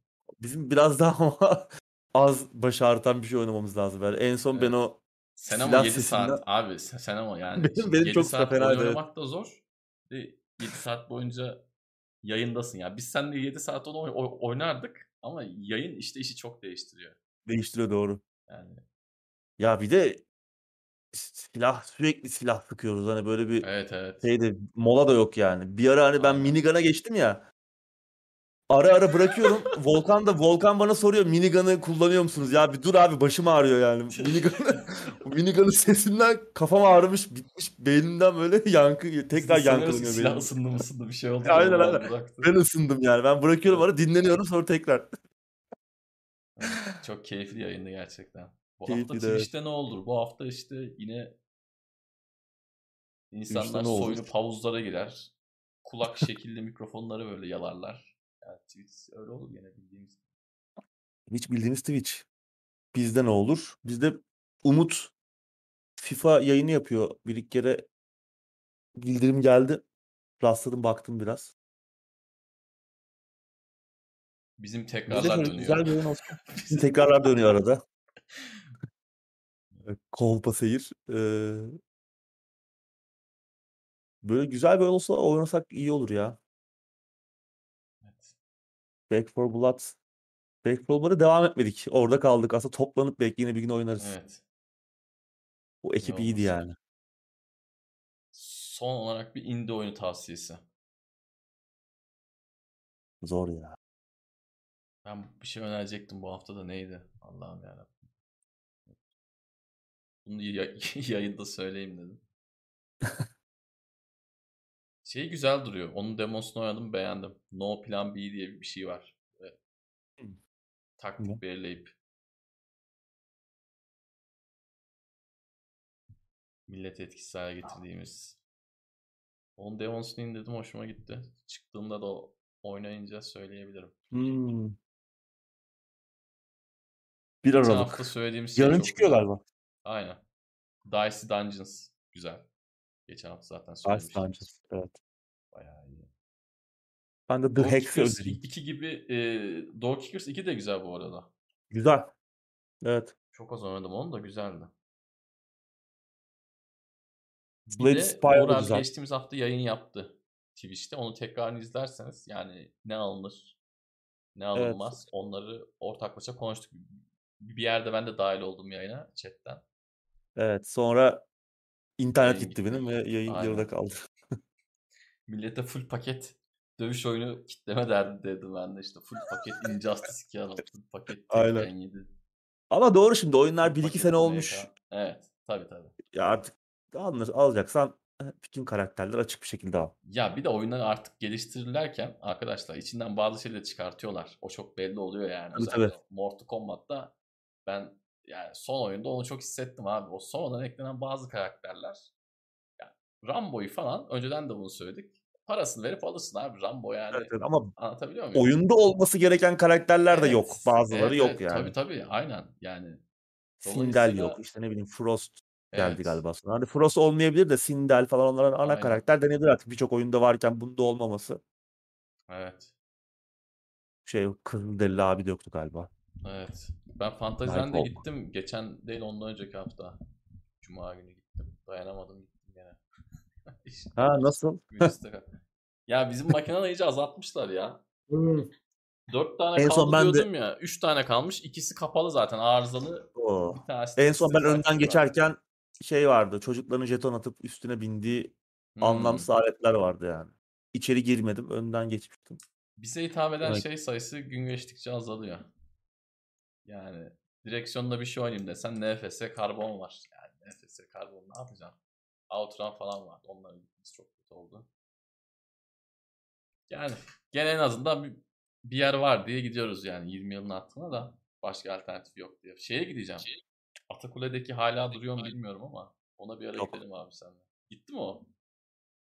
Bizim biraz daha ama az baş ağrıtan bir şey oynamamız lazım. Yani en son ben o Sen ama 7 sesinden saat abi sen, ama yani Benim- benim 7 çok saat fena, oyun evet. oynamak da zor. Bir de 7 saat boyunca yayındasın ya. Biz seninle 7 saat onu oy- oynardık ama yayın işte işi çok değiştiriyor. değiştiriyor doğru. Yani Ya bir de silah sürekli silah sıkıyoruz. Hani böyle bir evet evet. şeyde mola da yok yani. Bir ara hani ben Aynen. minigun'a geçtim ya. Ara ara bırakıyorum. Volkan da Volkan bana soruyor minigun'ı kullanıyor musunuz? Ya bir dur abi başım ağrıyor yani. Minigun'ı minigun'ın sesinden kafam ağrımış bitmiş beynimden böyle yankı tekrar yankılanıyor Silah benim. ısındı mı ısındı bir şey oldu. Aynen, aynen. bıraktı. Ben ısındım yani. Ben bırakıyorum ara dinleniyorum sonra tekrar. Evet, Çok keyifli yayındı gerçekten. Bu Keyifli hafta de. Twitch'te ne olur? Bu hafta işte yine insanlar olur? soyunup havuzlara girer. Kulak şekilli mikrofonları böyle yalarlar. Yani Twitch öyle olur yine bildiğimiz. Hiç bildiğiniz Twitch. Bizde ne olur? Bizde Umut FIFA yayını yapıyor. Bir iki kere bildirim geldi. Rastladım baktım biraz. Bizim Bizde tekrarlar şöyle dönüyor. güzel bir oyun olsun. Bizim tekrarlar dönüyor arada. Kolpa seyir. Ee, böyle güzel bir oyun olsa oynasak iyi olur ya. Evet. Back 4 Blood. Back 4 Blood'a devam etmedik. Orada kaldık. Aslında toplanıp belki yine bir gün oynarız. Evet. Bu ekip İyi iyiydi yani. Son olarak bir indie oyunu tavsiyesi. Zor ya. Ben bir şey önerecektim bu hafta da neydi? Allah'ım yarabbim. Bunu ya- yayında söyleyeyim dedim. Şey güzel duruyor. Onun demosunu oynadım beğendim. No Plan B diye bir şey var. Böyle taktik Ne? belirleyip milleti etkisiz hale getirdiğimiz. Onun demosunu indirdim hoşuma gitti. Çıktığında da oynayınca söyleyebilirim. Hmm. 1 Geçen Aralık. şey Yarın çok çıkıyor güzel. galiba. Aynen. Dicey Dungeons. Güzel. Geçen hafta zaten söylemiştim. Dungeons. Evet. Bayağı iyi. Ben de The Door Hex'i Kickers önereyim. 2 gibi e, Door Kickers 2 de güzel bu arada. Güzel. Evet. Çok az oynadım onu da güzeldi. Slade de Spire abi güzel. geçtiğimiz hafta yayın yaptı Twitch'te. Onu tekrar izlerseniz yani ne alınır ne Evet. alınmaz onları ortaklaşa konuştuk. Bir yerde ben de dahil oldum yayına chatten. Evet. Sonra internet Yayın gitti benim ve yayın Aynen. yarıda kaldı. Millete full paket dövüş oyunu kitleme derdi dedim ben de işte. Full paket Injustice 2 alın. Full paket Aynen. 7. Ama doğru şimdi oyunlar Full 1-2 paket sene MK. olmuş. Evet. Tabii tabii. Ya artık alınır, alacaksan eh, bütün karakterler açık bir şekilde al. Ya bir de oyunlar artık geliştirirlerken arkadaşlar içinden bazı şeyleri çıkartıyorlar. O çok belli oluyor yani. Tabii, Özellikle Mortal Kombat'ta ben yani son oyunda onu çok hissettim abi. O sonradan eklenen bazı karakterler yani Rambo'yu falan önceden de bunu söyledik. Parasını verip alırsın abi Rambo yani. Evet, evet. Ama Anlatabiliyor muyum? oyunda olması gereken karakterler de yok. Evet, Bazıları evet, yok evet. yani. Tabii tabii aynen yani. Sindel yok. İşte ne bileyim Frost geldi Evet. galiba sonra. Hani Frost olmayabilir de Sindel falan onların ana Aynen. karakter denebilir artık birçok oyunda varken bunda olmaması. Evet. Şey Kızılderili abi de yoktu galiba. Evet. Ben Fantasy'den de gittim. Geçen değil ondan önceki hafta. Cuma günü gittim. Dayanamadım gittim gene. Ha nasıl? ya bizim makineyi iyice azaltmışlar ya. Dört tane En kaldı son ben de- diyordum ya. Üç tane kalmış. İkisi kapalı zaten arızalı. Oo. Bir tanesi de En son ben önden açık var. geçerken şey vardı. Çocukların jeton atıp üstüne bindiği Hmm. anlamsız aletler vardı yani. İçeri girmedim. Önden geçmiştim. Bize hitap eden Evet. şey sayısı gün geçtikçe azalıyor. Yani direksiyonda bir şey oynayayım desen NFS karbon var. Yani NFS karbon ne yapacaksın? Outrun falan var. Onların gitmesi çok kötü oldu. Yani gene en azından bir, bir yer var diye gidiyoruz yani 20 yılın altına da başka alternatif yok diye. Şeye gideceğim. Atakule'deki hala duruyor mu bilmiyorum ama ona bir ara Yok. gidelim abi seninle. Gitti mi o?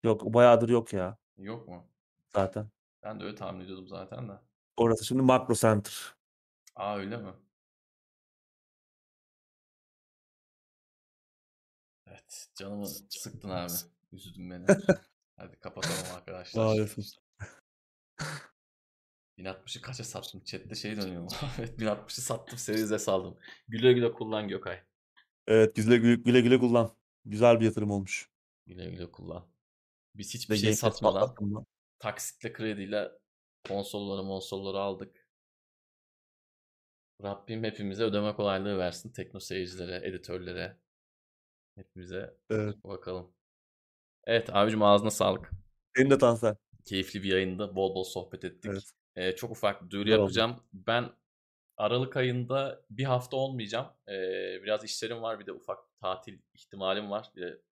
Yok bayağıdır yok ya Yok mu? zaten. Ben de öyle tahmin ediyordum zaten de. Orası şimdi Makro Center. Aa öyle mi? Evet. Canımı sıktın abi. Üzdün beni. Hadi kapatalım arkadaşlar. Maalesef. 1060'ı kaça sattım? Chat'te şey dönüyor. evet 1060'ı sattım. Seriz'e saldım. Güle güle kullan Gökay. Evet güle güle, güle güle kullan. Güzel bir yatırım olmuş. Güle güle kullan. Biz Ve hiçbir şey Game Pass satmadan taksitle krediyle konsolları monsolları aldık. Rabbim hepimize ödeme kolaylığı versin. Tekno seyircilere, editörlere. Hepimize Evet. bakalım. Evet abicim ağzına sağlık. Senin de Tansel. Keyifli bir yayında bol bol sohbet ettik. Evet. Ee, çok ufak bir duyuru Güzel oldu. yapacağım. Ben Aralık ayında bir hafta olmayacağım. Ee, biraz işlerim var. Bir de ufak tatil ihtimalim var. Bir de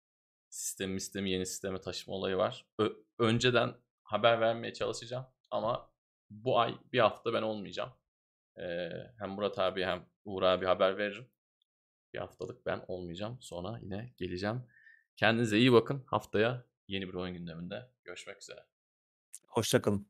sistemi sistemi yeni sisteme taşıma olayı var. Ö- önceden haber vermeye çalışacağım. Ama bu ay bir hafta ben olmayacağım. Ee, hem Murat abi hem Uğur abi haber veririm. Bir haftalık ben olmayacağım. Sonra yine geleceğim. Kendinize iyi bakın. Haftaya yeni bir oyun gündeminde görüşmek üzere. Hoşçakalın.